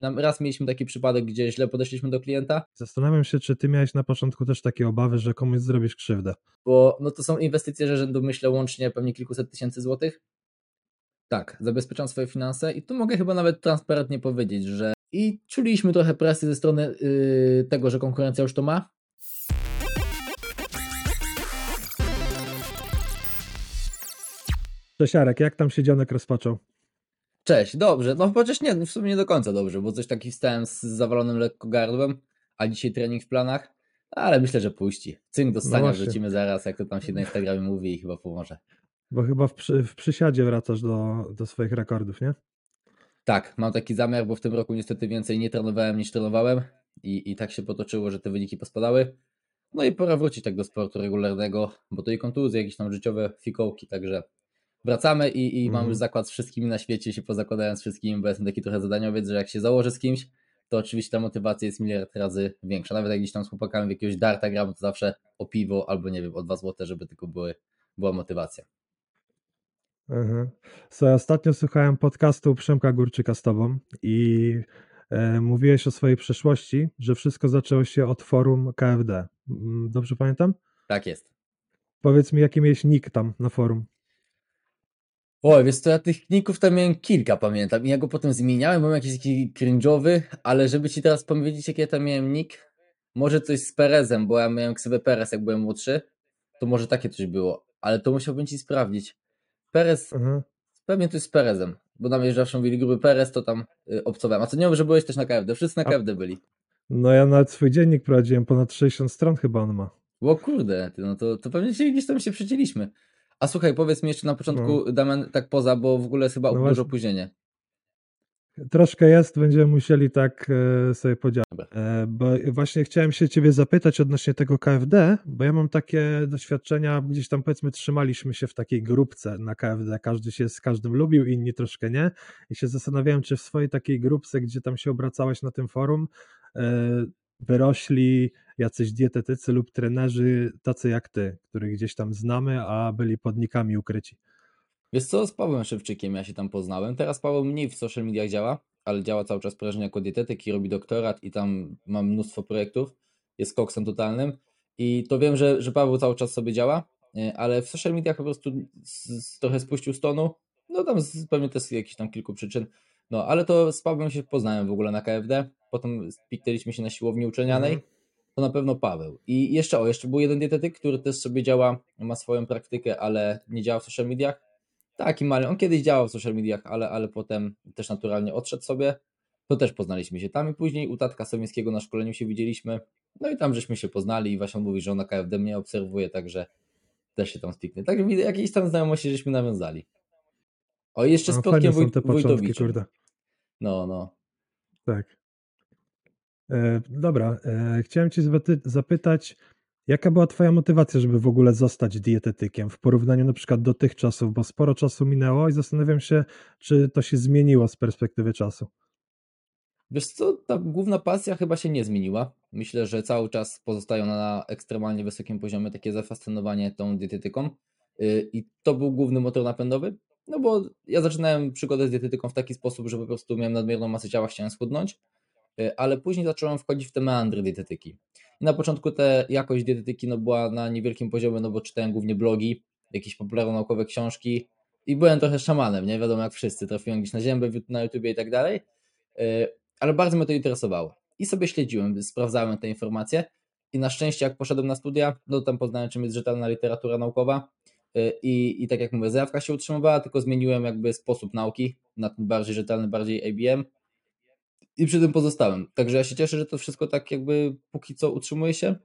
Raz mieliśmy taki przypadek, gdzie źle podeszliśmy do klienta. Zastanawiam się, czy ty miałeś na początku też takie obawy, że komuś zrobisz krzywdę. Bo no to są inwestycje że rzędu, myślę, łącznie pewnie kilkuset tysięcy złotych. Tak, zabezpieczam swoje finanse i tu mogę chyba nawet transparentnie powiedzieć, że i czuliśmy trochę presję ze strony yy, tego, że konkurencja już to ma. Cześć Jarek, jak tam się dzionek rozpoczął? Cześć, dobrze, no chociaż nie, w sumie nie do końca dobrze, bo coś taki wstałem z zawalonym lekko gardłem, a dzisiaj trening w planach, ale myślę, że puści. Cynk do stania No no wrzucimy zaraz, jak to tam się na Instagramie mówi i chyba pomoże. Bo chyba w, przy, w przysiadzie wracasz do, do swoich rekordów, nie? Tak, mam taki zamiar, bo w tym roku niestety więcej nie trenowałem niż trenowałem i, i tak się potoczyło, że te wyniki pospadały. No i pora wrócić tak do sportu regularnego, bo to i kontuzje, jakieś tam życiowe fikołki, także wracamy i, i mam Mhm. już zakład z wszystkimi na świecie, się pozakładałem z wszystkimi, bo jestem taki trochę zadaniowiec, że jak się założę z kimś, to oczywiście ta motywacja jest miliard razy większa. Nawet jak gdzieś tam z chłopakami w jakiegoś darta gram, to zawsze o piwo albo nie wiem, o dwa złote, żeby tylko były, była motywacja. Aha. Słuchaj, ostatnio słuchałem podcastu Przemka Górczyka z tobą i e, mówiłeś o swojej przeszłości, że wszystko zaczęło się od forum KFD. Mm, Dobrze pamiętam? Tak jest. Powiedz mi, jaki miałeś nick tam na forum. Oj, wiesz co, ja tych ników tam miałem kilka, pamiętam. I ja go potem zmieniałem, mam jakiś taki cringe'owy, ale żeby ci teraz powiedzieć, jaki ja tam miałem nick, może coś z Perezem, bo ja miałem ksywę Perez, jak byłem młodszy, to może takie coś było, ale to musiałbym ci sprawdzić. Perez, Aha. pewnie to jest z Perezem, bo już zawsze mówili gruby Perez, to tam y, obcowałem. A co nie wiem, że byłeś też na KFD, wszyscy na A- KFD byli. No ja nawet swój dziennik prowadziłem, ponad 60 stron chyba on ma. O kurde, ty, no to, to pewnie gdzieś tam się przycięliśmy. A słuchaj, powiedz mi jeszcze na początku, Damian, tak poza, bo w ogóle jest chyba No duże właśnie. opóźnienie. Troszkę jest, będziemy musieli tak e, sobie podzielić. E, bo właśnie chciałem się ciebie zapytać odnośnie tego KFD, bo ja mam takie doświadczenia, gdzieś tam powiedzmy trzymaliśmy się w takiej grupce na KFD, każdy się z każdym lubił, inni troszkę nie i się zastanawiałem, czy w swojej takiej grupce, gdzie tam się obracałeś na tym forum, e, wyrośli jacyś dietetycy lub trenerzy tacy jak ty, których gdzieś tam znamy, a byli podnikami ukryci. Wiesz co, z Pawłem Szewczykiem ja się tam poznałem. Teraz Paweł mniej w social mediach działa, ale działa cały czas prężnie jako dietetyk i robi doktorat i tam ma mnóstwo projektów. Jest koksem totalnym i to wiem, że, że Paweł cały czas sobie działa, e, ale w social mediach po prostu z, trochę spuścił z tonu. No tam z, pewnie też z jakichś tam kilku przyczyn. No ale to z Pawłem się poznałem w ogóle na KFD. Potem spiknęliśmy się na siłowni uczelnianej. Mhm. To na pewno Paweł. I jeszcze o, jeszcze był jeden dietetyk, który też sobie działa, ma swoją praktykę, ale nie działa w social mediach. Taki mały. On kiedyś działał w social mediach, ale, ale potem też naturalnie odszedł sobie. To też poznaliśmy się tam i później u Tatka Sowińskiego na szkoleniu się widzieliśmy. No i tam żeśmy się poznali i właśnie on mówi, że on na KFD mnie obserwuje, także też się tam spiknie. Tak widzę, jakieś tam znajomości żeśmy nawiązali. O i jeszcze z No, Piotkiem początki, Wójtowiczem. kurde. No, no. Tak. E, dobra, e, chciałem Cię zapy- zapytać, jaka była Twoja motywacja, żeby w ogóle zostać dietetykiem w porównaniu na przykład do tych czasów, bo sporo czasu minęło i zastanawiam się, czy to się zmieniło z perspektywy czasu. Wiesz co, ta główna pasja chyba się nie zmieniła. Myślę, że cały czas pozostają na ekstremalnie wysokim poziomie takie zafascynowanie tą dietetyką Yy, i to był główny motor napędowy, no bo ja zaczynałem przygodę z dietetyką w taki sposób, że po prostu miałem nadmierną masę ciała, chciałem schudnąć, ale później zacząłem wchodzić w te meandry dietetyki. I na początku te jakość dietetyki no, była na niewielkim poziomie, no bo czytałem głównie blogi, jakieś popularno-naukowe książki i byłem trochę szamanem, nie wiadomo jak wszyscy, trafiłem gdzieś na ziemię, na YouTubie i tak dalej, Yy, ale bardzo mnie to interesowało. I sobie śledziłem, sprawdzałem te informacje i na szczęście jak poszedłem na studia, no tam poznałem czym jest rzetelna literatura naukowa y, i, i tak jak mówię, zajawka się utrzymywała, tylko zmieniłem jakby sposób nauki na ten bardziej rzetelny, bardziej ABM i przy tym pozostałem. Także ja się cieszę, że to wszystko tak jakby póki co utrzymuje się,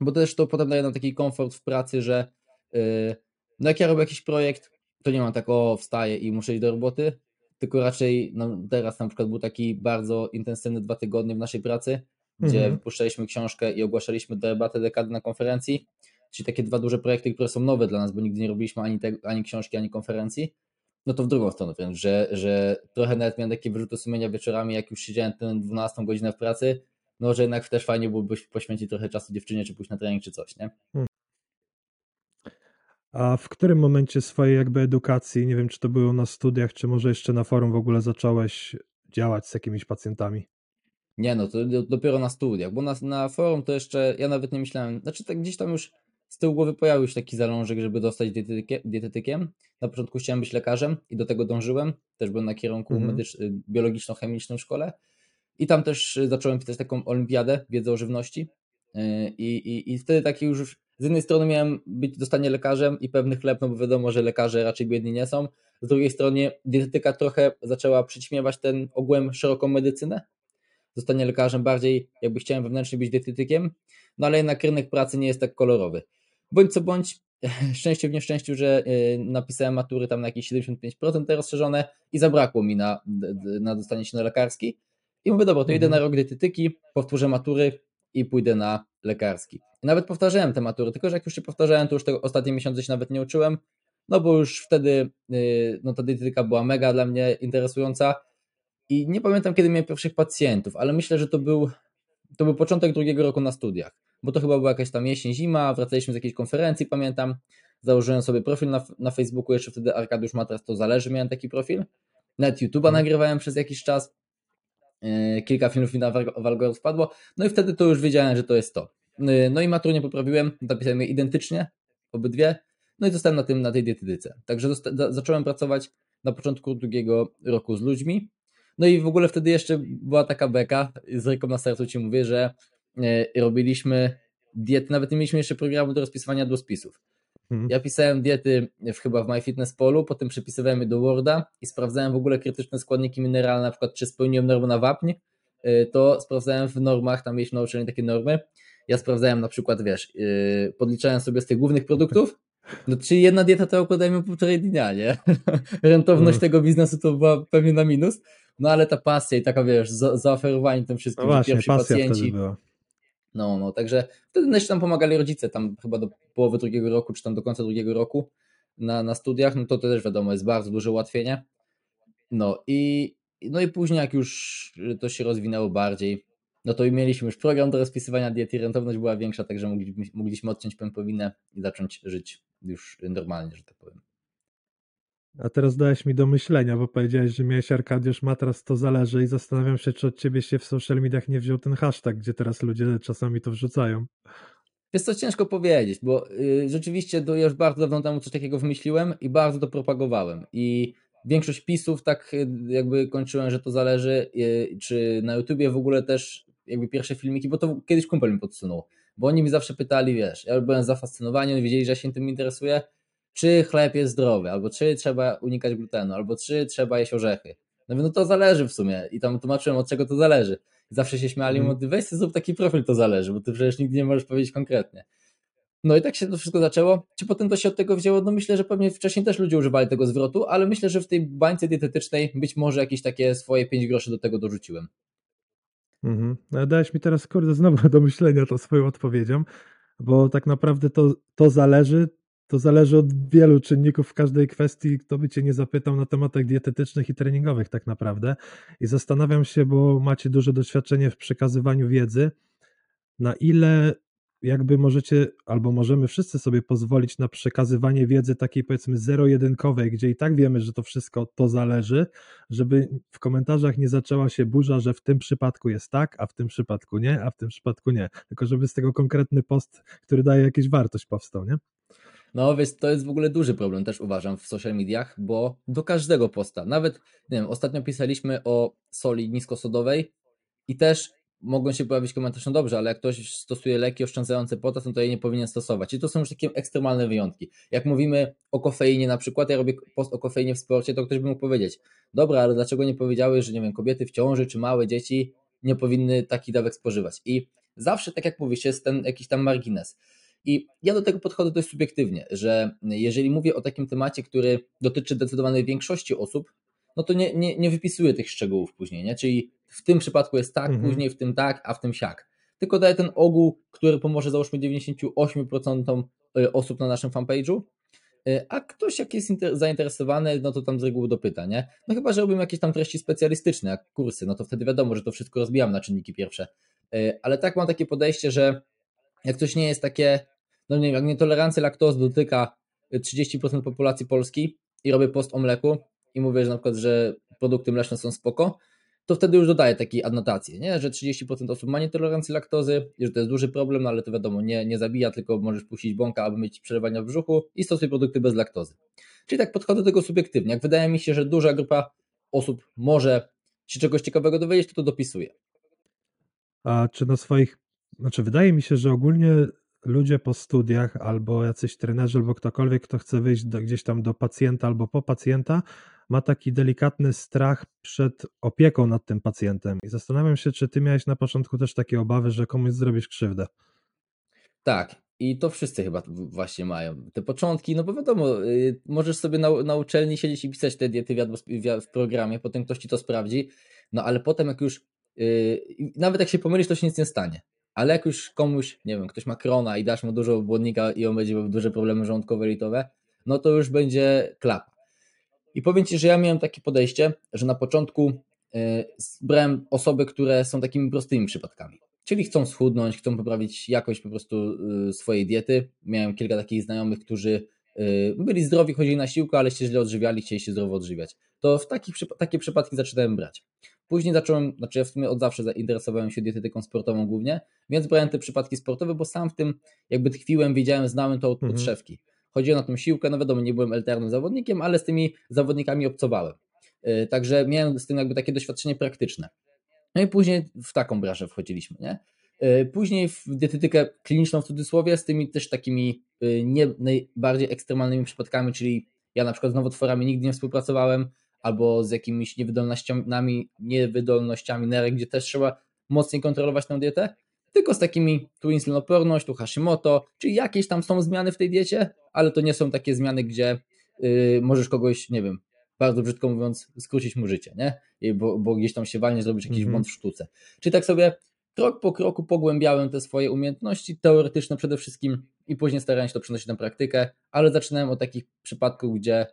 bo też to potem daje nam taki komfort w pracy, że y, no jak ja robię jakiś projekt, to nie mam tak o wstaję i muszę iść do roboty, tylko raczej no teraz na przykład był taki bardzo intensywny dwa tygodnie w naszej pracy, gdzie Mhm. wypuszczaliśmy książkę i ogłaszaliśmy debatę dekady na konferencji, czyli takie dwa duże projekty, które są nowe dla nas, bo nigdy nie robiliśmy ani, te, ani książki, ani konferencji, no to w drugą stronę wręcz, że, że trochę nawet miałem takie wyrzuty sumienia wieczorami, jak już siedziałem tę 12 godzinę w pracy, no że jednak też fajnie byłoby poświęcić trochę czasu dziewczynie, czy pójść na trening, czy coś, nie? A w którym momencie swojej jakby edukacji, nie wiem czy to było na studiach, czy może jeszcze na forum w ogóle zacząłeś działać z jakimiś pacjentami? Nie no, to dopiero na studiach, bo na, na forum to jeszcze ja nawet nie myślałem, znaczy tak gdzieś tam już z tyłu głowy pojawił się taki zalążek, żeby dostać dietetykiem. Na początku chciałem być lekarzem i do tego dążyłem. Też byłem na kierunku mhm. biologiczno-chemicznym w szkole. I tam też zacząłem pisać taką olimpiadę wiedzy o żywności. Y, I, i, I wtedy taki już z jednej strony miałem być dostanie lekarzem i pewny chleb, no bo wiadomo, że lekarze raczej biedni nie są. Z drugiej strony dietetyka trochę zaczęła przyćmiewać ten ogółem szeroką medycynę. Zostanie lekarzem bardziej jakby chciałem wewnętrznie być dietetykiem, no ale jednak rynek pracy nie jest tak kolorowy. Bądź co bądź, szczęście w nieszczęściu, że y, napisałem matury tam na jakieś 75% te rozszerzone i zabrakło mi na, na dostanie się na lekarski. I mówię, dobra, to idę na mhm. rok dietetyki, powtórzę matury i pójdę na lekarski. I nawet powtarzałem te matury, tylko że jak już się powtarzałem, to już tego ostatnie miesiące się nawet nie uczyłem, no bo już wtedy y, no ta dietetyka była mega dla mnie interesująca i nie pamiętam kiedy miałem pierwszych pacjentów, ale myślę, że to był, to był początek drugiego roku na studiach bo to chyba była jakaś tam jesień, zima, wracaliśmy z jakiejś konferencji, pamiętam, założyłem sobie profil na, na Facebooku, jeszcze wtedy Arkadiusz Matras to zależy, miałem taki profil, nawet YouTube'a hmm. nagrywałem przez jakiś czas, yy, kilka filmów mi na Walgor wpadło, no i wtedy to już wiedziałem, że to jest to. Yy, no i maturę nie poprawiłem, napisałem je identycznie, obydwie, no i zostałem na tym, na tej dietetyce. Także zacząłem pracować na początku drugiego roku z ludźmi, no i w ogóle wtedy jeszcze była taka beka, z ręką na sercu ci mówię, że robiliśmy diety, nawet nie mieliśmy jeszcze programu do rozpisywania dłuspisów. Mhm. Ja pisałem diety w, chyba w MyFitnessPalu, potem przepisywałem je do Worda i sprawdzałem w ogóle krytyczne składniki mineralne, na przykład czy spełniłem normę na wapń, e, to sprawdzałem w normach, tam mieliśmy nauczenie takie normy, ja sprawdzałem na przykład, wiesz, e, podliczałem sobie z tych głównych produktów, no czyli jedna dieta to układajmy półtorej dnia, nie? Rentowność mm. tego biznesu to była pewnie na minus, no ale ta pasja i taka, wiesz, za, zaoferowanie tym wszystkim, no właśnie, pierwsi pacjenci, no, no, także wtedy jeszcze tam pomagali rodzice, tam chyba do połowy drugiego roku, czy tam do końca drugiego roku na, na studiach, no to, to też wiadomo, jest bardzo duże ułatwienie. No i, no i później jak już to się rozwinęło bardziej, no to mieliśmy już program do rozpisywania diety, rentowność była większa, także mogliśmy, mogliśmy odciąć pępowinę i zacząć żyć już normalnie, że tak powiem. A teraz dałeś mi do myślenia, bo powiedziałeś, że miałeś Arkadiusz Matras, to zależy i zastanawiam się, czy od ciebie się w social mediach nie wziął ten hashtag, gdzie teraz ludzie czasami to wrzucają. Jest to ciężko powiedzieć, bo y, rzeczywiście do, już bardzo dawno temu coś takiego wymyśliłem i bardzo to propagowałem. I większość pisów tak y, jakby kończyłem, że to zależy, y, czy na YouTubie w ogóle też jakby pierwsze filmiki, bo to kiedyś kumpel mi podsunął, bo oni mi zawsze pytali, wiesz, ja byłem zafascynowany, oni wiedzieli, że ja się tym interesuję, czy chleb jest zdrowy, albo czy trzeba unikać glutenu, albo czy trzeba jeść orzechy. No, no to zależy w sumie i tam tłumaczyłem od czego to zależy. Zawsze się śmiali, mm. mówię, weź sobie zrób taki profil, to zależy, bo ty przecież nigdy nie możesz powiedzieć konkretnie. No i tak się to wszystko zaczęło. Czy potem to się od tego wzięło? No myślę, że pewnie wcześniej też ludzie używali tego zwrotu, ale myślę, że w tej bańce dietetycznej być może jakieś takie swoje 5 groszy do tego dorzuciłem. Mhm. No, dałeś mi teraz, kurde, znowu do myślenia to swoją odpowiedzią, bo tak naprawdę to, to zależy, to zależy od wielu czynników w każdej kwestii, kto by cię nie zapytał na tematach dietetycznych i treningowych tak naprawdę. I zastanawiam się, bo macie duże doświadczenie w przekazywaniu wiedzy, na ile jakby możecie, albo możemy wszyscy sobie pozwolić na przekazywanie wiedzy takiej powiedzmy zero-jedynkowej, gdzie i tak wiemy, że to wszystko to zależy, żeby w komentarzach nie zaczęła się burza, że w tym przypadku jest tak, a w tym przypadku nie, a w tym przypadku nie. Tylko żeby z tego konkretny post, który daje jakąś wartość powstał, nie? No więc to jest w ogóle duży problem też uważam w social mediach, bo do każdego posta, nawet nie wiem, ostatnio pisaliśmy o soli niskosodowej i też mogą się pojawić komentarze, no dobrze, ale jak ktoś stosuje leki oszczędzające potas, no to jej nie powinien stosować. I to są już takie ekstremalne wyjątki. Jak mówimy o kofeinie na przykład, ja robię post o kofeinie w sporcie, to ktoś by mógł powiedzieć, dobra, ale dlaczego nie powiedziałeś, że nie wiem, kobiety w ciąży czy małe dzieci nie powinny taki dawek spożywać. I zawsze, tak jak mówisz, jest ten jakiś tam margines. I ja do tego podchodzę dość subiektywnie, że jeżeli mówię o takim temacie, który dotyczy zdecydowanej większości osób, no to nie, nie, nie wypisuję tych szczegółów później, nie? Czyli w tym przypadku jest tak, mhm. później w tym tak, a w tym siak. Tylko daję ten ogół, który pomoże załóżmy 98% y, osób na naszym fanpage'u, y, a ktoś jak jest zainteresowany, no to tam z reguły dopyta, nie? No chyba, że robimy jakieś tam treści specjalistyczne, jak kursy, no to wtedy wiadomo, że to wszystko rozbijam na czynniki pierwsze. Y, ale tak mam takie podejście, że jak coś nie jest takie, no nie wiem, jak nietolerancja laktozy dotyka 30% populacji Polski i robię post o mleku i mówię, że na przykład, że produkty mleczne są spoko, to wtedy już dodaję takiej adnotację, nie? że 30% osób ma nietolerancję laktozy, że to jest duży problem, no ale to wiadomo, nie, nie zabija, tylko możesz puścić bąka, aby mieć przelewania w brzuchu i stosuj produkty bez laktozy. Czyli tak podchodzę do tego subiektywnie. Jak wydaje mi się, że duża grupa osób może się czegoś ciekawego dowiedzieć, to to dopisuję. A czy na swoich, znaczy wydaje mi się, że ogólnie ludzie po studiach albo jacyś trenerzy albo ktokolwiek, kto chce wyjść do, gdzieś tam do pacjenta albo po pacjenta, ma taki delikatny strach przed opieką nad tym pacjentem. I zastanawiam się, czy ty miałeś na początku też takie obawy, że komuś zrobisz krzywdę. Tak, i to wszyscy chyba właśnie mają. Te początki, no bo wiadomo, y, możesz sobie na, na uczelni siedzieć i pisać te diety w programie, potem ktoś ci to sprawdzi, no ale potem jak już, yy, nawet jak się pomylisz, to się nic nie stanie. Ale jak już komuś, nie wiem, ktoś ma krona i dasz mu dużo błonnika i on będzie miał duże problemy żołądkowe, litowe, no to już będzie klapa. I powiem Ci, że ja miałem takie podejście, że na początku yy, brałem osoby, które są takimi prostymi przypadkami czyli chcą schudnąć, chcą poprawić jakość po prostu y, swojej diety. Miałem kilka takich znajomych, którzy byli zdrowi, chodzili na siłkę, ale się źle odżywiali, chcieli się zdrowo odżywiać. To w takich, takie przypadki zaczynałem brać. Później zacząłem, znaczy ja w sumie od zawsze zainteresowałem się dietetyką sportową głównie, więc brałem te przypadki sportowe, bo sam w tym jakby tkwiłem, wiedziałem, znałem to od mhm. podszewki. Chodziłem na tą siłkę, no wiadomo, nie byłem elternym zawodnikiem, ale z tymi zawodnikami obcowałem. Y, także miałem z tym jakby takie doświadczenie praktyczne. No i później w taką branżę wchodziliśmy, nie? E, później w dietetykę kliniczną w cudzysłowie z tymi też takimi e, nie najbardziej ekstremalnymi przypadkami, czyli ja na przykład z nowotworami nigdy nie współpracowałem, albo z jakimiś niewydolnościami, niewydolnościami nerek, gdzie też trzeba mocniej kontrolować tę dietę, tylko z takimi tu insulinoporność, tu Hashimoto, czyli jakieś tam są zmiany w tej diecie, ale to nie są takie zmiany, gdzie yy, możesz kogoś, nie wiem, bardzo brzydko mówiąc, skrócić mu życie, nie? Bo, bo gdzieś tam się walnie, zrobić jakiś mm -hmm. błąd w sztuce. Czyli tak sobie krok po kroku pogłębiałem te swoje umiejętności teoretyczne przede wszystkim i później starałem się to przenosić na praktykę, ale zaczynałem od takich przypadków, gdzie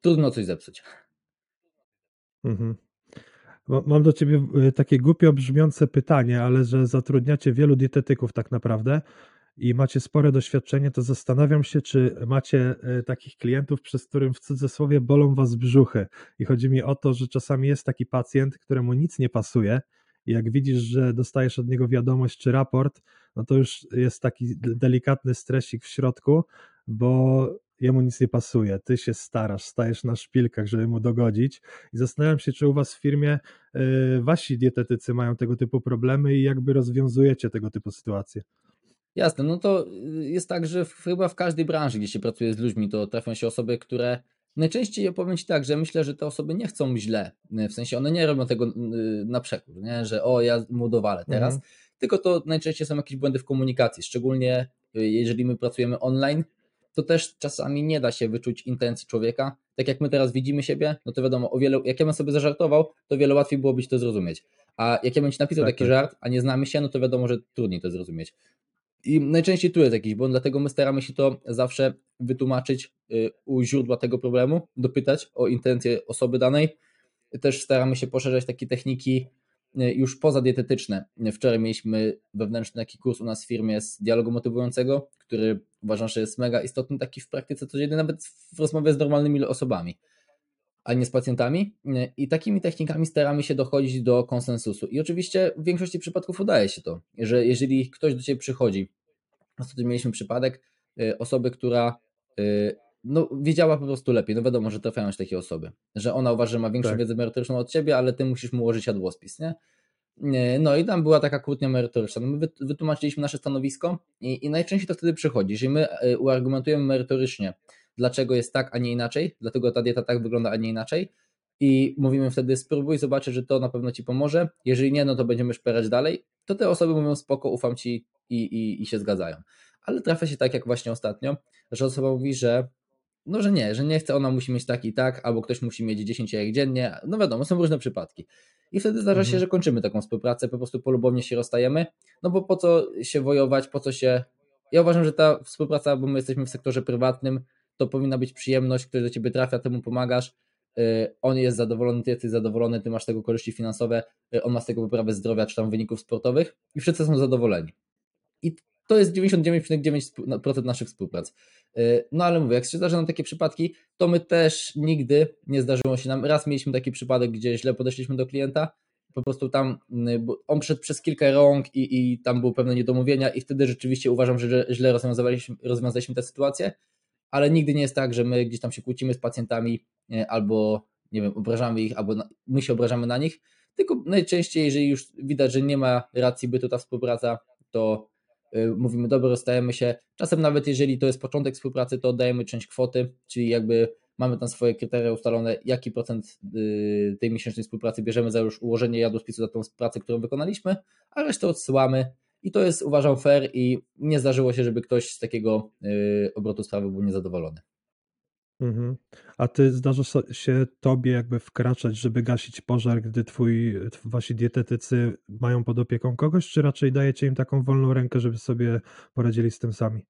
trudno coś zepsuć. Mhm. Mam do ciebie y, takie głupio brzmiące pytanie, ale że zatrudniacie wielu dietetyków tak naprawdę i macie spore doświadczenie, to zastanawiam się, czy macie e, takich klientów, przez którym w cudzysłowie bolą was brzuchy. I chodzi mi o to, że czasami jest taki pacjent, któremu nic nie pasuje, i jak widzisz, że dostajesz od niego wiadomość czy raport, no to już jest taki delikatny stresik w środku, bo jemu nic nie pasuje, ty się starasz, stajesz na szpilkach, żeby mu dogodzić i zastanawiam się, czy u was w firmie yy, wasi dietetycy mają tego typu problemy i jakby rozwiązujecie tego typu sytuacje. Jasne, no to y, jest tak, że chyba w każdej branży, gdzie się pracuje z ludźmi, to trafią się osoby, które najczęściej opowiem Ci tak, że myślę, że te osoby nie chcą źle, w sensie one nie robią tego na przekór, nie? że o, ja mu dowalę teraz, mhm. tylko to najczęściej są jakieś błędy w komunikacji, szczególnie y, jeżeli my pracujemy online, to też czasami nie da się wyczuć intencji człowieka. Tak jak my teraz widzimy siebie, no to wiadomo, o wiele, jak ja bym sobie zażartował, to wiele łatwiej byłoby to zrozumieć. A jak ja bym ci napisał tak, taki tak. żart, a nie znamy się, no to wiadomo, że trudniej to zrozumieć. I najczęściej tu jest jakiś błąd, dlatego my staramy się to zawsze wytłumaczyć y, u źródła tego problemu, dopytać o intencje osoby danej. Też staramy się poszerzać takie techniki y, już poza dietetyczne. Wczoraj mieliśmy wewnętrzny taki kurs u nas w firmie z dialogu motywującego, który uważam, że jest mega istotny taki w praktyce codziennej, nawet w rozmowie z normalnymi osobami, a nie z pacjentami. I takimi technikami staramy się dochodzić do konsensusu. I oczywiście w większości przypadków udaje się to, że jeżeli ktoś do Ciebie przychodzi Ostatnio mieliśmy przypadek y, osoby, która y, no, wiedziała po prostu lepiej. No wiadomo, że trafiają się takie osoby, że ona uważa, że ma większą tak. wiedzę merytoryczną od ciebie, ale ty musisz mu ułożyć jadłospis, nie? No i tam była taka kłótnia merytoryczna. No my wytłumaczyliśmy nasze stanowisko i, i najczęściej to wtedy przychodzi. Jeżeli my y, uargumentujemy merytorycznie, dlaczego jest tak, a nie inaczej, dlatego ta dieta tak wygląda, a nie inaczej, i mówimy wtedy spróbuj, zobaczyć, że to na pewno ci pomoże. Jeżeli nie, no to będziemy szperać dalej. To te osoby mówią spoko, ufam ci, i, i, i się zgadzają. Ale trafia się tak jak właśnie ostatnio, że osoba mówi, że no, że nie, że nie chce, ona musi mieć tak i tak, albo ktoś musi mieć 10 jajek dziennie. No wiadomo, są różne przypadki. I wtedy zdarza mhm. się, że kończymy taką współpracę, po prostu polubownie się rozstajemy, no bo po co się wojować, po co się... Ja uważam, że ta współpraca, bo my jesteśmy w sektorze prywatnym, to powinna być przyjemność, ktoś do ciebie trafia, temu pomagasz, y, on jest zadowolony, ty jesteś zadowolony, ty masz tego korzyści finansowe, y, on ma z tego poprawę zdrowia czy tam wyników sportowych i wszyscy są zadowoleni. I to jest 99,9% naszych współprac. Y, no ale mówię, jak się zdarza nam takie przypadki, to my też nigdy nie zdarzyło się nam. Raz mieliśmy taki przypadek, gdzie źle podeszliśmy do klienta po prostu tam on przeszedł przez kilka rąk i, i tam były pewne niedomówienia i wtedy rzeczywiście uważam, że źle rozwiązaliśmy, rozwiązaliśmy tę sytuację, ale nigdy nie jest tak, że my gdzieś tam się kłócimy z pacjentami albo nie wiem, obrażamy ich, albo my się obrażamy na nich, tylko najczęściej, jeżeli już widać, że nie ma racji bytu ta współpraca, to y, mówimy, dobra, rozstajemy się. Czasem nawet jeżeli to jest początek współpracy, to oddajemy część kwoty, czyli jakby mamy tam swoje kryteria ustalone, jaki procent y, tej miesięcznej współpracy bierzemy za już ułożenie jadłospisu za tą pracę, którą wykonaliśmy, a resztę odsyłamy i to jest uważam fair i nie zdarzyło się, żeby ktoś z takiego y, obrotu sprawy był niezadowolony. Mhm. A ty zdarza się tobie jakby wkraczać, żeby gasić pożar, gdy twój, wasi dietetycy mają pod opieką kogoś, czy raczej dajecie im taką wolną rękę, żeby sobie poradzili z tym sami?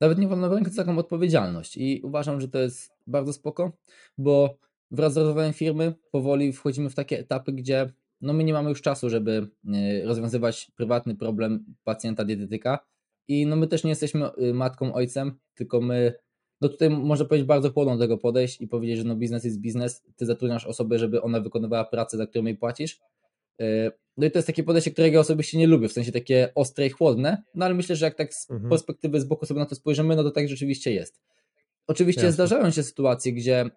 Nawet nie wolną rękę, to taką odpowiedzialność i uważam, że to jest bardzo spoko, bo wraz z rozwojem firmy powoli wchodzimy w takie etapy, gdzie no my nie mamy już czasu, żeby e, rozwiązywać prywatny problem pacjenta dietetyka i no my też nie jesteśmy y, matką, ojcem, tylko my no tutaj można powiedzieć bardzo chłodno do tego podejść i powiedzieć, że no biznes jest biznes, ty zatrudniasz osobę, żeby ona wykonywała pracę, za którą jej płacisz. E, no i to jest takie podejście, którego osobiście nie lubię, w sensie takie ostre i chłodne, no ale myślę, że jak tak z mhm. perspektywy z boku sobie na to spojrzymy, no to tak rzeczywiście jest. Oczywiście Jasne. zdarzają się sytuacje, gdzie e,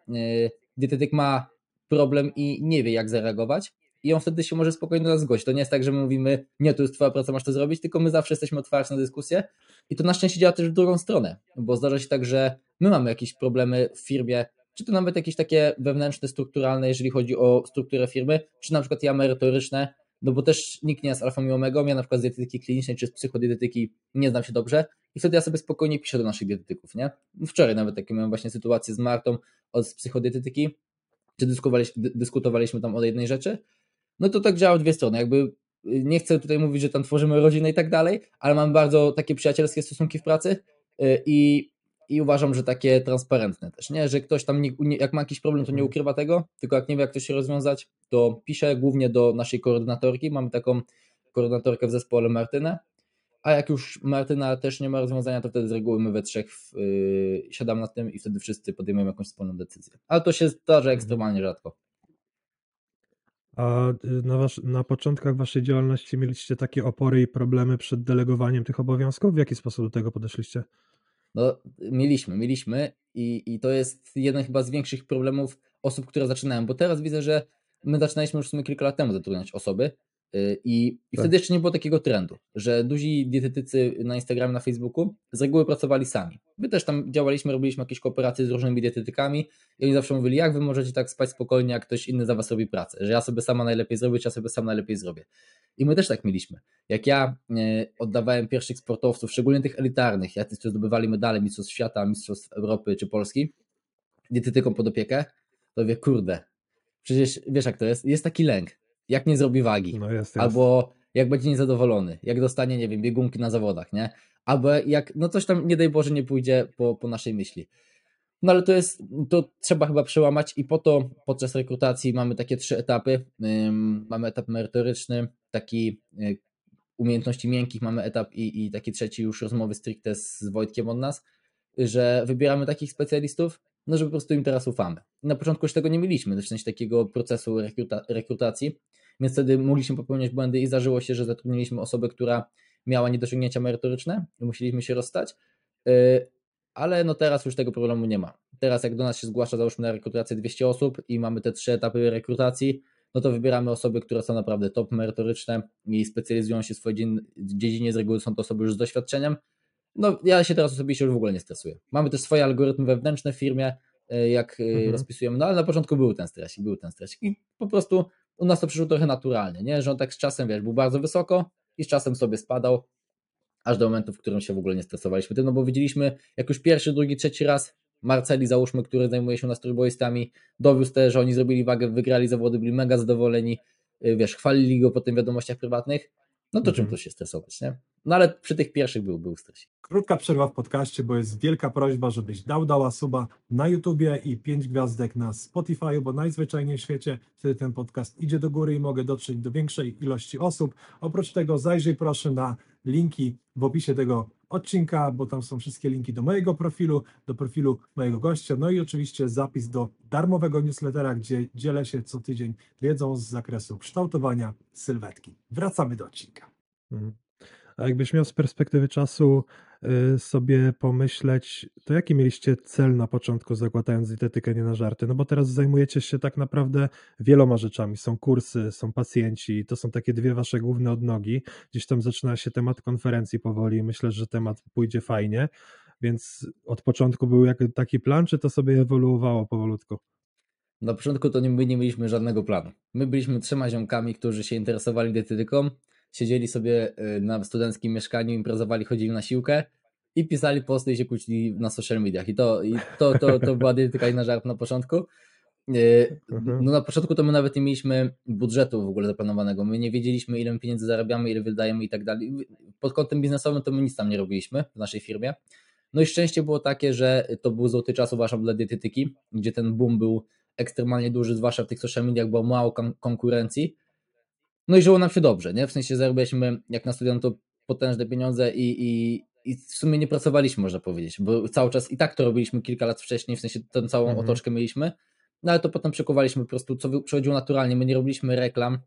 dietetyk ma problem i nie wie jak zareagować, i on wtedy się może spokojnie do nas zgłosić. To nie jest tak, że my mówimy, nie, to jest twoja praca, masz to zrobić, tylko my zawsze jesteśmy otwarci na dyskusję i to na szczęście działa też w drugą stronę, bo zdarza się tak, że my mamy jakieś problemy w firmie, czy to nawet jakieś takie wewnętrzne, strukturalne, jeżeli chodzi o strukturę firmy, czy na przykład ja merytoryczne, no bo też nikt nie jest alfa i omegą, ja na przykład z dietetyki klinicznej czy z psychodietetyki nie znam się dobrze i wtedy ja sobie spokojnie piszę do naszych dietetyków, nie? Wczoraj nawet takie miałem właśnie sytuację z Martą od psychodietetyki, czy dyskutowaliśmy tam o jednej rzeczy no to tak działa w dwie strony. Jakby y, nie chcę tutaj mówić, że tam tworzymy rodzinę i tak dalej, ale mam bardzo takie przyjacielskie stosunki w pracy y, i, i uważam, że takie transparentne też, nie? Że ktoś tam, nie, jak ma jakiś problem, to nie mhm. ukrywa tego, tylko jak nie wie, jak to się rozwiązać, to pisze głównie do naszej koordynatorki. Mamy taką koordynatorkę w zespole Martynę, a jak już Martyna też nie ma rozwiązania, to wtedy z reguły my we trzech yy, siadamy nad tym i wtedy wszyscy podejmujemy jakąś wspólną decyzję. Ale to się zdarza mhm. ekstremalnie rzadko. A y, na, wasz, na początkach waszej działalności mieliście takie opory i problemy przed delegowaniem tych obowiązków? W jaki sposób do tego podeszliście? No, mieliśmy, mieliśmy i, i to jest jeden chyba z większych problemów osób, które zaczynają, bo teraz widzę, że my zaczynaliśmy już w sumie kilka lat temu zatrudniać osoby, I, i tak. wtedy jeszcze nie było takiego trendu, że duzi dietetycy na Instagramie, na Facebooku z reguły pracowali sami. My też tam działaliśmy, robiliśmy jakieś kooperacje z różnymi dietetykami i oni zawsze mówili, jak wy możecie tak spać spokojnie, jak ktoś inny za was robi pracę, że ja sobie sama najlepiej zrobię, czy ja sobie sam najlepiej zrobię. I my też tak mieliśmy. Jak ja e, oddawałem pierwszych sportowców, szczególnie tych elitarnych, jacy zdobywali medale Mistrzostw Świata, Mistrzostw Europy czy Polski, dietetykom pod opiekę, to wie, kurde, przecież wiesz jak to jest, jest taki lęk jak nie zrobi wagi, no jest, jest. albo jak będzie niezadowolony, jak dostanie, nie wiem, biegunki na zawodach, nie? Albo jak, no coś tam, nie daj Boże, nie pójdzie po, po naszej myśli. No ale to jest, to trzeba chyba przełamać i po to podczas rekrutacji mamy takie trzy etapy. mamy etap merytoryczny, taki y, umiejętności miękkich, mamy etap i, i taki trzeci już rozmowy stricte z Wojtkiem od nas, że wybieramy takich specjalistów, no że po prostu im teraz ufamy. Na początku już tego nie mieliśmy, w sensie takiego procesu rekruta rekrutacji, więc wtedy mogliśmy popełniać błędy i zdarzyło się, że zatrudniliśmy osobę, która miała niedociągnięcia merytoryczne i musieliśmy się rozstać, y, ale no teraz już tego problemu nie ma. Teraz jak do nas się zgłasza załóżmy na rekrutację 200 osób i mamy te trzy etapy rekrutacji, no to wybieramy osoby, które są naprawdę top merytoryczne i specjalizują się w swojej dziedzinie, z reguły są to osoby już z doświadczeniem, no ja się teraz osobiście już w ogóle nie stresuję. Mamy też swoje algorytmy wewnętrzne w firmie, e, jak e, mhm. rozpisujemy, no ale na początku był ten stresik, był ten stresik i po prostu u nas to przyszło trochę naturalnie, nie? że on tak z czasem, wiesz, był bardzo wysoko i z czasem sobie spadał, aż do momentu, w którym się w ogóle nie stresowaliśmy tym, no bo widzieliśmy, jak już pierwszy, drugi, trzeci raz Marceli, załóżmy, który zajmuje się nas trójboistami, dowiózł też, że oni zrobili wagę, wygrali zawody, byli mega zadowoleni, e, wiesz, chwalili go po tym wiadomościach prywatnych, no to mhm. czym to się stresować, nie? No ale przy tych pierwszych był, był stresik. Krótka przerwa w podcaście, bo jest wielka prośba, żebyś dał dała suba na YouTubie i pięć gwiazdek na Spotify, bo najzwyczajniej w świecie wtedy ten podcast idzie do góry i mogę dotrzeć do większej ilości osób. Oprócz tego zajrzyj proszę na linki w opisie tego odcinka, bo tam są wszystkie linki do mojego profilu, do profilu mojego gościa, no i oczywiście zapis do darmowego newslettera, gdzie dzielę się co tydzień wiedzą z zakresu kształtowania sylwetki. Wracamy do odcinka. Mhm. A jakbyś miał z perspektywy czasu sobie pomyśleć, to jaki mieliście cel na początku, zakładając dietetykę nie na żarty? No bo teraz zajmujecie się tak naprawdę wieloma rzeczami. Są kursy, są pacjenci, to są takie dwie wasze główne odnogi. Gdzieś tam zaczyna się temat konferencji powoli. Myślę, że temat pójdzie fajnie. Więc od początku był taki plan, czy to sobie ewoluowało powolutku? Na początku to my nie mieliśmy żadnego planu. My byliśmy trzema ziomkami, którzy się interesowali dietetyką siedzieli sobie y, na studenckim mieszkaniu, imprezowali, chodzili na siłkę i pisali posty i się kłócili na social mediach. I to, i to, to, to była dietetyka i na żart na początku. Y, mhm. No na początku to my nawet nie mieliśmy budżetu w ogóle zaplanowanego. My nie wiedzieliśmy, ile pieniędzy zarabiamy, ile wydajemy i tak dalej. Pod kątem biznesowym to my nic tam nie robiliśmy w naszej firmie. No i szczęście było takie, że to był złoty czas, uważam, dla dietetyki, gdzie ten boom był ekstremalnie duży, zwłaszcza w tych social mediach, było mało konkurencji no i żyło nam się dobrze, nie? W sensie zarobiliśmy jak na studium to potężne pieniądze i, i, i w sumie nie pracowaliśmy, można powiedzieć, bo cały czas i tak to robiliśmy kilka lat wcześniej, w sensie tę całą mhm. otoczkę mieliśmy, no ale to potem przekuwaliśmy po prostu, co przychodziło naturalnie, my nie robiliśmy reklam,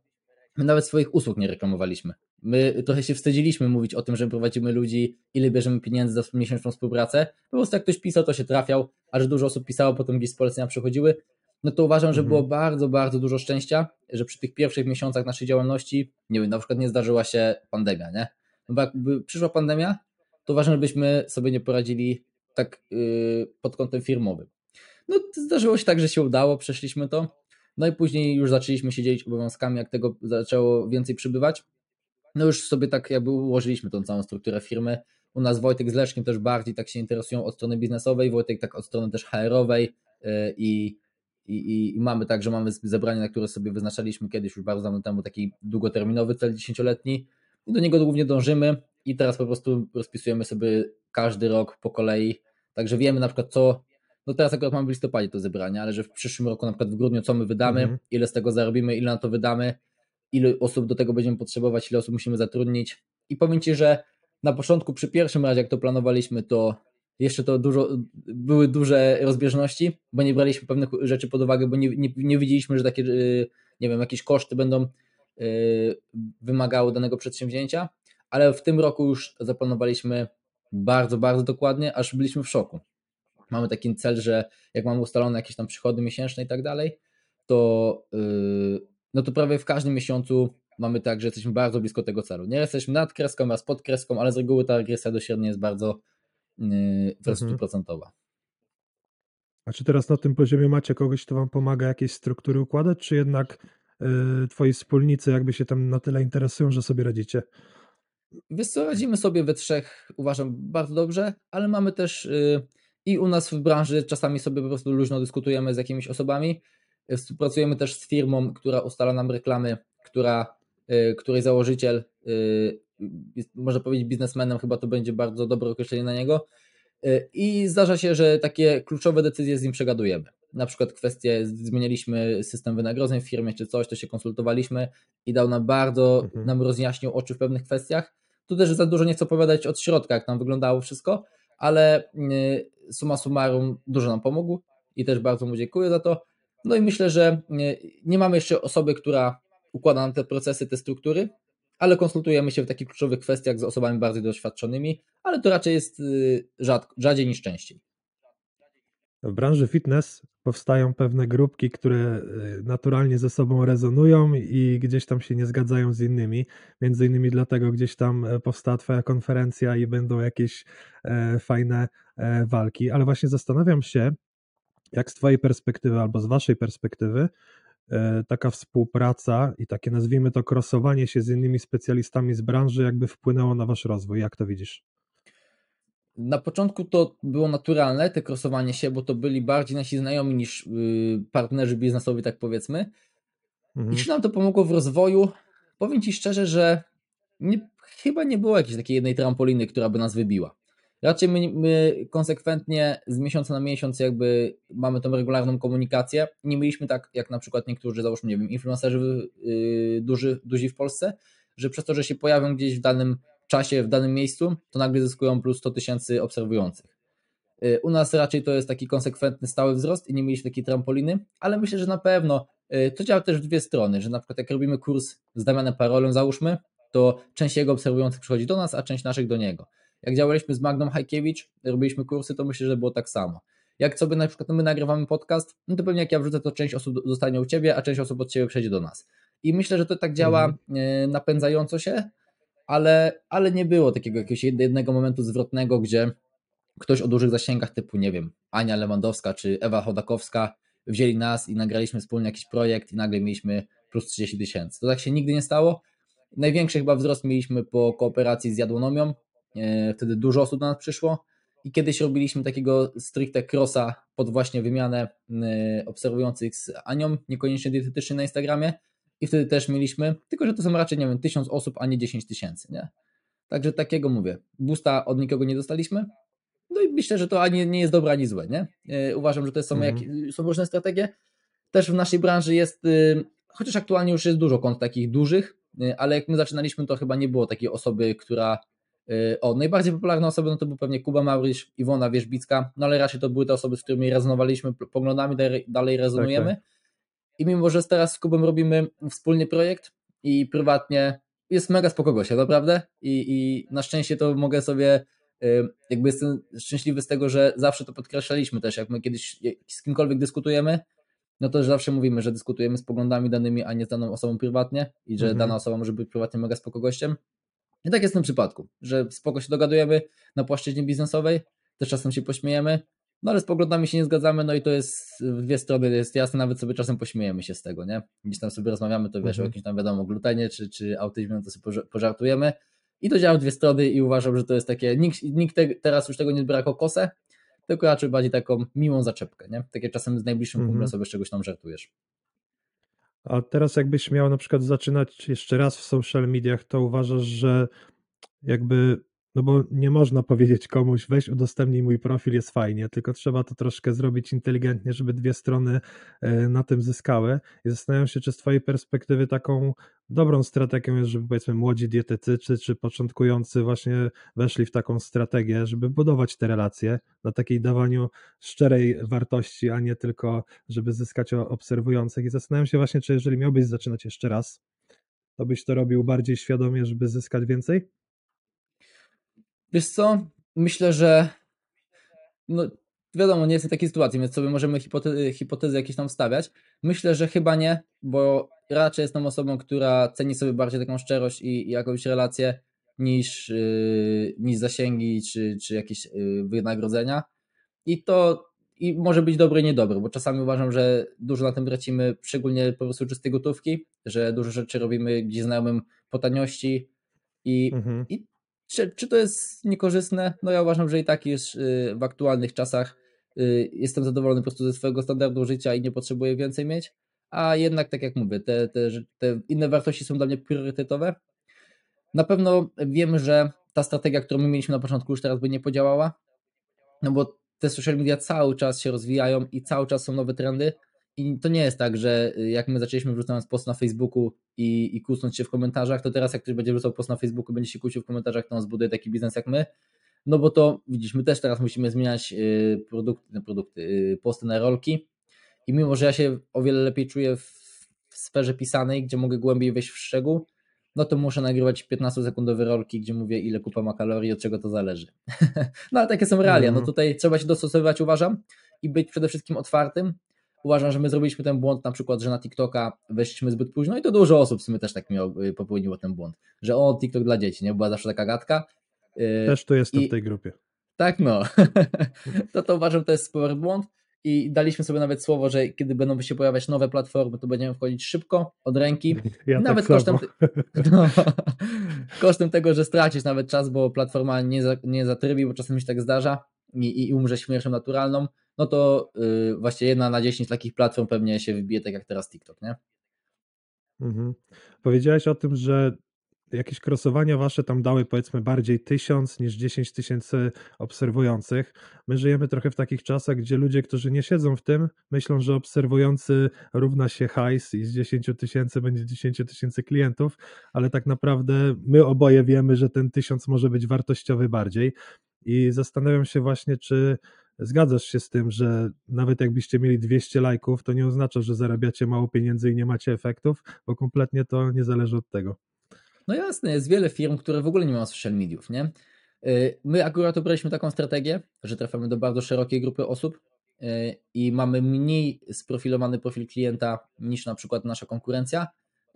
my nawet swoich usług nie reklamowaliśmy. My trochę się wstydziliśmy mówić o tym, że prowadzimy ludzi, ile bierzemy pieniędzy za miesięczną współpracę. Po prostu jak ktoś pisał, to się trafiał, a że dużo osób pisało, potem gdzieś z polecenia przychodziły, no to uważam, że mhm. było bardzo, bardzo dużo szczęścia, że przy tych pierwszych miesiącach naszej działalności, nie wiem, na przykład nie zdarzyła się pandemia, nie? No bo jakby przyszła pandemia, to uważam, żebyśmy sobie nie poradzili tak yy, pod kątem firmowym. No zdarzyło się tak, że się udało, przeszliśmy to, no i później już zaczęliśmy się dzielić obowiązkami, jak tego zaczęło więcej przybywać. No już sobie tak jakby ułożyliśmy tą całą strukturę firmy. U nas Wojtek z Leszkiem też bardziej tak się interesują od strony biznesowej, Wojtek tak od strony też HR-owej yy, i i, i, i, mamy tak, że mamy zebranie, na które sobie wyznaczaliśmy kiedyś już bardzo dawno temu taki długoterminowy cel dziesięcioletni. I do niego głównie dążymy i teraz po prostu rozpisujemy sobie każdy rok po kolei, także wiemy na przykład co, no teraz akurat mamy w listopadzie to zebranie, ale że w przyszłym roku na przykład w grudniu co my wydamy, mhm. ile z tego zarobimy, ile na to wydamy, ile osób do tego będziemy potrzebować, ile osób musimy zatrudnić. I powiem Ci, że na początku przy pierwszym razie jak to planowaliśmy to jeszcze to dużo, były duże rozbieżności, bo nie braliśmy pewnych rzeczy pod uwagę, bo nie, nie, nie widzieliśmy, że takie, y, nie wiem, jakieś koszty będą y, wymagały danego przedsięwzięcia, ale w tym roku już zaplanowaliśmy bardzo, bardzo dokładnie, aż byliśmy w szoku. Mamy taki cel, że jak mamy ustalone jakieś tam przychody miesięczne i tak dalej, to, y, no to prawie w każdym miesiącu mamy tak, że jesteśmy bardzo blisko tego celu. Nie jesteśmy nad kreską, a pod kreską, ale z reguły ta regresja do średniej jest bardzo, wręcz mhm. stuprocentowa. A czy teraz na tym poziomie macie kogoś, kto wam pomaga jakieś struktury układać, czy jednak y, twoi wspólnicy jakby się tam na tyle interesują, że sobie radzicie? Wiesz co, radzimy sobie we trzech, uważam, bardzo dobrze, ale mamy też y, i u nas w branży czasami sobie po prostu luźno dyskutujemy z jakimiś osobami. Współpracujemy też z firmą, która ustala nam reklamy, która, y, której założyciel można powiedzieć biznesmenem, chyba to będzie bardzo dobre określenie na niego. Y, I zdarza się, że takie kluczowe decyzje z nim przegadujemy. Na przykład kwestie, zmienialiśmy system wynagrodzeń w firmie czy coś, to się konsultowaliśmy i dał nam bardzo, mhm. nam rozjaśnił oczy w pewnych kwestiach. Tu też za dużo nie chcę opowiadać od środka, jak tam wyglądało wszystko, ale y, suma summarum dużo nam pomógł i też bardzo mu dziękuję za to. No i myślę, że y, nie mamy jeszcze osoby, która układa nam te procesy, te struktury, ale konsultujemy się w takich kluczowych kwestiach z osobami bardziej doświadczonymi, ale to raczej jest y, rzad, rzadziej niż częściej. W branży fitness powstają pewne grupki, które y, naturalnie ze sobą rezonują i gdzieś tam się nie zgadzają z innymi. Między innymi dlatego gdzieś tam e, powstała Twoja konferencja i będą jakieś e, fajne e, walki. Ale właśnie zastanawiam się, jak z Twojej perspektywy albo z Waszej perspektywy taka współpraca i takie nazwijmy to krosowanie się z innymi specjalistami z branży jakby wpłynęło na wasz rozwój? Jak to widzisz? Na początku to było naturalne, te krosowanie się, bo to byli bardziej nasi znajomi niż y, partnerzy biznesowi, tak powiedzmy. Mhm. I czy nam to pomogło w rozwoju? Powiem Ci szczerze, że nie, chyba nie było jakiejś takiej jednej trampoliny, która by nas wybiła. Raczej my, my konsekwentnie z miesiąca na miesiąc jakby mamy tą regularną komunikację. Nie mieliśmy tak, jak na przykład niektórzy, załóżmy, nie wiem, influencerzy yy, duży, duzi w Polsce, że przez to, że się pojawią gdzieś w danym czasie, w danym miejscu, to nagle zyskują plus 100 tysięcy obserwujących. Yy, u nas raczej to jest taki konsekwentny, stały wzrost i nie mieliśmy takiej trampoliny, ale myślę, że na pewno yy, to działa też w dwie strony, że na przykład jak robimy kurs z Damianem Parolem, załóżmy, to część jego obserwujących przychodzi do nas, a część naszych do niego. Jak działaliśmy z Magną Hajkiewicz, robiliśmy kursy, to myślę, że było tak samo. Jak sobie na przykład my nagrywamy podcast, no to pewnie jak ja wrzucę, to część osób zostanie u Ciebie, a część osób od Ciebie przejdzie do nas. I myślę, że to tak działa mhm. napędzająco się, ale, ale nie było takiego jakiegoś jednego momentu zwrotnego, gdzie ktoś o dużych zasięgach typu, nie wiem, Ania Lewandowska czy Ewa Chodakowska wzięli nas i nagraliśmy wspólnie jakiś projekt i nagle mieliśmy plus 30 tysięcy. To tak się nigdy nie stało. Największy chyba wzrost mieliśmy po kooperacji z Jadłonomią, E, wtedy dużo osób do nas przyszło i kiedyś robiliśmy takiego stricte crossa pod właśnie wymianę e, obserwujących z Anią, niekoniecznie dietetycznie na Instagramie i wtedy też mieliśmy, tylko że to są raczej, nie wiem, tysiąc osób, a nie 10 tysięcy, nie? Także takiego mówię, boosta od nikogo nie dostaliśmy, no i myślę, że to ani nie jest dobre, ani złe, nie? E, uważam, że to są, mhm. jak, są różne strategie. Też w naszej branży jest, chociaż aktualnie już jest dużo kont takich dużych, ale jak my zaczynaliśmy, to chyba nie było takiej osoby, która Y, o, najbardziej popularne osoby no to był pewnie Kuba Mauryś, Iwona Wierzbicka, no ale raczej to były te osoby, z którymi rezonowaliśmy poglądami, dalej rezonujemy. Tak, tak. I mimo, że teraz z Kubą robimy wspólny projekt i prywatnie jest mega spoko gościa, naprawdę. I, I na szczęście to mogę sobie, y, jakby jestem szczęśliwy z tego, że zawsze to podkreślaliśmy też, jak my kiedyś z kimkolwiek dyskutujemy, no to zawsze mówimy, że dyskutujemy z poglądami danymi, a nie z daną osobą prywatnie i że mhm. dana osoba może być prywatnie mega spoko gościem. I tak jest w tym przypadku, że spoko się dogadujemy na płaszczyźnie biznesowej, też czasem się pośmiejemy, no ale z poglądami się nie zgadzamy, no i to jest w dwie strony, jest jasne, nawet sobie czasem pośmiejemy się z tego, nie? Gdzieś tam sobie rozmawiamy, to wiesz, mhm. o jakimś tam wiadomo, glutenie czy, czy autyzmie, no to sobie pożartujemy i to działa w dwie strony i uważam, że to jest takie, nikt, nikt te, teraz już tego nie zbiera jako kosę, tylko raczej bardziej taką miłą zaczepkę, nie? Takie czasem z najbliższym mhm. kumplem sobie z czegoś tam żartujesz. A teraz jakbyś miał na przykład zaczynać jeszcze raz w social mediach, to uważasz, że jakby no bo nie można powiedzieć komuś, weź udostępnij mój profil, jest fajnie, tylko trzeba to troszkę zrobić inteligentnie, żeby dwie strony e, na tym zyskały. I zastanawiam się, czy z Twojej perspektywy taką dobrą strategią jest, żeby powiedzmy młodzi dietetycy czy początkujący właśnie weszli w taką strategię, żeby budować te relacje na takiej dawaniu szczerej wartości, a nie tylko, żeby zyskać obserwujących. I zastanawiam się właśnie, czy jeżeli miałbyś zaczynać jeszcze raz, to byś to robił bardziej świadomie, żeby zyskać więcej? Wiesz co? Myślę, że no wiadomo, nie jest w takiej sytuacji, więc sobie możemy hipotezy, hipotezy jakieś tam stawiać. Myślę, że chyba nie, bo raczej jestem osobą, która ceni sobie bardziej taką szczerość i, i jakąś relację niż, yy, niż zasięgi czy, czy jakieś yy, wynagrodzenia. I to i może być dobre i niedobre, bo czasami uważam, że dużo na tym tracimy, szczególnie po prostu czystej gotówki, że dużo rzeczy robimy gdzieś znajomym po taniości i, mhm. i czy, czy to jest niekorzystne? No ja uważam, że i tak y, w aktualnych czasach y, jestem zadowolony po prostu ze swojego standardu życia i nie potrzebuję więcej mieć, a jednak tak jak mówię, te, te, te inne wartości są dla mnie priorytetowe. Na pewno wiem, że ta strategia, którą my mieliśmy na początku już teraz by nie podziałała, no bo te social media cały czas się rozwijają i cały czas są nowe trendy, i to nie jest tak, że y, jak my zaczęliśmy wrzucając post na Facebooku i, i kłócąc się w komentarzach, to teraz jak ktoś będzie wrzucał post na Facebooku, będzie się kłócił w komentarzach, to on zbuduje taki biznes jak my. No bo to widzisz, my też teraz musimy zmieniać y, produkty, produkty, y, posty na rolki. I mimo, że ja się o wiele lepiej czuję w, w sferze pisanej, gdzie mogę głębiej wejść w szczegół, no to muszę nagrywać 15-sekundowe rolki, gdzie mówię, ile kupa ma kalorii, od czego to zależy. no ale takie są realia. No mhm. tutaj trzeba się dostosowywać, uważam, i być przede wszystkim otwartym uważam, że my zrobiliśmy ten błąd na przykład, że na TikToka weszliśmy zbyt późno i to dużo osób w sumie też tak miało, y, popełniło ten błąd, że o, TikTok dla dzieci, nie? Była zawsze taka gadka. Y, też tu jestem I, w tej grupie. Tak, no. to to uważam, to jest spory błąd i daliśmy sobie nawet słowo, że kiedy będą się pojawiać nowe platformy, to będziemy wchodzić szybko, od ręki. Ja nawet tak kosztem, no, kosztem tego, że stracisz nawet czas, bo platforma nie, za, nie zatrybi, bo czasem się tak zdarza i, i umrze śmiercią naturalną no to yy, właśnie jedna na 10 takich platform pewnie się wybije, tak jak teraz TikTok, nie? Mhm. Powiedziałeś o tym, że jakieś krosowania wasze tam dały powiedzmy bardziej tysiąc niż 10 tysięcy obserwujących. My żyjemy trochę w takich czasach, gdzie ludzie, którzy nie siedzą w tym, myślą, że obserwujący równa się hajs i z 10 tysięcy będzie 10 tysięcy klientów, ale tak naprawdę my oboje wiemy, że ten tysiąc może być wartościowy bardziej. I zastanawiam się właśnie, czy zgadzasz się z tym, że nawet jakbyście mieli 200 lajków, to nie oznacza, że zarabiacie mało pieniędzy i nie macie efektów, bo kompletnie to nie zależy od tego. No jasne, jest wiele firm, które w ogóle nie mają social mediów, nie? Y, my akurat obraliśmy taką strategię, że trafiamy do bardzo szerokiej grupy osób y, i mamy mniej sprofilowany profil klienta niż na przykład nasza konkurencja.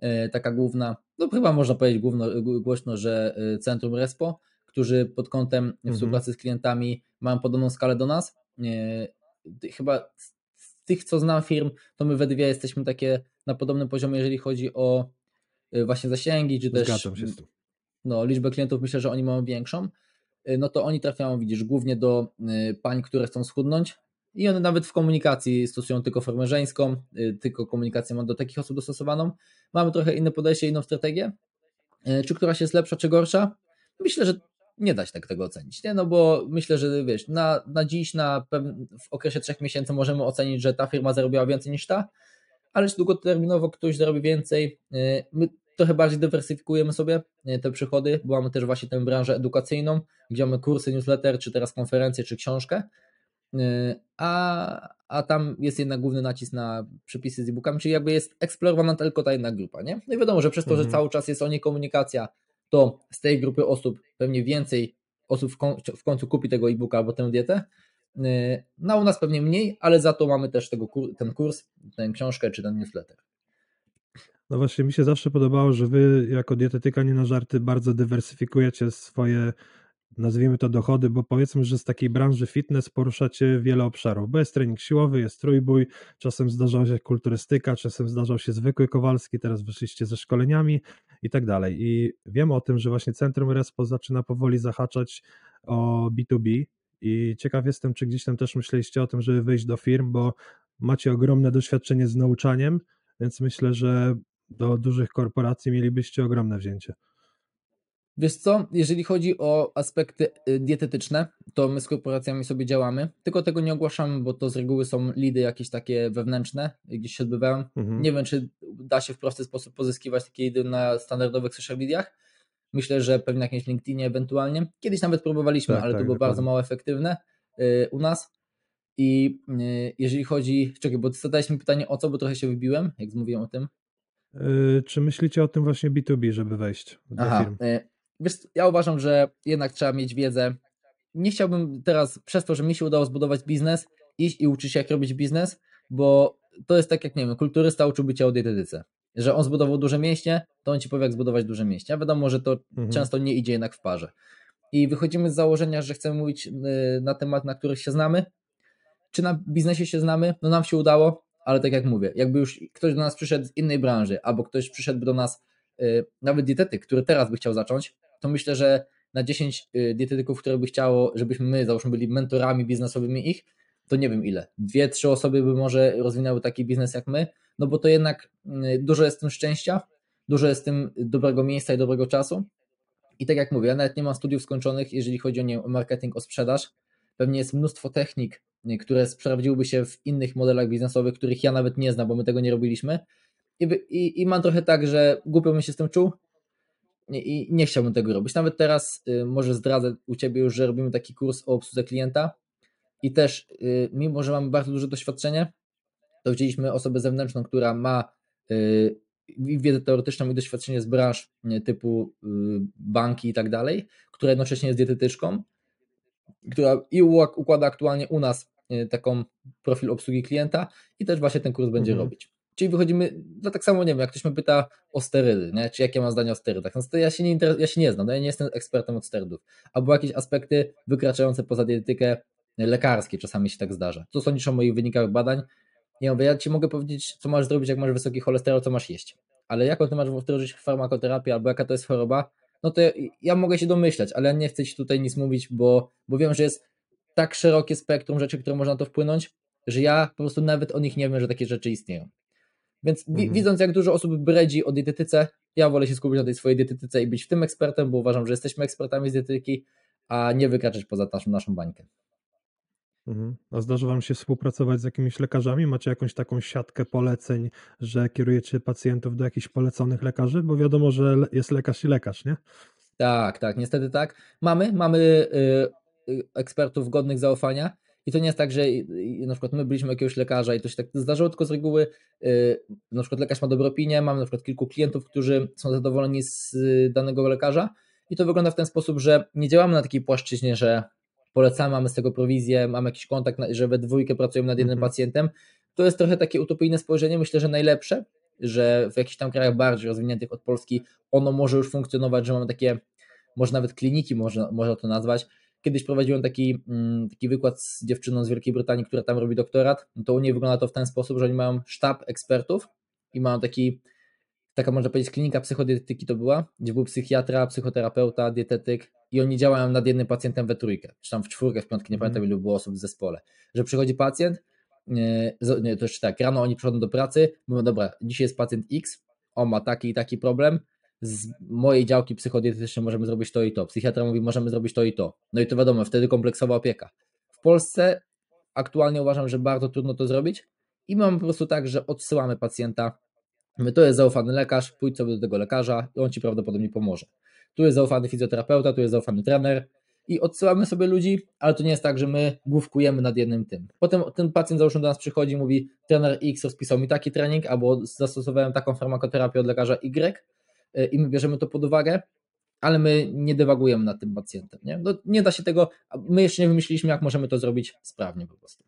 Y, taka główna, no chyba można powiedzieć główno, głośno, że Centrum Respo, którzy pod kątem mhm. współpracy z klientami mają podobną skalę do nas. Chyba z tych, co znam firm, to my we dwie jesteśmy takie na podobnym poziomie, jeżeli chodzi o Y, właśnie zasięgi, czy też się z tym. No, liczbę klientów myślę, że oni mają większą, y, no to oni trafiają, widzisz, głównie do y, pań, które chcą schudnąć i one nawet w komunikacji stosują tylko formę żeńską, tylko komunikację mam do takich osób dostosowaną. Mamy trochę inne podejście, inną strategię. Czy któraś jest lepsza, czy gorsza? Myślę, że nie da się tak tego ocenić, nie? No bo myślę, że wiesz, na, na dziś, na w okresie trzech miesięcy możemy ocenić, że ta firma zarobiła więcej niż ta, ale czy długoterminowo ktoś zarobi więcej. Y, my trochę bardziej dywersyfikujemy sobie y, te przychody, bo mamy też właśnie tę branżę edukacyjną, gdzie mamy kursy, newsletter, czy teraz konferencje, czy książkę, y, a, a tam jest jednak główny nacisk na przepisy z e-bookami, czyli jakby jest eksplorowana tylko ta jedna grupa, nie? No i wiadomo, że przez to, mhm. że cały czas jest o niej komunikacja, to z tej grupy osób pewnie więcej osób w końcu kupi tego e-booka albo tę dietę, no u nas pewnie mniej, ale za to mamy też tego, ten kurs, tę książkę czy ten newsletter. No właśnie, mi się zawsze podobało, że wy jako dietetyka nie na żarty bardzo dywersyfikujecie swoje, nazwijmy to dochody, bo powiedzmy, że z takiej branży fitness poruszacie wiele obszarów, bo jest trening siłowy, jest trójbój, czasem zdarzała się kulturystyka, czasem zdarzał się zwykły Kowalski, teraz wyszliście ze szkoleniami i tak dalej. I wiem o tym, że właśnie Centrum Respo zaczyna powoli zahaczać o B2B, i ciekaw jestem, czy gdzieś tam też myśleliście o tym, żeby wyjść do firm, bo macie ogromne doświadczenie z nauczaniem, więc myślę, że do dużych korporacji mielibyście ogromne wzięcie. Wiesz co, jeżeli chodzi o aspekty y, dietetyczne, to my z korporacjami sobie działamy, tylko tego nie ogłaszamy, bo to z reguły są lidy jakieś takie wewnętrzne, gdzieś się odbywają. Mhm. Nie wiem, czy da się w prosty sposób pozyskiwać takie lidy na standardowych social mediach, Myślę, że pewnie na jakimś LinkedInie ewentualnie. Kiedyś nawet próbowaliśmy, tak, ale tak, to było dokładnie. bardzo mało efektywne y, u nas. I y, jeżeli chodzi, czekaj, bo zadałeś mi pytanie o co, bo trochę się wybiłem, jak mówiłem o tym. Czy myślicie o tym właśnie B2B, żeby wejść do Aha, firm? Wiesz, ja uważam, że jednak trzeba mieć wiedzę. Nie chciałbym teraz przez to, że mi się udało zbudować biznes, iść i uczyć się jak robić biznes, bo to jest tak jak, nie wiem, kulturysta uczyłby cię o dietetyce że on zbudował duże mięśnie, to on ci powie, jak zbudować duże mięśnie. A wiadomo, że to mhm. często nie idzie jednak w parze. I wychodzimy z założenia, że chcemy mówić y, na temat, na których się znamy. Czy na biznesie się znamy? No nam się udało, ale tak jak mówię, jakby już ktoś do nas przyszedł z innej branży, albo ktoś przyszedł do nas, y, nawet dietetyk, który teraz by chciał zacząć, to myślę, że na 10 y, dietetyków, które by chciało, żebyśmy my, załóżmy, byli mentorami biznesowymi ich, to nie wiem ile. Dwie, trzy osoby by może rozwinęły taki biznes jak my, no bo to jednak mm, dużo jest w tym szczęścia, dużo jest w tym dobrego miejsca i dobrego czasu. I tak jak mówię, ja nawet nie mam studiów skończonych, jeżeli chodzi o, nie, o marketing, o sprzedaż. Pewnie jest mnóstwo technik, y, które sprawdziłyby się w innych modelach biznesowych, których ja nawet nie znam, bo my tego nie robiliśmy. I, i, i mam trochę tak, że głupio bym się z tym czuł i, nie chciałbym tego robić. Nawet teraz y, może zdradzę u Ciebie już, że robimy taki kurs o obsłudze klienta i też y, mimo, że mamy bardzo duże doświadczenie, to wzięliśmy osobę zewnętrzną, która ma y, wiedzę teoretyczną i doświadczenie z branż typu banki i tak dalej, która jednocześnie jest dietetyczką, która i układa aktualnie u nas taką profil obsługi klienta i też właśnie ten kurs będzie mhm. robić. Czyli wychodzimy, no tak samo nie wiem, jak ktoś mnie pyta o sterydy, nie? czy jakie mam zdanie o sterydach, no to ja się nie, ja się nie znam, no ja nie jestem ekspertem od sterydów, albo jakieś aspekty wykraczające poza dietetykę lekarskie czasami się tak zdarza. Co sądzisz o moich wynikach badań? Nie mówię, ja ci mogę powiedzieć, co masz zrobić, jak masz wysoki cholesterol, co masz jeść. Ale jaką ty masz wdrożyć farmakoterapię, albo jaka to jest choroba, no to ja, ja mogę się domyślać, ale nie chcę ci tutaj nic mówić, bo, bo wiem, że jest tak szerokie spektrum rzeczy, które można na to wpłynąć, że ja po prostu nawet o nich nie wiem, że takie rzeczy istnieją. Więc mhm. widząc, jak dużo osób bredzi o dietetyce, Ja wolę się skupić na tej swojej dietetyce i być w tym ekspertem, bo uważam, że jesteśmy ekspertami z dietetyki, a nie wykraczać poza naszą, naszą bańkę. Mhm. A zdarza Wam się współpracować z jakimiś lekarzami? Macie jakąś taką siatkę poleceń, że kierujecie pacjentów do jakichś poleconych lekarzy? Bo wiadomo, że jest lekarz i lekarz, nie? Tak, tak, niestety tak. Mamy, mamy y, y, ekspertów godnych zaufania i to nie jest tak, że na przykład my byliśmy jakiegoś lekarza i to się tak zdarzyło, tylko z reguły y, na przykład lekarz ma dobrą opinię, mamy na przykład kilku klientów, którzy są zadowoleni z danego lekarza i to wygląda w ten sposób, że nie działamy na takiej płaszczyźnie, że polecamy, mamy z tego prowizję, mamy jakiś kontakt, że we dwójkę pracujemy nad jednym mhm. pacjentem. To jest trochę takie utopijne spojrzenie, myślę, że najlepsze, że w jakichś tam krajach bardziej rozwiniętych od Polski ono może już funkcjonować, że mamy takie, może nawet kliniki można, można to nazwać. Kiedyś prowadziłem taki, mm, taki wykład z dziewczyną z Wielkiej Brytanii, która tam robi doktorat. To u niej wygląda to w ten sposób, że oni mają sztab ekspertów i mają taki, taka można powiedzieć klinika psychodietetyki to była, gdzie był psychiatra, psychoterapeuta, dietetyk i oni działają nad jednym pacjentem we trójkę, czy tam w czwórkę, w piątkę, nie pamiętam mhm. ilu było osób w zespole, że przychodzi pacjent, nie, to jeszcze tak, rano oni przychodzą do pracy, mówią, dobra, dzisiaj jest pacjent X, on ma taki i taki problem, z mojej działki psychodietetycznej możemy zrobić to i to. Psychiatra mówi, możemy zrobić to i to. No i to wiadomo, wtedy kompleksowa opieka. W Polsce aktualnie uważam, że bardzo trudno to zrobić i mamy po prostu tak, że odsyłamy pacjenta. My to jest zaufany lekarz, pójdź sobie do tego lekarza i on ci prawdopodobnie pomoże. Tu jest zaufany fizjoterapeuta, tu jest zaufany trener, i odsyłamy sobie ludzi, ale to nie jest tak, że my główkujemy nad jednym tym. Potem ten pacjent załóżmy do nas przychodzi i mówi, trener X rozpisał mi taki trening, albo zastosowałem taką farmakoterapię od lekarza Y y, i my bierzemy to pod uwagę, ale my nie dywagujemy nad tym pacjentem. Nie, no, nie da się tego, my jeszcze nie wymyśliliśmy, jak możemy to zrobić sprawnie po prostu.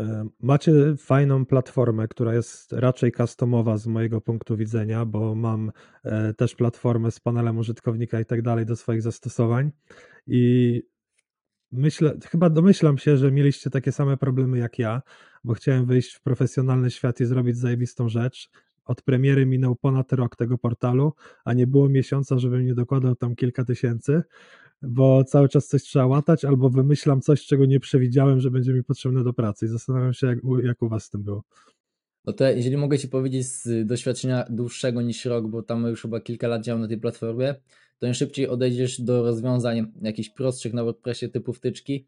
E, macie fajną platformę, która jest raczej customowa z mojego punktu widzenia, bo mam e, też platformę z panelem użytkownika i tak dalej do swoich zastosowań. I myślę, chyba domyślam się, że mieliście takie same problemy jak ja, bo chciałem wyjść w profesjonalny świat i zrobić zajebistą rzecz. Od premiery minął ponad rok tego portalu, a nie było miesiąca, żebym nie dokładał tam kilka tysięcy bo cały czas coś trzeba łatać, albo wymyślam coś, czego nie przewidziałem, że będzie mi potrzebne do pracy i zastanawiam się, jak, jak u Was z tym było. No to jeżeli mogę Ci powiedzieć z doświadczenia dłuższego niż rok, bo tam już chyba kilka lat działam na tej platformie, to im szybciej odejdziesz do rozwiązań jakichś prostszych na WordPressie typu wtyczki,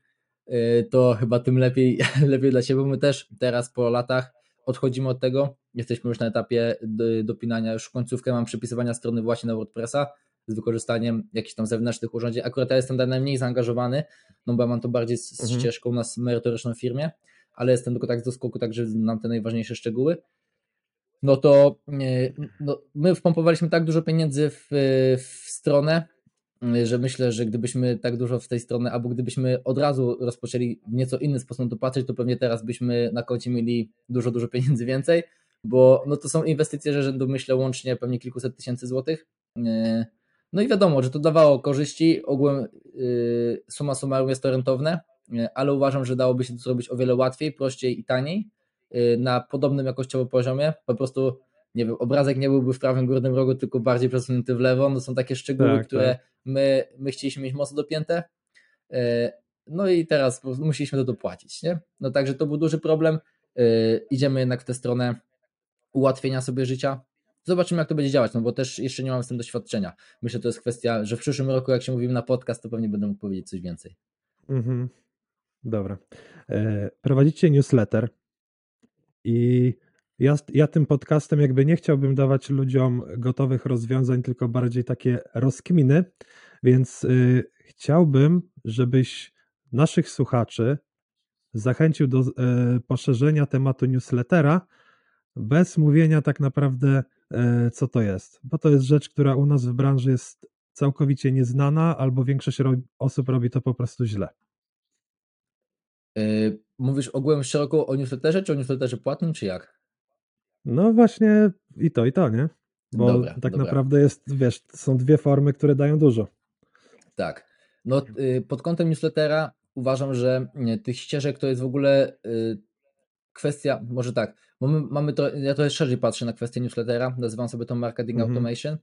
y, to chyba tym lepiej, lepiej dla Ciebie, my też teraz po latach odchodzimy od tego, jesteśmy już na etapie dopinania, już końcówkę mam przypisywania strony właśnie na WordPressa, z wykorzystaniem jakichś tam zewnętrznych urządzeń. Akurat ja jestem najmniej zaangażowany, no bo ja mam to bardziej z, mhm. ścieżką na merytoryczną firmie, ale jestem tylko tak z doskoku, także znam te najważniejsze szczegóły. No to no, my wpompowaliśmy tak dużo pieniędzy w, w stronę, że myślę, że gdybyśmy tak dużo w tej stronę, albo gdybyśmy od razu rozpoczęli w nieco inny sposób to patrzeć, to pewnie teraz byśmy na koncie mieli dużo, dużo pieniędzy więcej, bo no to są inwestycje, rzędu myślę łącznie pewnie kilkuset tysięcy złotych. No i wiadomo, że to dawało korzyści, ogółem yy, suma summarum jest to rentowne, ale uważam, że dałoby się to zrobić o wiele łatwiej, prościej i taniej na podobnym jakościowo poziomie. Po prostu, nie wiem, obrazek nie byłby w prawym górnym rogu, tylko bardziej przesunięty w lewo. No są takie szczegóły, tak, które tak. My, my chcieliśmy mieć mocno dopięte. Yy, no i teraz musieliśmy to dopłacić, nie? No także to był duży problem. Yy, idziemy jednak w tę stronę ułatwienia sobie życia, Zobaczymy, jak to będzie działać, no bo też jeszcze nie mam z tym doświadczenia. Myślę, że to jest kwestia, że w przyszłym roku, jak się mówimy na podcast, to pewnie będę mógł powiedzieć coś więcej. Mhm. Dobra. E, prowadzicie newsletter i ja, ja tym podcastem jakby nie chciałbym dawać ludziom gotowych rozwiązań, tylko bardziej takie rozkminy, więc y, chciałbym, żebyś naszych słuchaczy zachęcił do y, poszerzenia tematu newslettera bez mówienia tak naprawdę E, co to jest, bo to jest rzecz, która u nas w branży jest całkowicie nieznana, albo większość osób robi to po prostu źle. E, mówisz ogółem szeroko o newsletterze, czy o newsletterze płatnym, czy jak? No właśnie i to, i to, nie? Bo dobra, tak dobra. naprawdę jest, wiesz, są dwie formy, które dają dużo. Tak. No y, pod kątem newslettera uważam, że tych ścieżek to jest w ogóle y, kwestia, może tak, mamy, mamy to, ja trochę szerzej patrzę na kwestię newslettera, nazywam sobie to marketing -hmm. automation.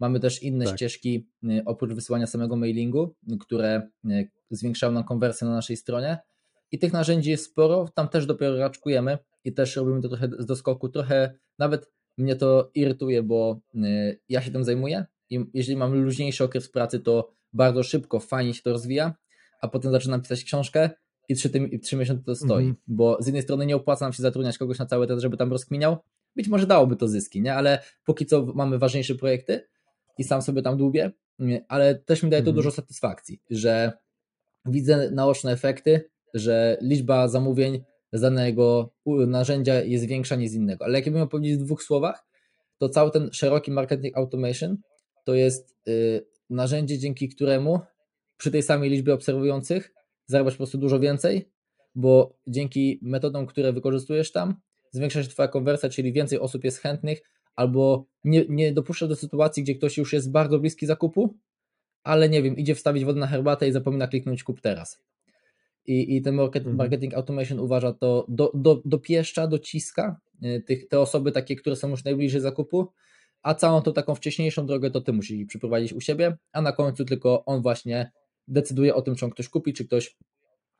Mamy też inne tak. ścieżki y, oprócz wysyłania samego mailingu, które y, zwiększają nam konwersję na naszej stronie. I tych narzędzi jest sporo, tam też dopiero raczkujemy i też robimy to trochę z doskoku, trochę nawet mnie to irytuje, bo y, ja się tym zajmuję i jeżeli mam luźniejszy okres pracy, to bardzo szybko, fajnie się to rozwija, a potem zaczynam pisać książkę i trzy, i trzy miesiące to stoi, Mhm. bo z jednej strony nie opłaca nam się zatrudniać kogoś na cały czas, żeby tam rozkminiał, być może dałoby to zyski, nie? ale póki co mamy ważniejsze projekty i sam sobie tam dłubię, ale też mi daje to Mhm. dużo satysfakcji, że widzę naoczne efekty, że liczba zamówień z danego narzędzia jest większa niż z innego. Ale jak ja bym miał powiedzieć w dwóch słowach, to cały ten szeroki marketing automation to jest y, narzędzie, dzięki któremu przy tej samej liczbie obserwujących zarabiasz po prostu dużo więcej, bo dzięki metodom, które wykorzystujesz tam, zwiększa się Twoja konwersja, czyli więcej osób jest chętnych, albo nie, nie dopuszczasz do sytuacji, gdzie ktoś już jest bardzo bliski zakupu, ale nie wiem, idzie wstawić wodę na herbatę i zapomina kliknąć kup teraz. I, i ten market, Mhm. marketing automation uważa to, do, do, dopieszcza, dociska y, tych, te osoby takie, które są już najbliżej zakupu, a całą tą taką wcześniejszą drogę to ty musisz przeprowadzić u siebie, a na końcu tylko on właśnie decyduje o tym, czy on ktoś kupi, czy ktoś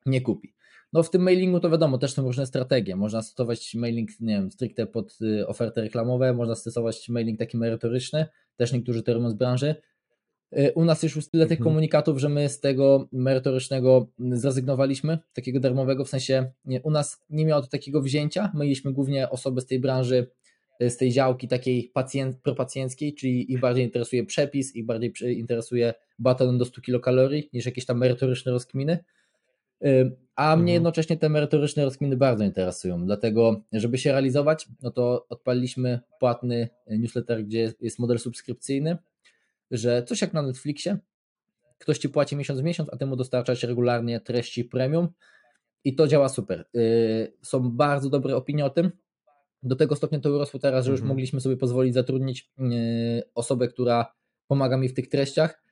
nie kupi. No w tym mailingu to wiadomo, też są różne strategie. Można stosować mailing, nie wiem, stricte pod y, oferty reklamowe, można stosować mailing taki merytoryczny, też niektórzy to robią z branży. Y, U nas już tyle tych Mhm. komunikatów, że my z tego merytorycznego zrezygnowaliśmy, takiego darmowego, w sensie nie, u nas nie miało to takiego wzięcia. My mieliśmy głównie osoby z tej branży, y, z tej działki takiej pacjent, propacjenckiej, czyli ich bardziej interesuje przepis, ich bardziej interesuje baton do 100 kilokalorii niż jakieś tam merytoryczne rozkminy. Y, A mnie Mhm. jednocześnie te merytoryczne rozkminy bardzo interesują, dlatego żeby się realizować, no to odpaliliśmy płatny newsletter, gdzie jest model subskrypcyjny, że coś jak na Netflixie, ktoś ci płaci miesiąc w miesiąc, a ty mu dostarczasz regularnie treści premium i to działa super. Yy, Są bardzo dobre opinie o tym. Do tego stopnia to urosło teraz, że już Mhm. mogliśmy sobie pozwolić zatrudnić yy, osobę, która pomaga mi w tych treściach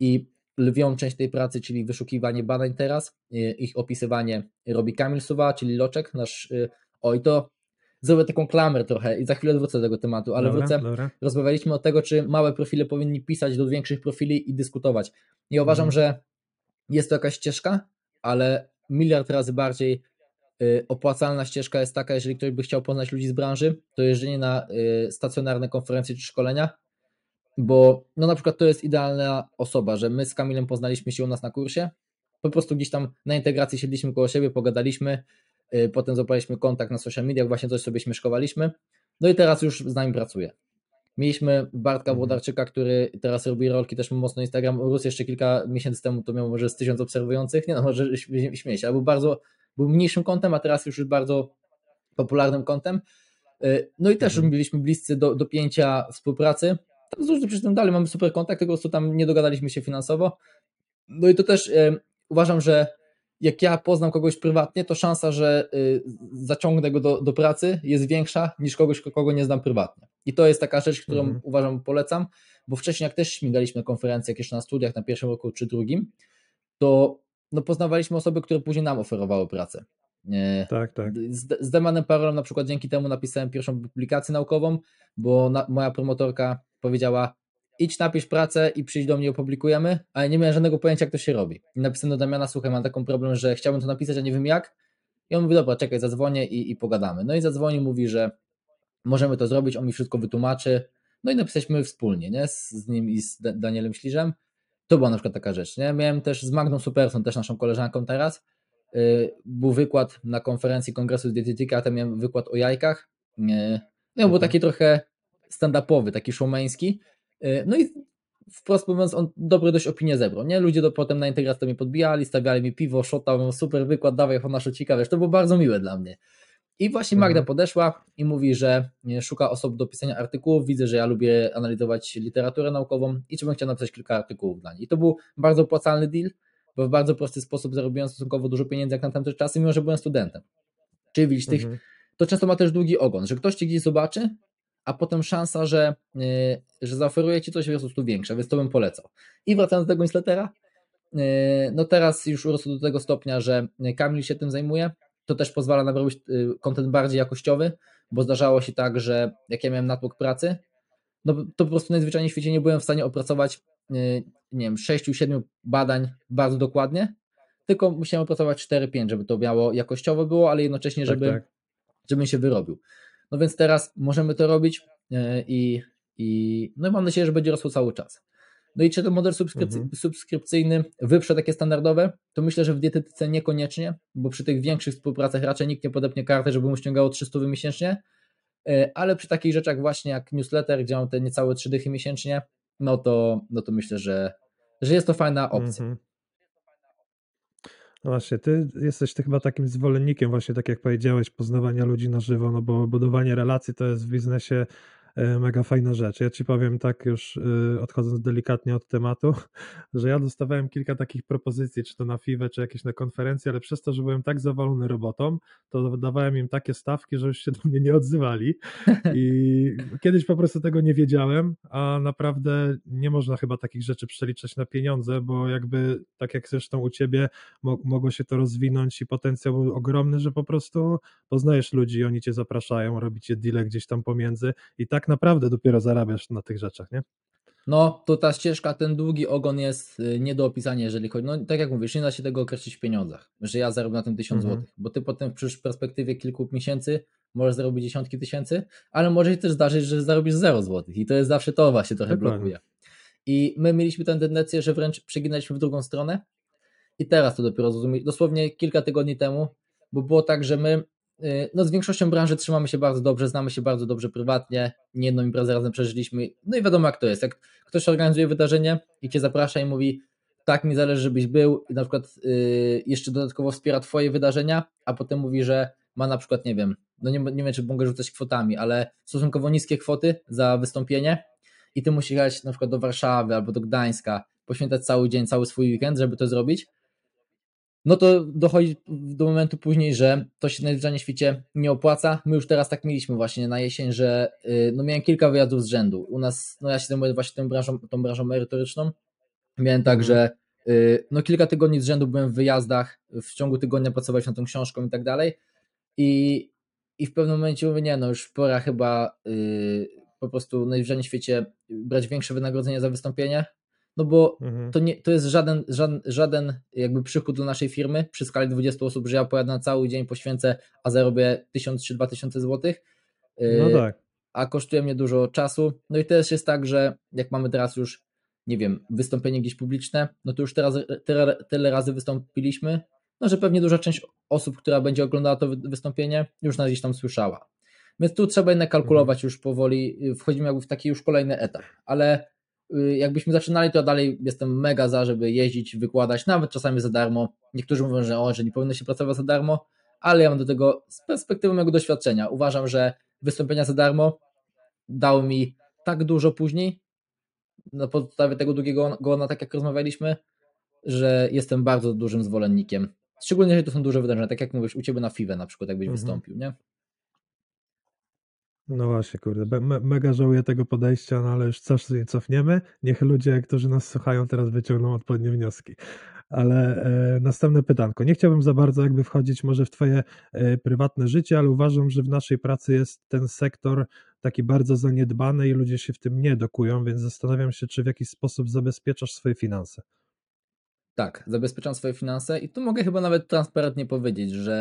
i lwią część tej pracy, czyli wyszukiwanie badań teraz, yy, ich opisywanie robi Kamil Suwa, czyli Loczek, nasz, oj to zrobię taką klamrę trochę i za chwilę wrócę do tego tematu, ale dobra, wrócę, dobra. rozmawialiśmy o tego, czy małe profile powinni pisać do większych profili i dyskutować. Ja uważam, Mhm. że jest to jakaś ścieżka, ale miliard razy bardziej y, opłacalna ścieżka jest taka, jeżeli ktoś by chciał poznać ludzi z branży, to jeżdżenie na y, stacjonarne konferencje czy szkolenia, bo no na przykład to jest idealna osoba, że my z Kamilem poznaliśmy się u nas na kursie, po prostu gdzieś tam na integracji siedliśmy koło siebie, pogadaliśmy, potem złapaliśmy kontakt na social mediach, właśnie coś sobie śmieszkowaliśmy, no i teraz już z nami pracuje. Mieliśmy Bartka Mhm. Włodarczyka, który teraz robi rolki, też mocno Instagram, urósł jeszcze kilka miesięcy temu, to miał może z tysiąc obserwujących, nie no, może śmie- śmieję się, ale był bardzo, był mniejszym kontem, a teraz już jest bardzo popularnym kontem. Y, No i też Mhm. byliśmy bliscy do, do pięcia współpracy. Tam z różnych przyczyn dalej mamy super kontakt, tylko po prostu tam nie dogadaliśmy się finansowo. No i to też y, uważam, że jak ja poznam kogoś prywatnie, to szansa, że y, zaciągnę go do, do pracy jest większa niż kogoś, kogo nie znam prywatnie. I to jest taka rzecz, którą Mhm. uważam, polecam, bo wcześniej jak też śmigaliśmy na konferencjach jeszcze na studiach na pierwszym roku czy drugim, to no, poznawaliśmy osoby, które później nam oferowały pracę. Tak, tak. z, z Demanem Parolem na przykład dzięki temu napisałem pierwszą publikację naukową, bo na, moja promotorka powiedziała idź napisz pracę i przyjdź do mnie opublikujemy, ale nie miałem żadnego pojęcia jak to się robi. I napisałem do Damiana, słuchaj mam taką problem, że chciałbym to napisać, a nie wiem jak. I on mówi, dobra, czekaj, zadzwonię i, i pogadamy. No i zadzwoni, mówi, że możemy to zrobić, on mi wszystko wytłumaczy. No i napisaliśmy wspólnie, nie? Z, z nim i z Da- Danielem Śliżem. To była na przykład taka rzecz, nie? Miałem też z Magdą Superson, też naszą koleżanką teraz, yy, był wykład na konferencji Kongresu z Dietetyki, a tam miałem wykład o jajkach. Yy, No, był Mhm. taki trochę stand-upowy, taki showmeński. Yy, No i wprost mówiąc, on dobre dość opinie zebrał, nie? Ludzie do, potem na integracji to mnie podbijali, stawiali mi piwo, szota, mówią, super wykład, dawaj na szocika, wiesz, to było bardzo miłe dla mnie. I właśnie Magda Mhm. podeszła i mówi, że nie, szuka osób do pisania artykułów. Widzę, że ja lubię analizować literaturę naukową i czy bym chciał napisać kilka artykułów dla niej. I to był bardzo opłacalny deal, bo w bardzo prosty sposób zarobiłem stosunkowo dużo pieniędzy jak na tamte czasy, mimo że byłem studentem. Czyli widzisz, tych, Mhm. to często ma też długi ogon, że ktoś cię gdzieś zobaczy, a potem szansa, że, yy, że zaoferuje ci coś jest po prostu większa, więc to bym polecał. I wracając do tego newslettera, yy, no teraz już urosł do tego stopnia, że Kamil się tym zajmuje, to też pozwala nam robić yy, content bardziej jakościowy, bo zdarzało się tak, że jak ja miałem natłok pracy, no to po prostu najzwyczajniej w świecie nie byłem w stanie opracować, nie wiem, 6-7 badań bardzo dokładnie, tylko musiałem opracować 4-5, żeby to miało jakościowo było, ale jednocześnie, Tak, żeby tak. żebym się wyrobił. No więc teraz możemy to robić. i, i no mam nadzieję, że będzie rosło cały czas. No i czy ten model subskrypcy, mhm. subskrypcyjny wyprze takie standardowe? To myślę, że w dietetyce niekoniecznie, bo przy tych większych współpracach raczej nikt nie podepnie kartę, żeby mu ściągało 300 miesięcznie, e, ale przy takich rzeczach właśnie jak newsletter, gdzie mam te niecałe 3 dychy miesięcznie, no to, no to myślę, że, że jest to fajna opcja. Mhm. No właśnie, ty jesteś ty chyba takim zwolennikiem właśnie, tak jak powiedziałeś, poznawania ludzi na żywo, no bo budowanie relacji to jest w biznesie mega fajna rzecz. Ja ci powiem tak już e, odchodząc delikatnie od tematu, że ja dostawałem kilka takich propozycji, czy to na FIWE, czy jakieś na konferencje, ale przez to, że byłem tak zawalony robotą, to dawałem im takie stawki, że już się do mnie nie odzywali i kiedyś po prostu tego nie wiedziałem, a naprawdę nie można chyba takich rzeczy przeliczać na pieniądze, bo jakby tak jak zresztą u ciebie mogło się to rozwinąć i potencjał był ogromny, że po prostu poznajesz ludzi, oni cię zapraszają, robicie deale gdzieś tam pomiędzy i tak naprawdę dopiero zarabiasz na tych rzeczach, nie? No, to ta ścieżka, ten długi ogon jest y, nie do opisania, jeżeli chodzi. No, tak jak mówisz, nie da się tego określić w pieniądzach, że ja zarobię na tym tysiąc mhm. złotych, bo ty potem w perspektywie kilku miesięcy możesz zarobić dziesiątki tysięcy, ale może się też zdarzyć, że zarobisz 0 złotych i to jest zawsze to właśnie trochę Dokładnie. blokuje. I my mieliśmy tę tendencję, że wręcz przeginaliśmy w drugą stronę i teraz to dopiero zrozumieć. Dosłownie kilka tygodni temu, bo było tak, że my no z większością branży trzymamy się bardzo dobrze, znamy się bardzo dobrze prywatnie, nie jedną imprezę razem przeżyliśmy, no i wiadomo jak to jest, jak ktoś organizuje wydarzenie i Cię zaprasza i mówi tak mi zależy, żebyś był i na przykład yy, jeszcze dodatkowo wspiera Twoje wydarzenia, a potem mówi, że ma na przykład, nie wiem, no nie, nie wiem czy mogę rzucać kwotami, ale stosunkowo niskie kwoty za wystąpienie i Ty musisz jechać na przykład do Warszawy albo do Gdańska, poświęcać cały dzień, cały swój weekend, żeby to zrobić, no to dochodzi do momentu później, że to się najzwyczajniej w świecie nie opłaca. My już teraz tak mieliśmy właśnie na jesień, że y, no miałem kilka wyjazdów z rzędu. U nas, no ja się zajmuję właśnie tą branżą, tą branżą merytoryczną. Miałem tak, mhm. że y, no kilka tygodni z rzędu byłem w wyjazdach, w ciągu tygodnia pracowałem nad tą książką i tak dalej. I, i w pewnym momencie mówię, nie no już pora chyba yy, po prostu najwyżej w świecie brać większe wynagrodzenie za wystąpienie, no bo mhm. to, nie, to jest żaden, żaden, żaden jakby przychód dla naszej firmy przy skali 20 osób, że ja pojadę na cały dzień, poświęcę, a zarobię 1000 czy 2000 złotych. No y, tak. A kosztuje mnie dużo czasu. No i też jest tak, że jak mamy teraz już, nie wiem, wystąpienie gdzieś publiczne, no to już teraz tyle, tyle razy wystąpiliśmy, no że pewnie duża część osób, która będzie oglądała to wystąpienie, już nas gdzieś tam słyszała. Więc tu trzeba jednak kalkulować mhm. już powoli, wchodzimy jakby w taki już kolejny etap, ale Y, jakbyśmy zaczynali, to dalej jestem mega za, żeby jeździć, wykładać, nawet czasami za darmo. Niektórzy mówią, że o, że nie powinno się pracować za darmo, ale ja mam do tego z perspektywy mojego doświadczenia. Uważam, że wystąpienia za darmo dały mi tak dużo później, na podstawie tego długiego gona, tak jak rozmawialiśmy, że jestem bardzo dużym zwolennikiem. Szczególnie, jeżeli to są duże wydarzenia, tak jak mówisz, u Ciebie na FIWE na przykład, jakbyś mhm. wystąpił, nie? No właśnie, kurde, me mega żałuję tego podejścia, no ale już coś nie cofniemy. Niech ludzie, którzy nas słuchają, teraz wyciągną odpowiednie wnioski. Ale e, następne pytanko. Nie chciałbym za bardzo jakby wchodzić może w Twoje e, prywatne życie, ale uważam, że w naszej pracy jest ten sektor taki bardzo zaniedbany i ludzie się w tym nie dokują, więc zastanawiam się, czy w jakiś sposób zabezpieczasz swoje finanse. Tak, zabezpieczam swoje finanse i tu mogę chyba nawet transparentnie powiedzieć, że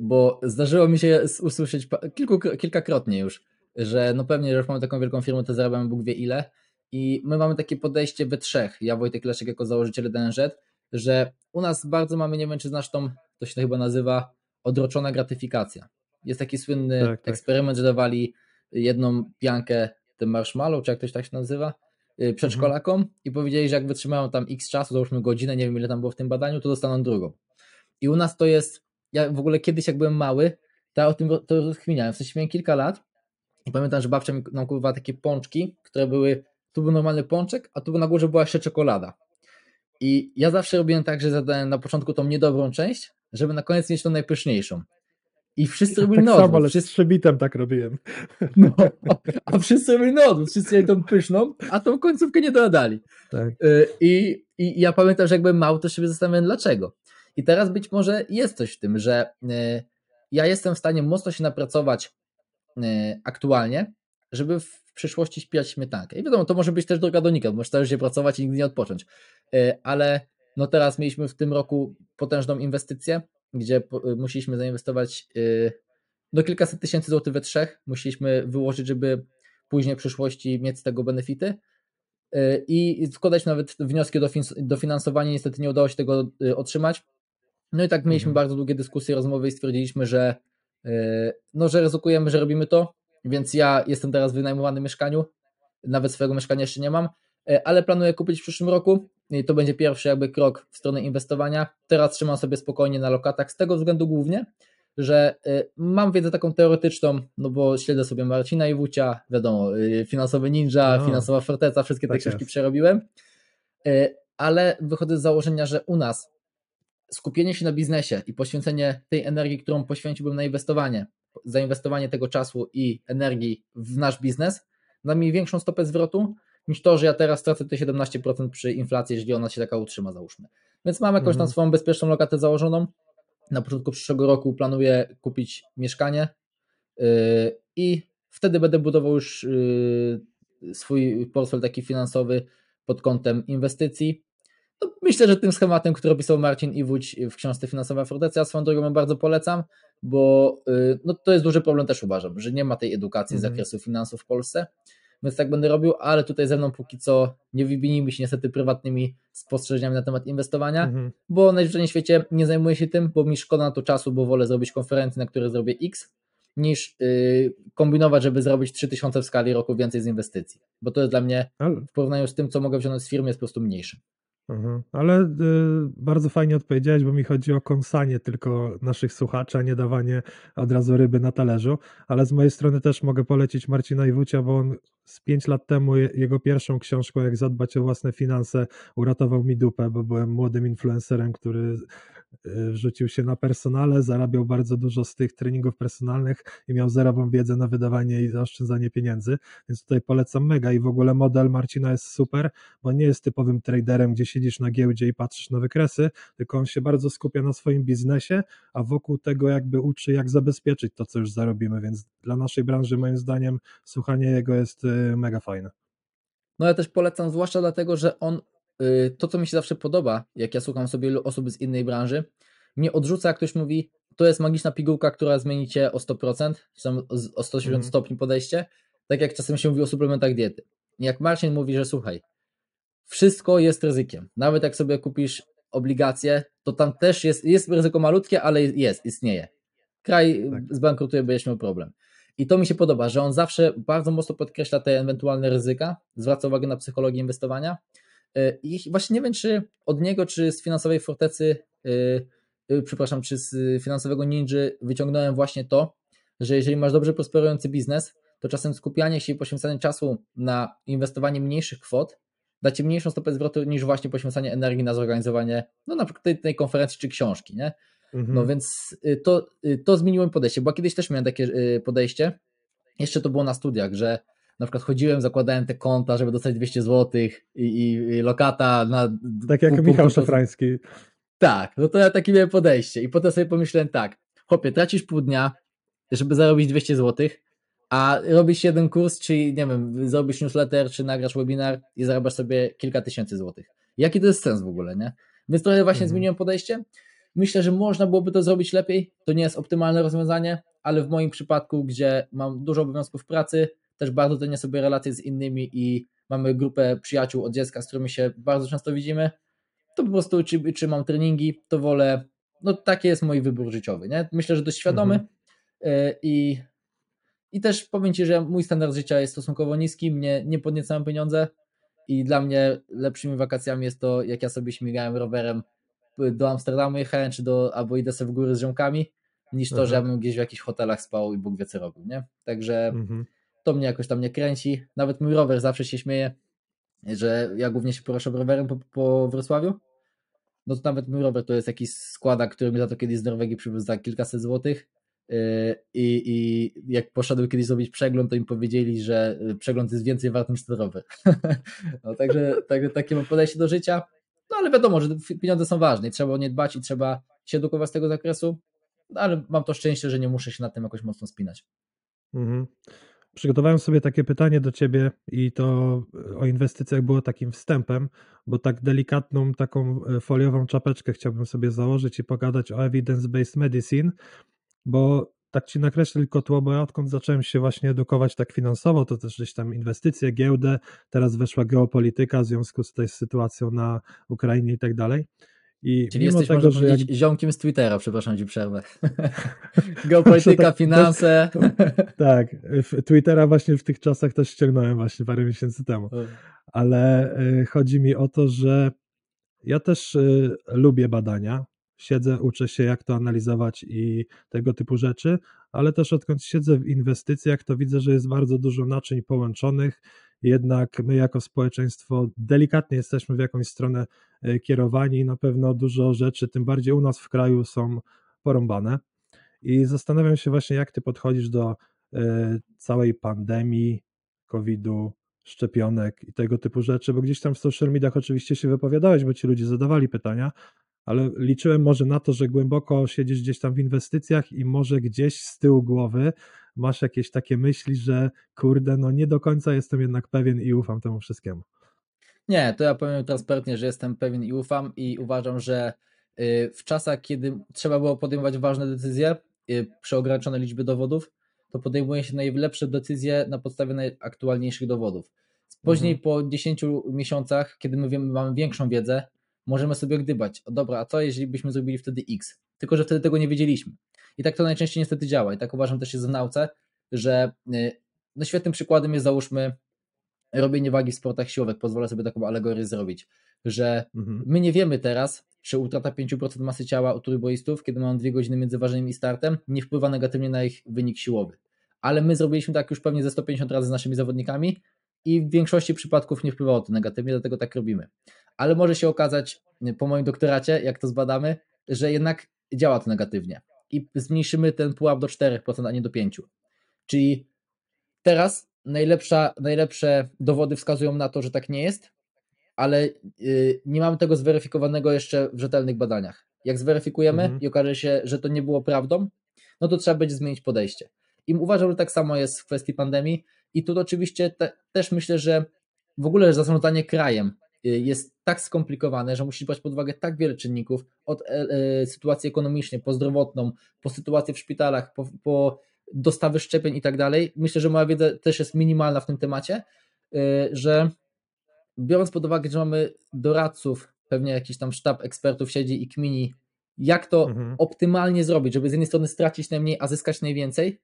bo zdarzyło mi się usłyszeć kilku, kilkakrotnie już, że no pewnie, że już mamy taką wielką firmę, to zarabiamy Bóg wie ile i my mamy takie podejście we trzech, ja Wojtek Leszek jako założyciel DNZ, że u nas bardzo mamy, nie wiem czy znasz tą, to się to chyba nazywa odroczona gratyfikacja. Jest taki słynny tak, tak. eksperyment, że dawali jedną piankę tym marshmallow, czy jak ktoś tak się nazywa, y, przedszkolakom mhm. i powiedzieli, że jak wytrzymają tam x czasu, załóżmy godzinę, nie wiem ile tam było w tym badaniu, to dostaną drugą. I u nas to jest ja w ogóle kiedyś jak byłem mały, to ja o tym to rozkminiałem. W sensie miałem kilka lat i pamiętam, że babcia mi nam takie pączki, które były, tu był normalny pączek, a tu na górze była jeszcze czekolada. I ja zawsze robiłem tak, że zadałem na początku tą niedobrą część, żeby na koniec mieć tą najpyszniejszą. I wszyscy robili tak odwrót. ale wszyscy... z przebitem tak robiłem. No, a wszyscy robili na odwrót. Wszyscy mieli tą pyszną, a tą końcówkę nie dodali. Tak. Y, I, I ja pamiętam, że jak byłem mały, to sobie zastanawiałem dlaczego. I teraz być może jest coś w tym, że e, ja jestem w stanie mocno się napracować e, aktualnie, żeby w przyszłości śpiewać śmietankę. I wiadomo, to może być też droga do nikąd, możesz się pracować i nigdy nie odpocząć. E, ale no teraz mieliśmy w tym roku potężną inwestycję, gdzie musieliśmy zainwestować do kilkaset tysięcy złotych we trzech. Musieliśmy wyłożyć, żeby później w przyszłości mieć z tego benefity i składać nawet wnioski o dofinansowanie. Niestety nie udało się tego otrzymać. No i tak mieliśmy mhm. bardzo długie dyskusje, rozmowy i stwierdziliśmy, że no, że ryzykujemy, że robimy to, więc ja jestem teraz w wynajmowanym mieszkaniu, nawet swojego mieszkania jeszcze nie mam, e, ale planuję kupić w przyszłym roku i to będzie pierwszy jakby krok w stronę inwestowania. Teraz trzymam sobie spokojnie na lokatach z tego względu głównie, że e, mam wiedzę taką teoretyczną, no bo śledzę sobie Marcina Iwucia, wiadomo, e, finansowy ninja, no, finansowa forteca, wszystkie te tak książki jest. przerobiłem, ale wychodzę z założenia, że u nas skupienie się na biznesie i poświęcenie tej energii, którą poświęciłbym na inwestowanie, zainwestowanie tego czasu i energii w nasz biznes, da mi większą stopę zwrotu niż to, że ja teraz stracę te 17% przy inflacji, jeżeli ona się taka utrzyma, załóżmy. Więc mam jakąś tam mhm. swoją bezpieczną lokatę założoną. Na początku przyszłego roku planuję kupić mieszkanie yy, i wtedy będę budował już yy, swój portfel taki finansowy pod kątem inwestycji no, myślę, że tym schematem, który opisał Marcin Iwódź w książce Finansowa Fortecja, swoją drogą bardzo polecam, bo y, no, to jest duży problem też uważam, że nie ma tej edukacji z mhm. zakresu finansów w Polsce, więc tak będę robił, ale tutaj ze mną póki co nie wybinijmy się niestety prywatnymi spostrzeżeniami na temat inwestowania, mhm. bo najwyżej w świecie nie zajmuję się tym, bo mi szkoda na to czasu, bo wolę zrobić konferencję, na której zrobię X, niż yy, kombinować, żeby zrobić 3000 w skali roku więcej z inwestycji, bo to jest dla mnie w porównaniu z tym, co mogę wziąć z firmy, jest po prostu mniejsze. Mhm. Ale y, bardzo fajnie odpowiedziałeś, bo mi chodzi o kąsanie tylko naszych słuchaczy, a nie dawanie od razu ryby na talerzu. Ale z mojej strony też mogę polecić Marcina Iwucia, bo on z pięć lat temu jego pierwszą książką, jak zadbać o własne finanse, uratował mi dupę, bo byłem młodym influencerem, który rzucił się na personale, zarabiał bardzo dużo z tych treningów personalnych i miał zerową wiedzę na wydawanie i zaoszczędzanie pieniędzy, więc tutaj polecam mega. I w ogóle model Marcina jest super, bo nie jest typowym traderem, gdzie siedzisz na giełdzie i patrzysz na wykresy, tylko on się bardzo skupia na swoim biznesie, a wokół tego jakby uczy jak zabezpieczyć to, co już zarobimy, więc dla naszej branży moim zdaniem słuchanie jego jest y, mega fajne. No ja też polecam, zwłaszcza dlatego, że on Y, to, co mi się zawsze podoba, jak ja słucham sobie osób z innej branży, mnie odrzuca, jak ktoś mówi, to jest magiczna pigułka, która zmieni cię o 100%, czy tam o 180 mm. stopni podejście, tak jak czasem się mówi o suplementach diety. Jak Marcin mówi, że słuchaj, wszystko jest ryzykiem. Nawet jak sobie kupisz obligacje, to tam też jest, jest ryzyko malutkie, ale jest, istnieje. Kraj tak. zbankrutuje, będziesz miał problem. I to mi się podoba, że on zawsze bardzo mocno podkreśla te ewentualne ryzyka, zwraca uwagę na psychologię inwestowania I właśnie nie wiem, czy od niego, czy z finansowej fortecy, yy, przepraszam, czy z finansowego ninja wyciągnąłem właśnie to, że jeżeli masz dobrze prosperujący biznes, to czasem skupianie się i poświęcanie czasu na inwestowanie mniejszych kwot da ci mniejszą stopę zwrotu niż właśnie poświęcanie energii na zorganizowanie, no na przykład tej, tej konferencji czy książki, nie? Mhm. No więc to, to zmieniło mi podejście, bo kiedyś też miałem takie podejście, jeszcze to było na studiach, że na przykład chodziłem, zakładałem te konta, żeby dostać 200 zł i, i, lokata na... Tak jak pół, Michał Szafrański. Tak, no to ja takie miałem podejście i potem sobie pomyślałem tak, chłopie, tracisz pół dnia, żeby zarobić 200 zł, a robisz jeden kurs, czy nie wiem, zrobisz newsletter, czy nagrasz webinar i zarabiasz sobie kilka tysięcy złotych. Jaki to jest sens w ogóle, nie? Więc trochę właśnie mhm. zmieniłem podejście. Myślę, że można byłoby to zrobić lepiej. To nie jest optymalne rozwiązanie, ale w moim przypadku, gdzie mam dużo obowiązków pracy, też bardzo cenię sobie relacje z innymi i mamy grupę przyjaciół od dziecka, z którymi się bardzo często widzimy, to po prostu czy, czy mam treningi, to wolę, no taki jest mój wybór życiowy, nie? Myślę, że dość świadomy mhm. E, i, i też powiem Ci, że mój standard życia jest stosunkowo niski, mnie nie podniecają pieniądze i dla mnie lepszymi wakacjami jest to, jak ja sobie śmigałem rowerem do Amsterdamu jechałem, czy do, albo idę sobie w góry z ziomkami, niż to, że ja bym gdzieś w jakichś hotelach spał i Bóg wie co robił, nie? Także mhm to mnie jakoś tam nie kręci. Nawet mój rower zawsze się śmieje, że ja głównie się poruszam rowerem po, po Wrocławiu. No to nawet mój rower to jest jakiś składak, który mi za to kiedyś z Norwegii przywiózł za kilkaset złotych. Yy, I, I jak poszedłem kiedyś zrobić przegląd, to im powiedzieli, że przegląd jest więcej wart niż ten rower. no, także, także takie mam podejście do życia. No ale wiadomo, że pieniądze są ważne i trzeba o nie dbać i trzeba się edukować z tego zakresu. No, ale mam to szczęście, że nie muszę się na tym jakoś mocno spinać. Mhm. Przygotowałem sobie takie pytanie do ciebie i to e, o inwestycjach było takim wstępem, bo tak delikatną, taką e, foliową czapeczkę chciałbym sobie założyć i pogadać o evidence-based medicine, bo tak ci nakreślę tylko tło, bo ja odkąd zacząłem się właśnie edukować tak finansowo, to też gdzieś tam inwestycje, giełdę, teraz weszła geopolityka w związku z tej sytuacją na Ukrainie i tak dalej. I Czyli mimo jesteś, tego, że jak... ziomkiem z Twittera, przepraszam ci przerwę. Geopolityka, tak, finanse. tak, Twittera właśnie w tych czasach też ściągnąłem właśnie parę miesięcy temu. Ale y, chodzi mi o to, że ja też y, lubię badania, siedzę, uczę się, jak to analizować i tego typu rzeczy, ale też odkąd siedzę w inwestycjach, to widzę, że jest bardzo dużo naczyń połączonych. Jednak my, jako społeczeństwo, delikatnie jesteśmy w jakąś stronę e, kierowani i na pewno dużo rzeczy, tym bardziej u nas w kraju, są porąbane. I zastanawiam się właśnie, jak ty podchodzisz do e, całej pandemii, COVID-u, szczepionek i tego typu rzeczy, bo gdzieś tam w social mediach oczywiście się wypowiadałeś, bo ci ludzie zadawali pytania, ale liczyłem może na to, że głęboko siedzisz gdzieś tam w inwestycjach i może gdzieś z tyłu głowy masz jakieś takie myśli, że kurde, no nie do końca jestem jednak pewien i ufam temu wszystkiemu. Nie, to ja powiem transparentnie, że jestem pewien i ufam i uważam, że y, w czasach, kiedy trzeba było podejmować ważne decyzje y, przy ograniczonej liczbie dowodów, to podejmuje się najlepsze decyzje na podstawie najaktualniejszych dowodów. Później mhm. po 10 miesiącach, kiedy my wiemy, mamy większą wiedzę, możemy sobie gdybać, o dobra, a co jeśli byśmy zrobili wtedy X? Tylko, że wtedy tego nie wiedzieliśmy. I tak to najczęściej niestety działa. I tak uważam też jest w nauce, że y, no świetnym przykładem jest załóżmy robienie wagi w sportach siłowych. Pozwolę sobie taką alegorię zrobić, że mhm. my nie wiemy teraz, czy utrata 5% masy ciała u trójboistów, kiedy mamy dwie godziny między ważeniem i startem, nie wpływa negatywnie na ich wynik siłowy. Ale my zrobiliśmy tak już pewnie ze 150 razy z naszymi zawodnikami i w większości przypadków nie wpływało to negatywnie, dlatego tak robimy. Ale może się okazać po moim doktoracie, jak to zbadamy, że jednak działa to negatywnie i zmniejszymy ten pułap do 4%, a nie do 5%. Czyli teraz najlepsza, najlepsze dowody wskazują na to, że tak nie jest, ale yy, nie mamy tego zweryfikowanego jeszcze w rzetelnych badaniach. Jak zweryfikujemy mhm. i okaże się, że to nie było prawdą, no to trzeba będzie zmienić podejście. I uważam, że tak samo jest w kwestii pandemii. I tu oczywiście te, też myślę, że w ogóle zarządzanie krajem y, jest tak skomplikowane, że musi brać pod uwagę tak wiele czynników, od e, e, sytuacji ekonomicznej, po zdrowotną, po sytuację w szpitalach, po, po dostawy szczepień i tak dalej. Myślę, że moja wiedza też jest minimalna w tym temacie, y, że biorąc pod uwagę, że mamy doradców, pewnie jakiś tam sztab ekspertów siedzi i kmini, jak to mhm. optymalnie zrobić, żeby z jednej strony stracić najmniej, a zyskać najwięcej,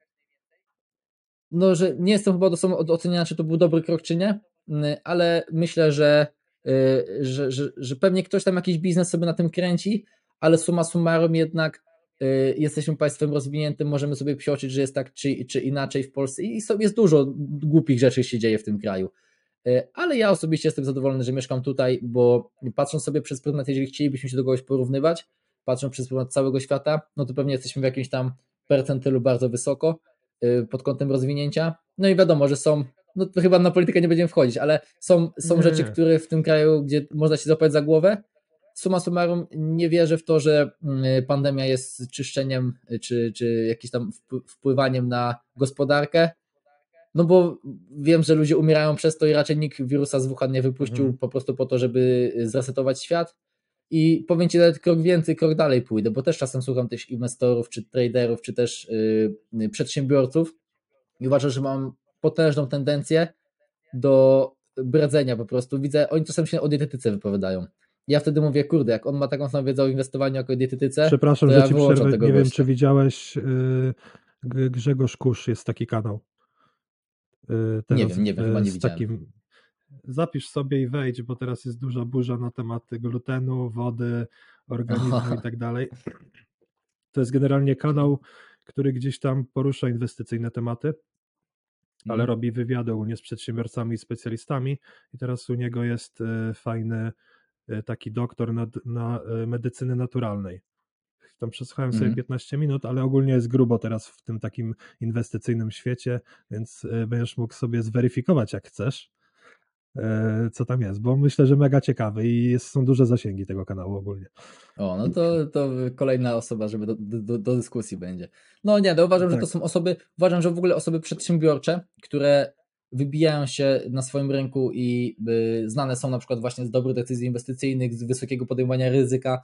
no, że nie jestem chyba do, do oceniania, czy to był dobry krok, czy nie, mm, ale myślę, że, y, że, że, że pewnie ktoś tam jakiś biznes sobie na tym kręci, ale suma summarum jednak y, jesteśmy państwem rozwiniętym, możemy sobie psioczyć, że jest tak czy, czy inaczej w Polsce i jest dużo głupich rzeczy się dzieje w tym kraju. Y, ale ja osobiście jestem zadowolony, że mieszkam tutaj, bo patrząc sobie przez pryzmat, jeżeli chcielibyśmy się do kogoś porównywać, patrząc przez pryzmat całego świata, no to pewnie jesteśmy w jakimś tam percentylu bardzo wysoko, pod kątem rozwinięcia. No i wiadomo, że są, no to chyba na politykę nie będziemy wchodzić, ale są, są rzeczy, które w tym kraju, gdzie można się złapać za głowę. Suma summarum nie wierzę w to, że mm, pandemia jest czyszczeniem czy, czy jakimś tam wpływaniem na gospodarkę. No bo wiem, że ludzie umierają przez to i raczej nikt wirusa z Wuhan nie wypuścił mhm. po prostu po to, żeby zresetować świat. I powiem Ci nawet krok więcej, krok dalej pójdę, bo też czasem słucham tych inwestorów, czy traderów, czy też yy, przedsiębiorców i uważam, że mam potężną tendencję do bredzenia po prostu. Widzę, oni czasem się o dietetyce wypowiadają. Ja wtedy mówię, kurde, jak on ma taką samą wiedzę o inwestowaniu jako o dietetyce, Przepraszam, to że ja ci przerwę. Nie gościa. wiem, czy widziałeś yy, Grzegorz Kusz, jest taki kanał. Yy, nie wiem, nie wiem, chyba nie widziałem. Takim, zapisz sobie i wejdź, bo teraz jest duża burza na temat glutenu, wody, organizmu i tak dalej. To jest generalnie kanał, który gdzieś tam porusza inwestycyjne tematy, ale mm. robi wywiady ogólnie z przedsiębiorcami i specjalistami i teraz u niego jest e, fajny e, taki doktor na, na e, medycyny naturalnej. Tam przesłuchałem sobie 15 mm. minut, ale ogólnie jest grubo teraz w tym takim inwestycyjnym świecie, więc będziesz mógł sobie zweryfikować jak chcesz. E, co tam jest, bo myślę, że mega ciekawy i jest, są duże zasięgi tego kanału ogólnie. O, no to, to kolejna osoba, żeby do, do, do dyskusji będzie. No nie, no uważam, tak. że to tak. są osoby, uważam, że w ogóle osoby przedsiębiorcze, które wybijają się na swoim rynku i znane są na przykład właśnie z dobrych decyzji inwestycyjnych, z wysokiego podejmowania ryzyka,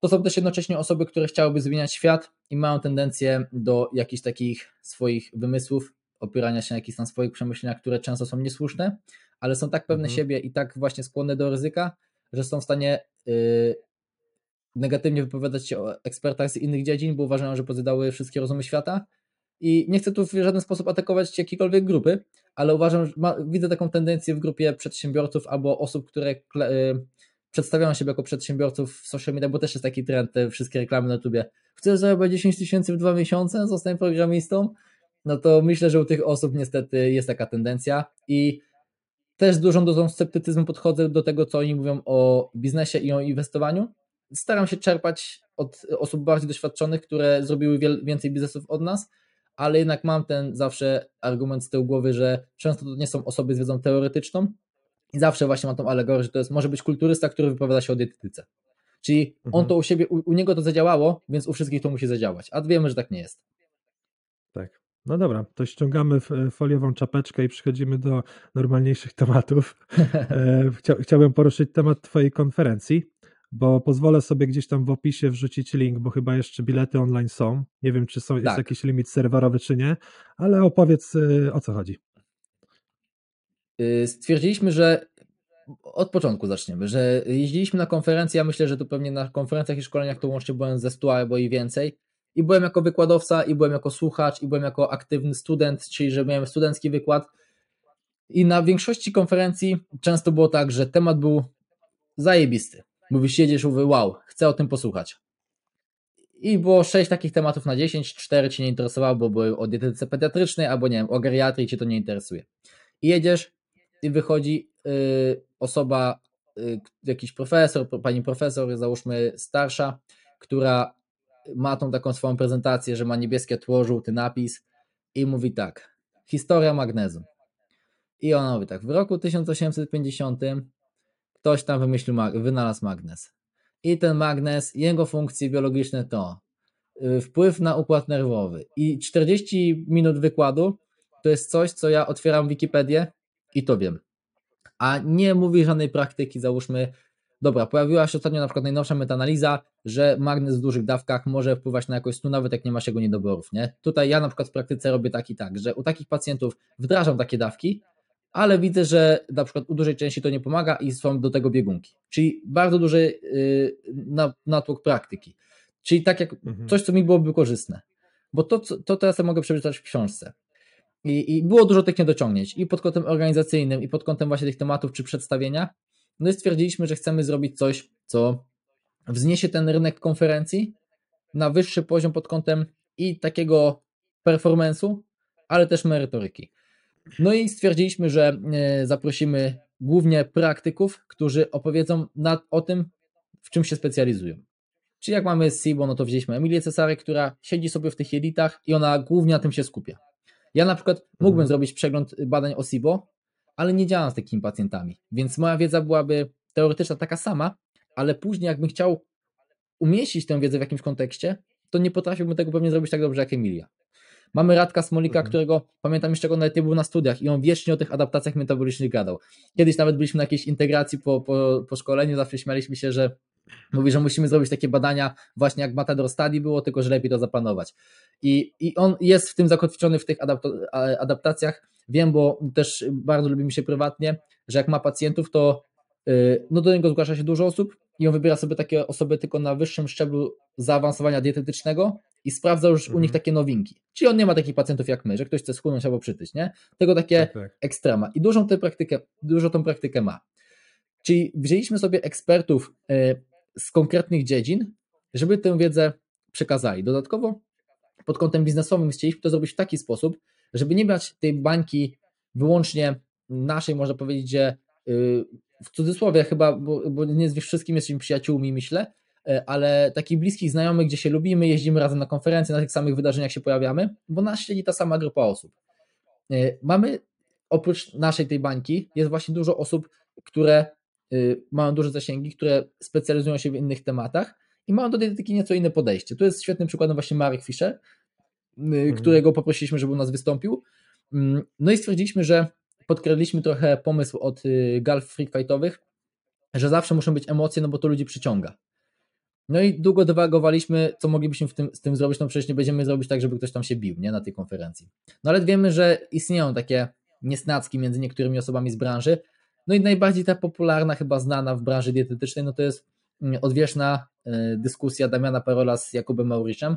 to są też jednocześnie osoby, które chciałyby zmieniać świat i mają tendencję do jakichś takich swoich wymysłów, opierania się na jakichś tam swoich przemyśleniach, które często są niesłuszne, ale są tak pewne Mhm. siebie i tak właśnie skłonne do ryzyka, że są w stanie yy, negatywnie wypowiadać się o ekspertach z innych dziedzin, bo uważają, że pozjadały wszystkie rozumy świata. I nie chcę tu w żaden sposób atakować jakiejkolwiek grupy, ale uważam, że ma, widzę taką tendencję w grupie przedsiębiorców albo osób, które kle, y, przedstawiają siebie jako przedsiębiorców w social media, bo też jest taki trend, te wszystkie reklamy na YouTubie. Chcesz zarabiać 10 tysięcy w dwa miesiące? Zostań programistą? No to myślę, że u tych osób niestety jest taka tendencja i też z dużą dozą sceptycyzmu podchodzę do tego, co oni mówią o biznesie i o inwestowaniu. Staram się czerpać od osób bardziej doświadczonych, które zrobiły więcej biznesów od nas, ale jednak mam ten zawsze argument z tyłu głowy, że często to nie są osoby z wiedzą teoretyczną i zawsze właśnie mam tą alegorię, że to jest, może być kulturysta, który wypowiada się o dietetyce. Czyli on Mhm. to u siebie, u, u niego to zadziałało, więc u wszystkich to musi zadziałać, a wiemy, że tak nie jest. No dobra, to ściągamy f- foliową czapeczkę i przechodzimy do normalniejszych tematów. E, Chcia, chciałbym poruszyć temat Twojej konferencji, bo pozwolę sobie gdzieś tam w opisie wrzucić link, bo chyba jeszcze bilety online są. Nie wiem, czy są, jest Tak. jakiś limit serwerowy, czy nie, ale opowiedz e, o co chodzi. Y, stwierdziliśmy, że od początku zaczniemy, że jeździliśmy na konferencje, ja myślę, że tu pewnie na konferencjach i szkoleniach to łącznie byłem ze 100 albo i więcej i byłem jako wykładowca, i byłem jako słuchacz, i byłem jako aktywny student, czyli że miałem studencki wykład i na większości konferencji często było tak, że temat był zajebisty. Mówisz, siedzisz, mówię, wow, chcę o tym posłuchać. I było sześć takich tematów na 10, cztery Cię nie interesowało, bo były o dietetyce pediatrycznej, albo nie wiem, o geriatrii Cię to nie interesuje. I jedziesz i wychodzi y, osoba, y, jakiś profesor, pani profesor, załóżmy starsza, która ma tą taką swoją prezentację, że ma niebieskie tło, żółty napis i mówi tak, historia magnezu. I ona mówi tak, w roku 1850 ktoś tam wymyślił, wynalazł magnez. I ten magnez, jego funkcje biologiczne to y, wpływ na układ nerwowy. I 40 minut wykładu to jest coś, co ja otwieram Wikipedię i to wiem. A nie mówi żadnej praktyki, załóżmy, dobra, pojawiła się ostatnio na przykład najnowsza metaanaliza, że magnez w dużych dawkach może wpływać na jakość snu, nawet jak nie masz jego niedoborów, nie? Tutaj ja na przykład w praktyce robię tak i tak, że u takich pacjentów wdrażam takie dawki, ale widzę, że na przykład u dużej części to nie pomaga i są do tego biegunki. Czyli bardzo duży yy, na- natłok praktyki. Czyli tak jak Mhm. coś, co mi byłoby korzystne. Bo to, to teraz ja mogę przeczytać w książce. I, I było dużo tych niedociągnięć i pod kątem organizacyjnym, i pod kątem właśnie tych tematów czy przedstawienia. No i stwierdziliśmy, że chcemy zrobić coś, co wzniesie ten rynek konferencji na wyższy poziom pod kątem i takiego performance'u, ale też merytoryki. No i stwierdziliśmy, że e, zaprosimy głównie praktyków, którzy opowiedzą na, o tym, w czym się specjalizują. Czyli jak mamy z SIBO, no to wzięliśmy Emilię Cesary, która siedzi sobie w tych jelitach i ona głównie na tym się skupia. Ja na przykład mógłbym Mhm. zrobić przegląd badań o SIBO, ale nie działam z takimi pacjentami, więc moja wiedza byłaby teoretyczna taka sama, ale później jakbym chciał umieścić tę wiedzę w jakimś kontekście, to nie potrafiłbym tego pewnie zrobić tak dobrze jak Emilia. Mamy Radka Smolika, Mhm. którego pamiętam jeszcze, go nawet nie był na studiach i on wiecznie o tych adaptacjach metabolicznych gadał. Kiedyś nawet byliśmy na jakiejś integracji po, po, po szkoleniu, zawsze śmialiśmy się, że mówi, że musimy zrobić takie badania właśnie jak Matador Study było, tylko że lepiej to zaplanować. I, i on jest w tym zakotwiczony w tych adaptacjach. Wiem, bo też bardzo lubimy się prywatnie, że jak ma pacjentów, to yy, no do niego zgłasza się dużo osób i on wybiera sobie takie osoby tylko na wyższym szczeblu zaawansowania dietetycznego i sprawdza już u Mhm. nich takie nowinki. Czyli on nie ma takich pacjentów jak my, że ktoś chce schudnąć albo przytyć, nie? Tego takie Tak, tak. ekstrema. I dużą tę praktykę, dużo tą praktykę ma. Czyli wzięliśmy sobie ekspertów y, z konkretnych dziedzin, żeby tę wiedzę przekazali. Dodatkowo pod kątem biznesowym chcieliśmy to zrobić w taki sposób, żeby nie brać tej bańki wyłącznie naszej, można powiedzieć, że y, w cudzysłowie chyba, bo, bo nie z wszystkim jesteśmy przyjaciółmi, myślę, y, ale takich bliskich znajomych, gdzie się lubimy, jeździmy razem na konferencje, na tych samych wydarzeniach się pojawiamy, bo nas śledzi ta sama grupa osób. Y, Mamy oprócz naszej tej bańki jest właśnie dużo osób, które mają duże zasięgi, które specjalizują się w innych tematach i mają do dietetyki nieco inne podejście. Tu jest świetnym przykładem właśnie Marek Fischer, y, którego poprosiliśmy, żeby u nas wystąpił. Mm, No i stwierdziliśmy, że podkradliśmy trochę pomysł od y, galf freak fightowych, że zawsze muszą być emocje, no bo to ludzi przyciąga. No i długo dywagowaliśmy, co moglibyśmy w tym, z tym zrobić. No przecież nie będziemy zrobić tak, żeby ktoś tam się bił nie, na tej konferencji. No ale wiemy, że istnieją takie niesnacki między niektórymi osobami z branży. No i najbardziej ta popularna, chyba znana w branży dietetycznej, no to jest mm, odwieczna y, dyskusja Damiana Parola z Jakubem Mauriczem.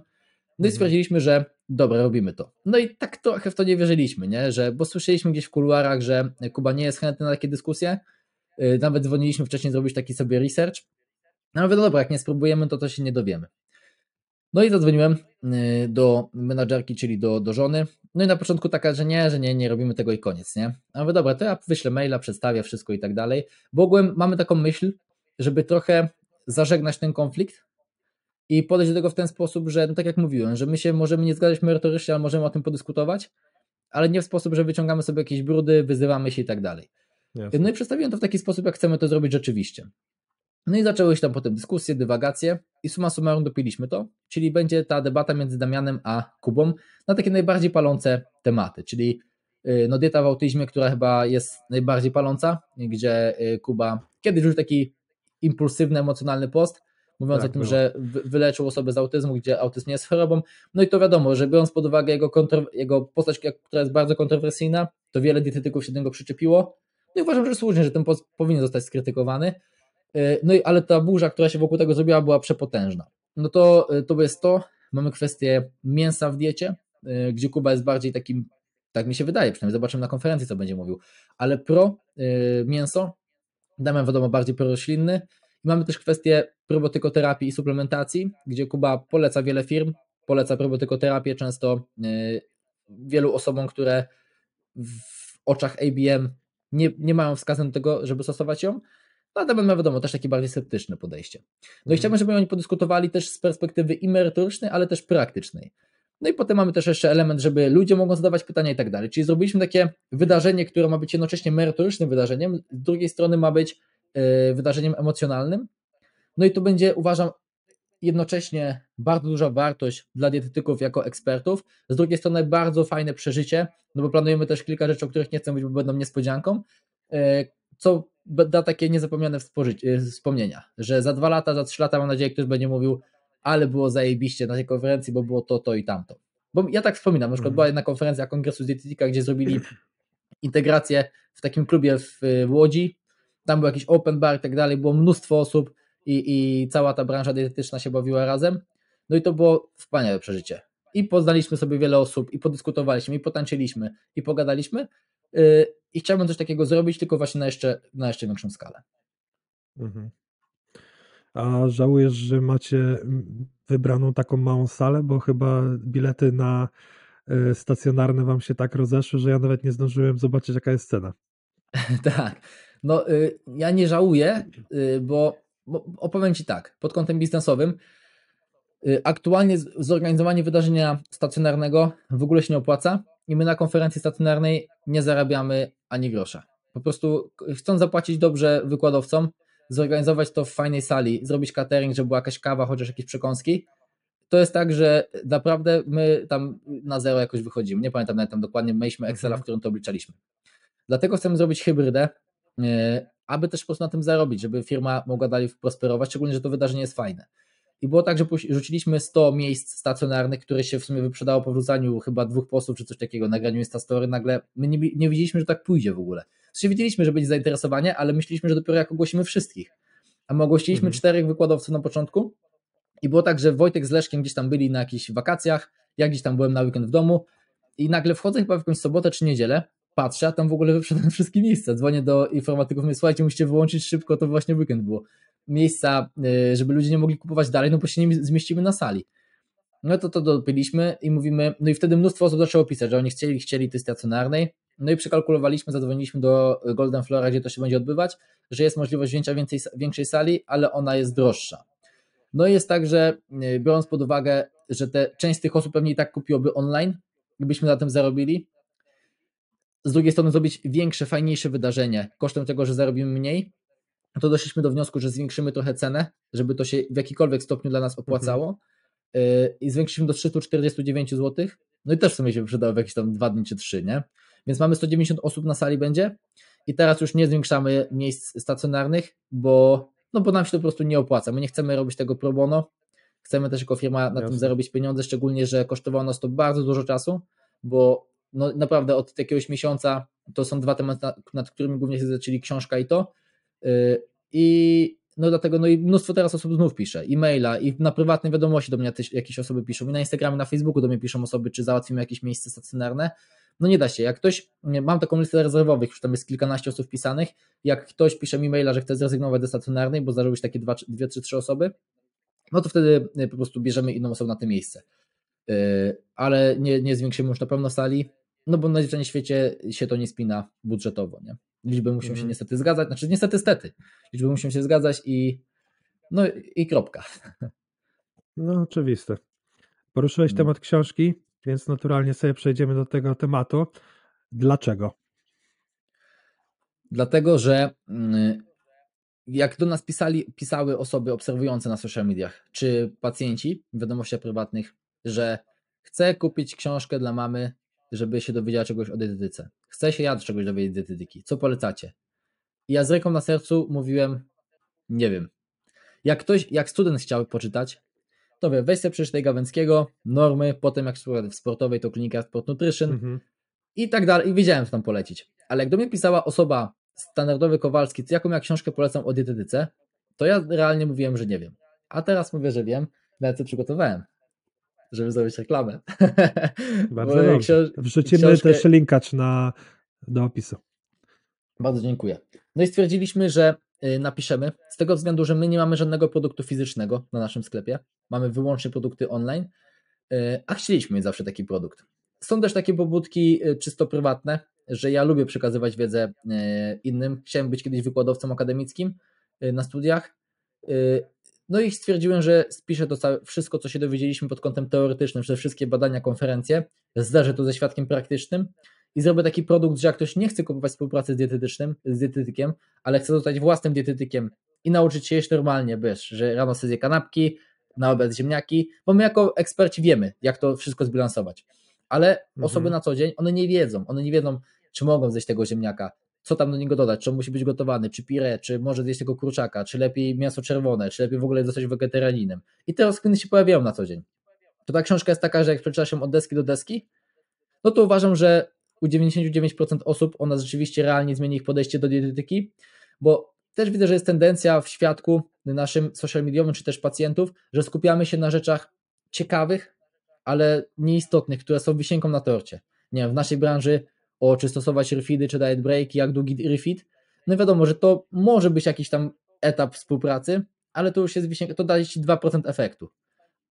No i Mhm. stwierdziliśmy, że dobra, robimy to. No i tak trochę w to nie wierzyliśmy, nie? Że, bo słyszeliśmy gdzieś w kuluarach, że Kuba nie jest chętny na takie dyskusje. Y, Nawet dzwoniliśmy wcześniej zrobić taki sobie research. No ale no dobra, jak nie spróbujemy, to to się nie dowiemy. No i zadzwoniłem y, do menadżerki, czyli do, do żony. No i na początku taka, że nie, że nie, nie robimy tego i koniec, nie? A mówię, dobra, to ja wyślę maila, przedstawię wszystko i tak dalej. Bo ogółem mamy taką myśl, żeby trochę zażegnać ten konflikt i podejść do tego w ten sposób, że no tak jak mówiłem, że my się możemy nie zgadzać merytorycznie, ale możemy o tym podyskutować, ale nie w sposób, że wyciągamy sobie jakieś brudy, wyzywamy się i tak dalej. Jasne. No i przedstawiłem to w taki sposób, jak chcemy to zrobić rzeczywiście. No i zaczęły się tam potem dyskusje, dywagacje i summa summarum dopiliśmy to, czyli będzie ta debata między Damianem a Kubą na takie najbardziej palące tematy, czyli y, no dieta w autyzmie, która chyba jest najbardziej paląca, gdzie y, Kuba kiedyś już taki impulsywny, emocjonalny post, mówiąc Tak, o tym, było. że wy- wyleczył osobę z autyzmu, gdzie autyzm nie jest chorobą. No i to wiadomo, że biorąc pod uwagę jego, jego postać, która jest bardzo kontrowersyjna, to wiele dietetyków się do niego przyczepiło. No i uważam, że słusznie, że ten post powinien zostać skrytykowany. Yy, No i ale ta burza, która się wokół tego zrobiła, była przepotężna. No to, yy, to jest to. Mamy kwestię mięsa w diecie, yy, gdzie Kuba jest bardziej takim, tak mi się wydaje, przynajmniej zobaczymy na konferencji, co będzie mówił, ale pro mięso, Damian wiadomo bardziej proroślinny. Mamy też kwestię probiotykoterapii i suplementacji, gdzie Kuba poleca wiele firm, poleca probiotykoterapię często wielu osobom, które w oczach ABM nie, nie mają wskazań do tego, żeby stosować ją. No, a Damian ma wiadomo też takie bardziej sceptyczne podejście. No i Mhm. chciałbym, żeby oni podyskutowali też z perspektywy i merytorycznej, ale też praktycznej. No i potem mamy też jeszcze element, żeby ludzie mogą zadawać pytania i tak dalej. Czyli zrobiliśmy takie wydarzenie, które ma być jednocześnie merytorycznym wydarzeniem, z drugiej strony ma być e, wydarzeniem emocjonalnym. No i to będzie, uważam, jednocześnie bardzo duża wartość dla dietetyków jako ekspertów, z drugiej strony bardzo fajne przeżycie, no bo planujemy też kilka rzeczy, o których nie chcę mówić, bo będą niespodzianką, e, co da takie niezapomniane e, wspomnienia, że za dwa lata, za trzy lata mam nadzieję, ktoś będzie mówił, ale było zajebiście na tej konferencji, bo było to, to i tamto. Bo ja tak wspominam, na przykład Mhm. była jedna konferencja Kongresu z Dietetyka, gdzie zrobili integrację w takim klubie w, w Łodzi, tam był jakiś open bar i tak dalej, było mnóstwo osób i, i cała ta branża dietetyczna się bawiła razem, no i to było wspaniałe przeżycie. I poznaliśmy sobie wiele osób, i podyskutowaliśmy, i potańczyliśmy, i pogadaliśmy. Yy, I chciałbym coś takiego zrobić, tylko właśnie na jeszcze, na jeszcze większą skalę. Mhm. A żałujesz, że macie wybraną taką małą salę, bo chyba bilety na y, stacjonarne wam się tak rozeszły, że ja nawet nie zdążyłem zobaczyć, jaka jest cena. tak. No, y, ja nie żałuję, y, bo, bo opowiem Ci tak, pod kątem biznesowym. y, Aktualnie zorganizowanie wydarzenia stacjonarnego w ogóle się nie opłaca i my na konferencji stacjonarnej nie zarabiamy ani grosza. Po prostu chcąc zapłacić dobrze wykładowcom, zorganizować to w fajnej sali, zrobić catering, żeby była jakaś kawa, chociaż jakieś przekąski, to jest tak, że naprawdę my tam na zero jakoś wychodzimy. Nie pamiętam nawet tam dokładnie, mieliśmy Excela, w którym to obliczaliśmy. Dlatego chcemy zrobić hybrydę, e, aby też po prostu na tym zarobić, żeby firma mogła dalej prosperować, szczególnie, że to wydarzenie jest fajne. I było tak, że rzuciliśmy 100 miejsc stacjonarnych, które się w sumie wyprzedało po wrzucaniu chyba dwóch postów czy coś takiego, nagraniu Instastory, nagle my nie, nie widzieliśmy, że tak pójdzie w ogóle. W sensie wiedzieliśmy, że będzie zainteresowanie, ale myśleliśmy, że dopiero jak ogłosimy wszystkich. A my ogłosiliśmy Mhm. czterech wykładowców na początku i było tak, że Wojtek z Leszkiem gdzieś tam byli na jakichś wakacjach, ja gdzieś tam byłem na weekend w domu i nagle wchodzę chyba w jakąś sobotę czy niedzielę, patrzę, a tam w ogóle wyprzedane wszystkie miejsca. Dzwonię do informatyków, mówię, słuchajcie, musicie wyłączyć szybko, to właśnie weekend było. Miejsca, y, żeby ludzie nie mogli kupować dalej, no bo się nie zmieścimy na sali. No to to dopiliśmy i mówimy, no i wtedy mnóstwo osób zaczęło pisać, że oni chcieli, chcieli tej stacjonarnej, no i przekalkulowaliśmy, zadzwoniliśmy do Golden Flora, gdzie to się będzie odbywać, że jest możliwość wzięcia więcej, większej sali, ale ona jest droższa. No i jest tak, że y, biorąc pod uwagę, że te, część z tych osób pewnie i tak kupiłoby online, gdybyśmy na tym zarobili, z drugiej strony zrobić większe, fajniejsze wydarzenie kosztem tego, że zarobimy mniej, to doszliśmy do wniosku, że zwiększymy trochę cenę, żeby to się w jakikolwiek stopniu dla nas opłacało yy, i zwiększyliśmy do 349 zł. No i też w sumie się przydało w jakieś tam dwa dni czy trzy, nie? Więc mamy 190 osób na sali będzie i teraz już nie zwiększamy miejsc stacjonarnych, bo no bo nam się to po prostu nie opłaca. My nie chcemy robić tego pro bono, chcemy też jako firma na Jasne. tym zarobić pieniądze, szczególnie, że kosztowało nas to bardzo dużo czasu, bo no naprawdę od jakiegoś miesiąca to są dwa tematy, nad, którymi głównie się zaczęli książka i to. Yy, I no dlatego no i mnóstwo teraz osób znów pisze, e-maila i na prywatne wiadomości do mnie jakieś osoby piszą i na Instagramie, na Facebooku do mnie piszą osoby, czy załatwimy jakieś miejsce stacjonarne. No nie da się, jak ktoś, mam taką listę rezerwowych, już tam jest kilkanaście osób wpisanych, jak ktoś pisze mi maila, że chce zrezygnować ze stacjonarnej, bo zarobić takie dwa, dwie, trzy, trzy osoby, no to wtedy y, po prostu bierzemy inną osobę na to miejsce. Yy, ale nie, nie zwiększymy już na pewno sali, no bo na najzwyczajniej świecie się to nie spina budżetowo, nie? Liczby muszą się Mhm. niestety zgadzać, znaczy niestety stety, liczby muszą się zgadzać i no i kropka. No, oczywiste. Poruszyłeś Mm. temat książki, więc naturalnie sobie przejdziemy do tego tematu. Dlaczego? Dlatego, że mm, jak do nas pisali, pisały osoby obserwujące na social mediach, czy pacjenci w wiadomościach prywatnych, że chcę kupić książkę dla mamy, żeby się dowiedziała czegoś o dietetyce. Chcę się ja czegoś dowiedzieć z dietetyki. Co polecacie? I ja z ręką na sercu mówiłem, nie wiem. Jak ktoś, jak student chciał poczytać, to wie, weź sobie przeczytaj Gawęckiego, normy, potem jak w sportowej to klinika Sport Nutrition, Mhm. i tak dalej. I wiedziałem, co tam polecić. Ale jak do mnie pisała osoba standardowy Kowalski, jaką ja książkę polecam o dietetyce, to ja realnie mówiłem, że nie wiem. A teraz mówię, że wiem, nawet co przygotowałem, żeby zrobić reklamę. Bardzo dobrze. książ- Wrzucimy książkę- też linkacz na, do opisu. Bardzo dziękuję. No i stwierdziliśmy, że y, napiszemy, z tego względu, że my nie mamy żadnego produktu fizycznego na naszym sklepie, mamy wyłącznie produkty online, y, a chcieliśmy mieć zawsze taki produkt. Są też takie pobudki y, czysto prywatne, że ja lubię przekazywać wiedzę innym. Chciałem być kiedyś wykładowcą akademickim na studiach. No i stwierdziłem, że spiszę to całe, wszystko, co się dowiedzieliśmy pod kątem teoretycznym, przez wszystkie badania, konferencje, zderzę to ze świadkiem praktycznym i zrobię taki produkt, że jak ktoś nie chce kupować współpracy z dietetycznym, z dietetykiem, ale chce zostać własnym dietetykiem i nauczyć się jeść normalnie, wiesz, że rano sobie zje kanapki, na obiad ziemniaki, bo my jako eksperci wiemy, jak to wszystko zbilansować. Ale Mhm. osoby na co dzień, one nie wiedzą, one nie wiedzą, czy mogą zjeść tego ziemniaka, co tam do niego dodać, czy on musi być gotowany, czy pire, czy może zjeść tego kurczaka, czy lepiej mięso czerwone, czy lepiej w ogóle zostać wegetarianinem. I te rozkminy się pojawiają na co dzień. To ta książka jest taka, że jak przeczytasz ją od deski do deski, no to uważam, że u 99% osób ona rzeczywiście realnie zmieni ich podejście do dietetyki, bo też widzę, że jest tendencja w świadku naszym social mediowym, czy też pacjentów, że skupiamy się na rzeczach ciekawych, ale nieistotnych, które są wisienką na torcie. Nie wiem, w naszej branży o czy stosować refidy, czy diet break, jak długi refit, no wiadomo, że to może być jakiś tam etap współpracy, ale to już jest wisienka, to daje ci 2% efektu.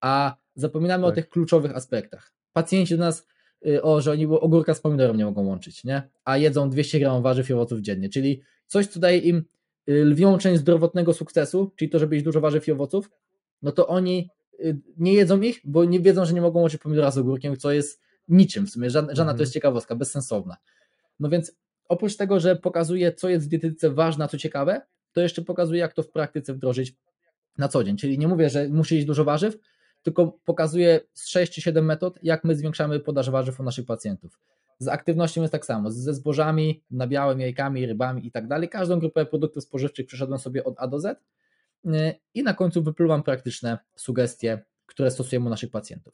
A zapominamy o Tak. tych kluczowych aspektach. Pacjenci do nas y, o, że oni ogórka z pomidorem nie mogą łączyć, nie? A jedzą 200 gram warzyw i owoców dziennie, czyli coś, co daje im y, lwią część zdrowotnego sukcesu, czyli to, żeby jeść dużo warzyw i owoców, no to oni y, nie jedzą ich, bo nie wiedzą, że nie mogą łączyć pomidora z ogórkiem, co jest niczym w sumie, żadna, żadna to Mhm. jest ciekawostka, bezsensowna. No więc oprócz tego, że pokazuje, co jest w dietetyce ważne, a co ciekawe, to jeszcze pokazuje, jak to w praktyce wdrożyć na co dzień. Czyli nie mówię, że muszę jeść dużo warzyw, tylko pokazuję z 6 czy 7 metod, jak my zwiększamy podaż warzyw u naszych pacjentów. Z aktywnością jest tak samo, ze zbożami, nabiałem, jajkami, rybami i tak dalej. Każdą grupę produktów spożywczych przeszedłem sobie od A do Z yy, i na końcu wypluwam praktyczne sugestie, które stosujemy u naszych pacjentów.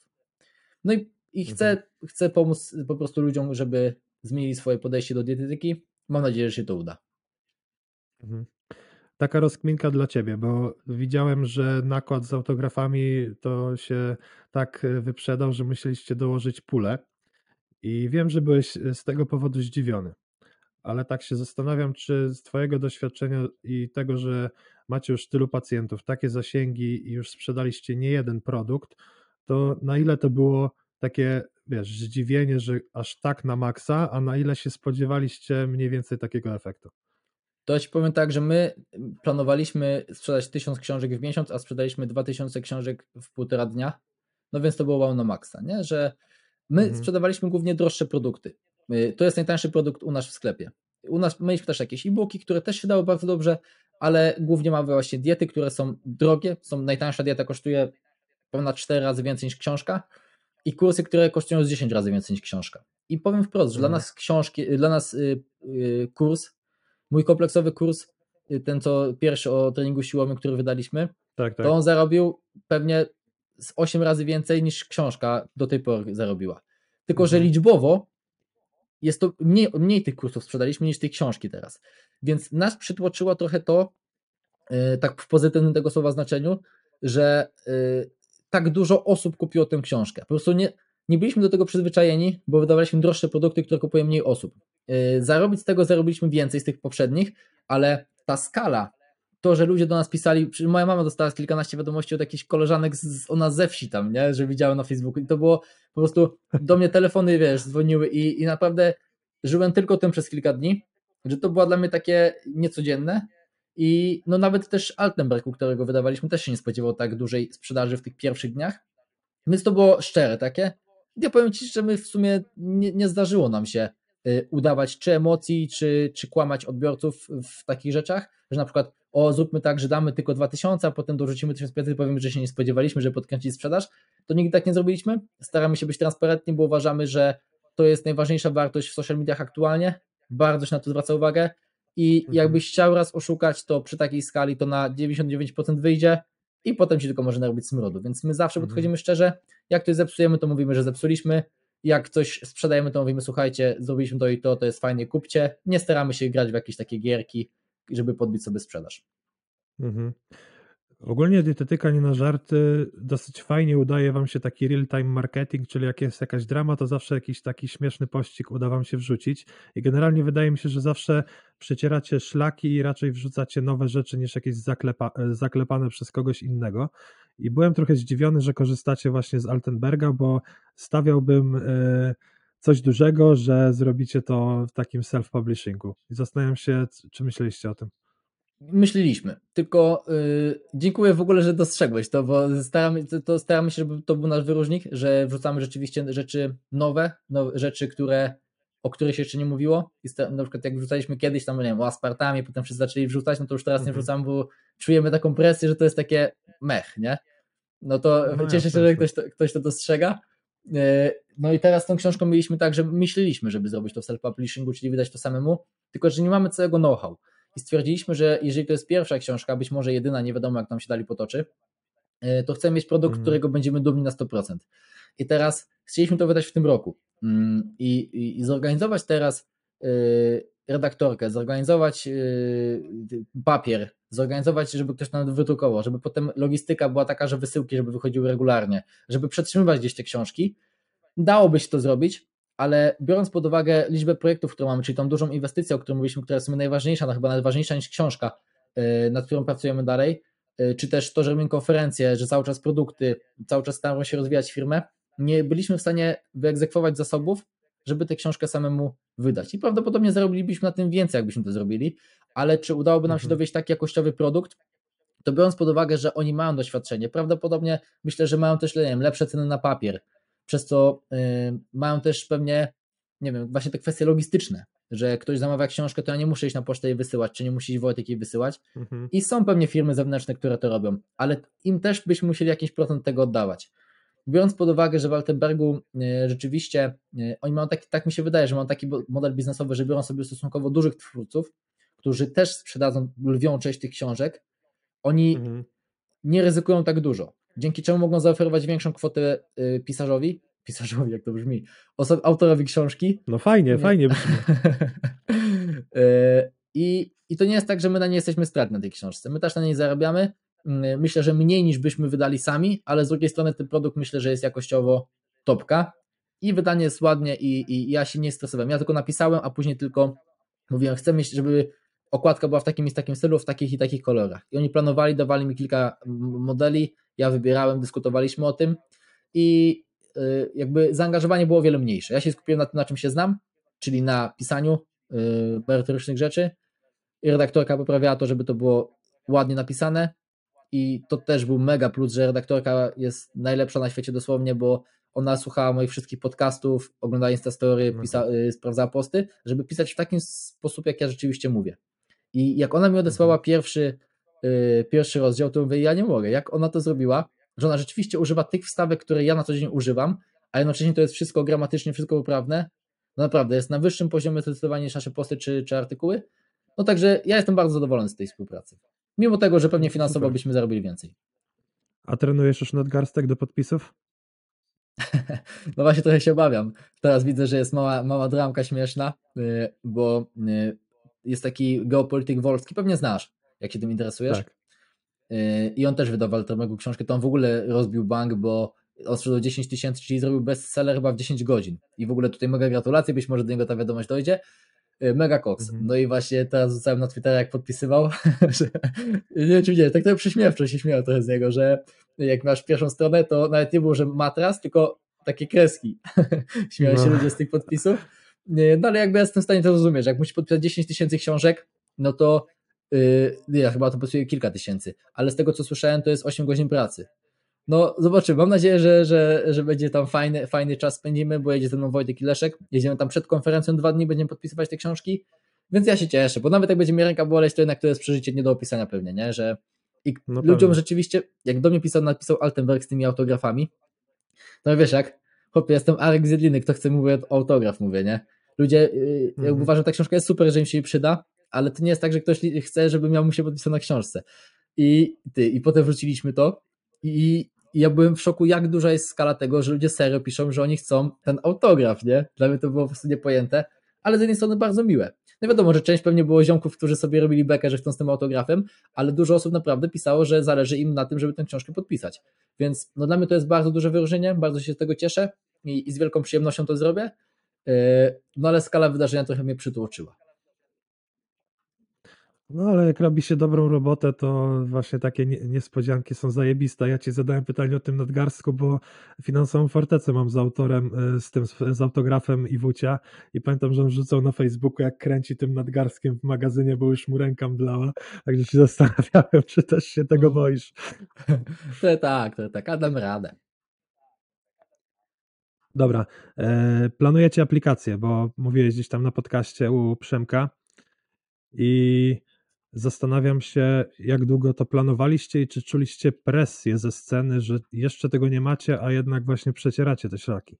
No i, i chcę, chcę pomóc po prostu ludziom, żeby zmienili swoje podejście do dietetyki. Mam nadzieję, że się to uda. Mhm. Taka rozkminka dla ciebie, bo widziałem, że nakład z autografami to się tak e, wyprzedał, że musieliście dołożyć pulę. I wiem, że byłeś e, z tego powodu zdziwiony. Ale tak się zastanawiam, czy z Twojego doświadczenia i tego, że macie już tylu pacjentów, takie zasięgi i już sprzedaliście nie jeden produkt, to na ile to było takie, wiesz, zdziwienie, że aż tak na maksa, a na ile się spodziewaliście mniej więcej takiego efektu? To ja ci powiem tak, że my planowaliśmy sprzedać 1000 książek w miesiąc, a sprzedaliśmy 2000 książek w półtora dnia. No więc to było wow na maksa, nie? Że my Mhm. sprzedawaliśmy głównie droższe produkty. Y, To jest najtańszy produkt u nas w sklepie. U nas mieliśmy też jakieś e-booki, które też się dały bardzo dobrze, ale głównie mamy właśnie diety, które są drogie. Są najtańsza dieta kosztuje ponad 4 razy więcej niż książka i kursy, które kosztują z 10 razy więcej niż książka. I powiem wprost, że dla Mhm. nas książki, dla nas y, y, kurs, mój kompleksowy kurs y, ten co pierwszy o treningu siłowym, który wydaliśmy, Tak, tak. to on zarobił pewnie z 8 razy więcej niż książka do tej pory zarobiła. Tylko, że Mhm. liczbowo jest to mniej, mniej tych kursów sprzedaliśmy niż tej książki teraz. Więc nas przytłoczyło trochę to, tak w pozytywnym tego słowa znaczeniu, że yy, tak dużo osób kupiło tę książkę. Po prostu nie, nie byliśmy do tego przyzwyczajeni, bo wydawaliśmy droższe produkty, które kupuje mniej osób. Yy, zarobić z tego zarobiliśmy więcej z tych poprzednich, ale ta skala, to, że ludzie do nas pisali, moja mama dostała kilkanaście wiadomości od jakichś koleżanek z, ona ze wsi tam, nie? że widziały na Facebooku i to było po prostu, do mnie telefony, wiesz, dzwoniły i, i naprawdę żyłem tylko tym przez kilka dni, że to było dla mnie takie niecodzienne i no nawet też Altenberg, u którego wydawaliśmy, też się nie spodziewał tak dużej sprzedaży w tych pierwszych dniach, więc to było szczere takie. Ja powiem Ci, że my w sumie nie, nie zdarzyło nam się y, udawać czy emocji, czy, czy kłamać odbiorców w takich rzeczach, że na przykład o zróbmy tak, że damy tylko 2000, a potem dorzucimy 1500 i powiemy, że się nie spodziewaliśmy, że podkręci sprzedaż, to nigdy tak nie zrobiliśmy. Staramy się być transparentni, bo uważamy, że to jest najważniejsza wartość w social mediach aktualnie. Bardzo się na to zwraca uwagę i Mhm. jakbyś chciał raz oszukać, to przy takiej skali to na 99% wyjdzie i potem ci tylko może narobić smrodu. Więc my zawsze Mhm. podchodzimy szczerze. Jak coś zepsujemy, to mówimy, że zepsuliśmy. Jak coś sprzedajemy, to mówimy, słuchajcie, zrobiliśmy to i to, to jest fajnie, kupcie. Nie staramy się grać w jakieś takie gierki, żeby podbić sobie sprzedaż. Mhm. Ogólnie dietetyka nie na żarty. Dosyć fajnie udaje wam się taki real-time marketing, czyli jak jest jakaś drama, to zawsze jakiś taki śmieszny pościg uda wam się wrzucić. I generalnie wydaje mi się, że zawsze przecieracie szlaki i raczej wrzucacie nowe rzeczy niż jakieś zaklepa, zaklepane przez kogoś innego. I byłem trochę zdziwiony, że korzystacie właśnie z Altenberga, bo stawiałbym e, coś dużego, że zrobicie to w takim self-publishingu. I zastanawiam się, czy myśleliście o tym. Myśleliśmy, tylko yy, dziękuję w ogóle, że dostrzegłeś to, bo staramy, to, to staramy się, żeby to był nasz wyróżnik, że wrzucamy rzeczywiście rzeczy nowe, nowe rzeczy, które, o których się jeszcze nie mówiło. I na przykład jak wrzucaliśmy kiedyś tam, nie wiem, o aspartamie, potem wszyscy zaczęli wrzucać, no to już teraz nie Mhm. wrzucamy, bo czujemy taką presję, że to jest takie mech, nie? No to No cieszę się, że ktoś to, ktoś to dostrzega. Yy, No i teraz z tą książką mieliśmy tak, że myśleliśmy, żeby zrobić to w self-publishingu, czyli wydać to samemu, tylko że nie mamy całego know-how i stwierdziliśmy, że jeżeli to jest pierwsza książka, być może jedyna, nie wiadomo jak nam się dali potoczy, y, to chcemy mieć produkt, Mhm. którego będziemy dumni na 100%. I teraz chcieliśmy to wydać w tym roku Mm, i, i, i zorganizować teraz y, redaktorkę, zorganizować y, papier, zorganizować, żeby ktoś nam wydrukował, żeby potem logistyka była taka, że wysyłki, żeby wychodziły regularnie, żeby przetrzymywać gdzieś te książki. Dałoby się to zrobić, ale biorąc pod uwagę liczbę projektów, które mamy, czyli tą dużą inwestycję, o której mówiliśmy, która jest najważniejsza, no chyba nawet ważniejsza niż książka, yy, nad którą pracujemy dalej, yy, czy też to, że robimy konferencje, że cały czas produkty, cały czas staramy się rozwijać firmę, nie byliśmy w stanie wyegzekwować zasobów, żeby tę książkę samemu wydać. I prawdopodobnie zarobilibyśmy na tym więcej, jakbyśmy to zrobili, ale czy udałoby nam się Mhm. dowieść taki jakościowy produkt, to biorąc pod uwagę, że oni mają doświadczenie, prawdopodobnie myślę, że mają też nie wiem, lepsze ceny na papier, przez co y, mają też pewnie, nie wiem, właśnie te kwestie logistyczne, że ktoś zamawia książkę, to ja nie muszę iść na pocztę jej wysyłać, czy nie musi iść Wojtek jej wysyłać. Mhm. I są pewnie firmy zewnętrzne, które to robią, ale im też byśmy musieli jakiś procent tego oddawać. Biorąc pod uwagę, że w Altenbergu y, rzeczywiście y, oni mają taki, tak mi się wydaje, że mają taki model biznesowy, że biorą sobie stosunkowo dużych twórców, którzy też sprzedadzą lwią część tych książek, oni Mhm. nie ryzykują tak dużo, dzięki czemu mogą zaoferować większą kwotę y, pisarzowi, pisarzowi jak to brzmi, oso- autorowi książki. No fajnie, Nie. fajnie brzmi. Y, I, I to nie jest tak, że my na niej jesteśmy stratni na tej książce. My też na niej zarabiamy. Y, Myślę, że mniej niż byśmy wydali sami, ale z drugiej strony ten produkt myślę, że jest jakościowo topka i wydanie jest ładnie i, i ja się nie stresowałem. Ja tylko napisałem, a później tylko mówiłem, chcę żeby okładka była w takim i takim stylu, w takich i takich kolorach. I oni planowali, dawali mi kilka modeli, ja wybierałem, dyskutowaliśmy o tym i y, jakby zaangażowanie było o wiele mniejsze. Ja się skupiłem na tym, na czym się znam, czyli na pisaniu y, merytorycznych rzeczy. I redaktorka poprawiała to, żeby to było ładnie napisane. I to też był mega plus, że redaktorka jest najlepsza na świecie dosłownie, bo ona słuchała moich wszystkich podcastów, oglądała Instastory, Mhm. pisa, y, sprawdzała posty, żeby pisać w taki sposób, jak ja rzeczywiście mówię. I jak ona mi odesłała pierwszy, y, pierwszy rozdział, to mówię, ja nie mogę. Jak ona to zrobiła, że ona rzeczywiście używa tych wstawek, które ja na co dzień używam, a jednocześnie to jest wszystko gramatycznie, wszystko poprawne. No naprawdę, jest na wyższym poziomie zdecydowanie niż nasze posty czy, czy artykuły. No także ja jestem bardzo zadowolony z tej współpracy. Mimo tego, że pewnie finansowo Super. byśmy zarobili więcej. A trenujesz już nadgarstek do podpisów? No właśnie trochę się obawiam. Teraz widzę, że jest mała, mała dramka śmieszna, y, bo y, jest taki geopolityk wolski, pewnie znasz, jak się tym interesujesz. Tak. Y, I on też wydał Waltermegu książkę, to on w ogóle rozbił bank, bo odsprzedał 10 tysięcy, czyli zrobił bestseller chyba w 10 godzin. I w ogóle tutaj mega gratulacje, być może do niego ta wiadomość dojdzie. Mega koks. Mhm. No i właśnie teraz rzucałem na Twittera, jak podpisywał, że nie wiem, czy nie, tak trochę przyśmiewczo się śmiał trochę z niego, że jak masz pierwszą stronę, to nawet nie było, że matras, tylko takie kreski. Śmiały się No. ludzie z tych podpisów. No ale jakby ja jestem w stanie to rozumieć, jak musisz podpisać 10 tysięcy książek, no to yy, ja chyba to podpisuję kilka tysięcy, ale z tego co słyszałem, to jest 8 godzin pracy. No zobaczymy, mam nadzieję, że, że, że będzie tam fajny, fajny czas spędzimy, bo jedzie ze mną Wojtek i Leszek, jedziemy tam przed konferencją dwa dni, będziemy podpisywać te książki, więc ja się cieszę, bo nawet jak będzie mi ręka boleć, to jednak to jest przeżycie nie do opisania pewnie, nie, że i No ludziom pewnie. rzeczywiście, jak do mnie pisał, napisał Altenberg z tymi autografami, to wiesz jak, chłopie, jestem Arek z Jedliny, kto chce mówić o autograf, mówię, nie? Ludzie, yy, Mhm. jakby uważam, że ta książka jest super, że im się jej przyda, ale to nie jest tak, że ktoś chce, żeby miał mu się podpisane na książce. I ty, i potem wróciliśmy to i, i ja byłem w szoku, jak duża jest skala tego, że ludzie serio piszą, że oni chcą ten autograf, nie? Dla mnie to było po prostu niepojęte, ale z jednej strony bardzo miłe. No wiadomo, że część pewnie było ziomków, którzy sobie robili bekę, że chcą z tym autografem, ale dużo osób naprawdę pisało, że zależy im na tym, żeby tę książkę podpisać. Więc no dla mnie to jest bardzo duże wyróżnienie, bardzo się z tego cieszę i, i z wielką przyjemnością to zrobię. Yy, No ale skala wydarzenia trochę mnie przytłoczyła. No ale jak robi się dobrą robotę, to właśnie takie nie- niespodzianki są zajebiste. Ja ci zadałem pytanie o tym nadgarstku, bo finansową fortecę mam z autorem, y, z tym z autografem Iwucia i pamiętam, że on rzucał na Facebooku, jak kręci tym nadgarstkiem w magazynie, bo już mu ręka mdlała. Także się zastanawiałem, czy też się tego boisz. To tak, to tak, a dam radę. Dobra, e, planujecie aplikację, bo mówiłeś gdzieś tam na podcaście u Przemka i zastanawiam się, jak długo to planowaliście i czy czuliście presję ze sceny, że jeszcze tego nie macie, a jednak właśnie przecieracie te szlaki.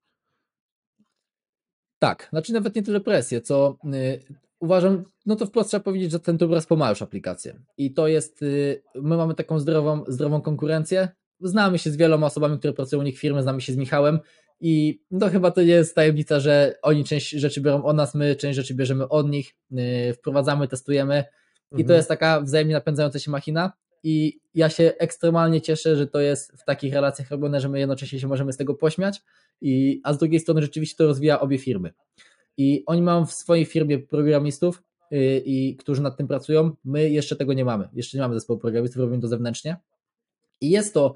Tak, znaczy nawet nie tyle presję, co y, uważam, no to wprost trzeba powiedzieć, że ten obraz ma już aplikację. I to jest, y, my mamy taką zdrową, zdrową konkurencję. Znamy się z wieloma osobami, które pracują u nich firmy, znamy się z Michałem i no chyba to nie jest tajemnica, że oni część rzeczy biorą od nas, my część rzeczy bierzemy od nich, y, wprowadzamy, testujemy i to Mhm. jest taka wzajemnie napędzająca się machina i ja się ekstremalnie cieszę, że to jest w takich relacjach robione, że my jednocześnie się możemy z tego pośmiać, i, a z drugiej strony rzeczywiście to rozwija obie firmy. I oni mają w swojej firmie programistów, yy, i którzy nad tym pracują. My jeszcze tego nie mamy. Jeszcze nie mamy zespołu programistów, robimy to zewnętrznie. I jest to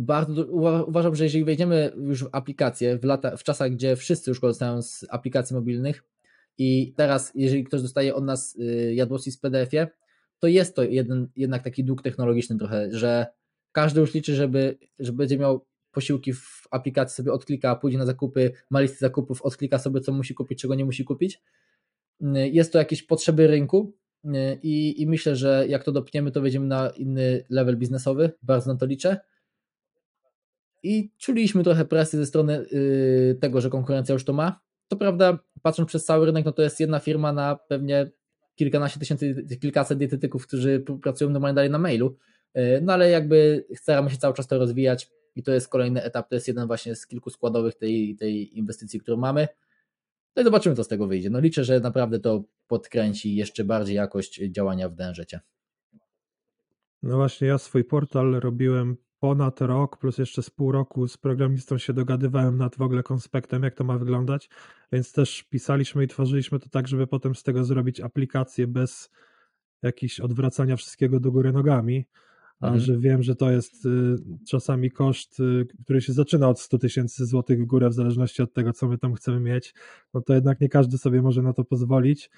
bardzo. Uważam, że jeżeli wejdziemy już w aplikację, w, lata, w czasach, gdzie wszyscy już korzystają z aplikacji mobilnych, i teraz, jeżeli ktoś dostaje od nas yy, jadłości z PDF-ie, to jest to jeden, jednak taki dług technologiczny trochę, że każdy już liczy, żeby, że będzie miał posiłki w aplikacji, sobie odklika, pójdzie na zakupy, ma listy zakupów, odklika sobie, co musi kupić, czego nie musi kupić. Yy, Jest to jakieś potrzeby rynku yy, i, i myślę, że jak to dopniemy, to wejdziemy na inny level biznesowy, bardzo na to liczę. I czuliśmy trochę presję ze strony yy, tego, że konkurencja już to ma. To prawda, patrząc przez cały rynek, no to jest jedna firma na pewnie kilkanaście tysięcy, kilkaset dietetyków, którzy pracują normalnie dalej na mailu. Yy, No ale jakby staramy się cały czas to rozwijać i to jest kolejny etap, to jest jeden właśnie z kilku składowych tej, tej inwestycji, którą mamy. No i zobaczymy, co z tego wyjdzie. No liczę, że naprawdę to podkręci jeszcze bardziej jakość działania w DNŻ. No właśnie, ja swój portal robiłem ponad rok, plus jeszcze z pół roku z programistą się dogadywałem nad w ogóle konspektem, jak to ma wyglądać, więc też pisaliśmy i tworzyliśmy to tak, żeby potem z tego zrobić aplikację bez jakichś odwracania wszystkiego do góry nogami, a Mhm. że wiem, że to jest y, czasami koszt, y, który się zaczyna od 100 tysięcy złotych w górę, w zależności od tego, co my tam chcemy mieć, no to jednak nie każdy sobie może na to pozwolić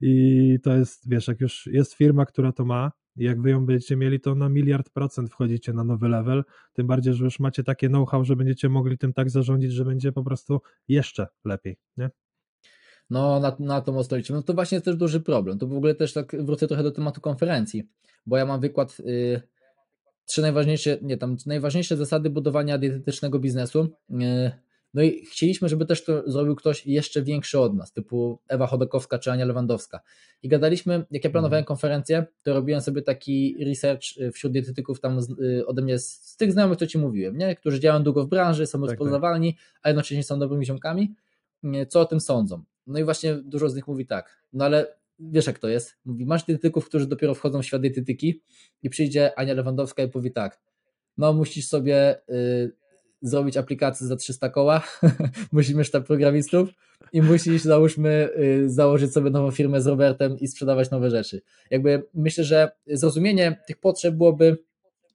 i to jest, wiesz, jak już jest firma, która to ma, jak wy ją będziecie mieli, to na miliard procent wchodzicie na nowy level, tym bardziej, że już macie takie know-how, że będziecie mogli tym tak zarządzić, że będzie po prostu jeszcze lepiej, nie? No, na, na to mocno liczymy. No to właśnie jest też duży problem. To w ogóle też tak wrócę trochę do tematu konferencji, bo ja mam wykład y, trzy najważniejsze, nie tam, najważniejsze zasady budowania dietetycznego biznesu. Y, No i chcieliśmy, żeby też to zrobił ktoś jeszcze większy od nas, typu Ewa Chodakowska czy Ania Lewandowska. I gadaliśmy, jak ja planowałem Mhm. konferencję, to robiłem sobie taki research y, wśród dietetyków tam y, ode mnie, z, tych znajomych, co Ci mówiłem, nie? którzy działają długo w branży, są tak. rozpoznawalni, a jednocześnie są dobrymi ziomkami, co o tym sądzą. No i właśnie dużo z nich mówi tak, no ale wiesz jak to jest, mówi, masz dietetyków, którzy dopiero wchodzą w świat dietetyki i przyjdzie Ania Lewandowska i powie tak, no musisz sobie y, zrobić aplikację za 300 koła, musisz mieć tam programistów i musisz załóżmy y, założyć sobie nową firmę z Robertem i sprzedawać nowe rzeczy. Jakby myślę, że zrozumienie tych potrzeb byłoby,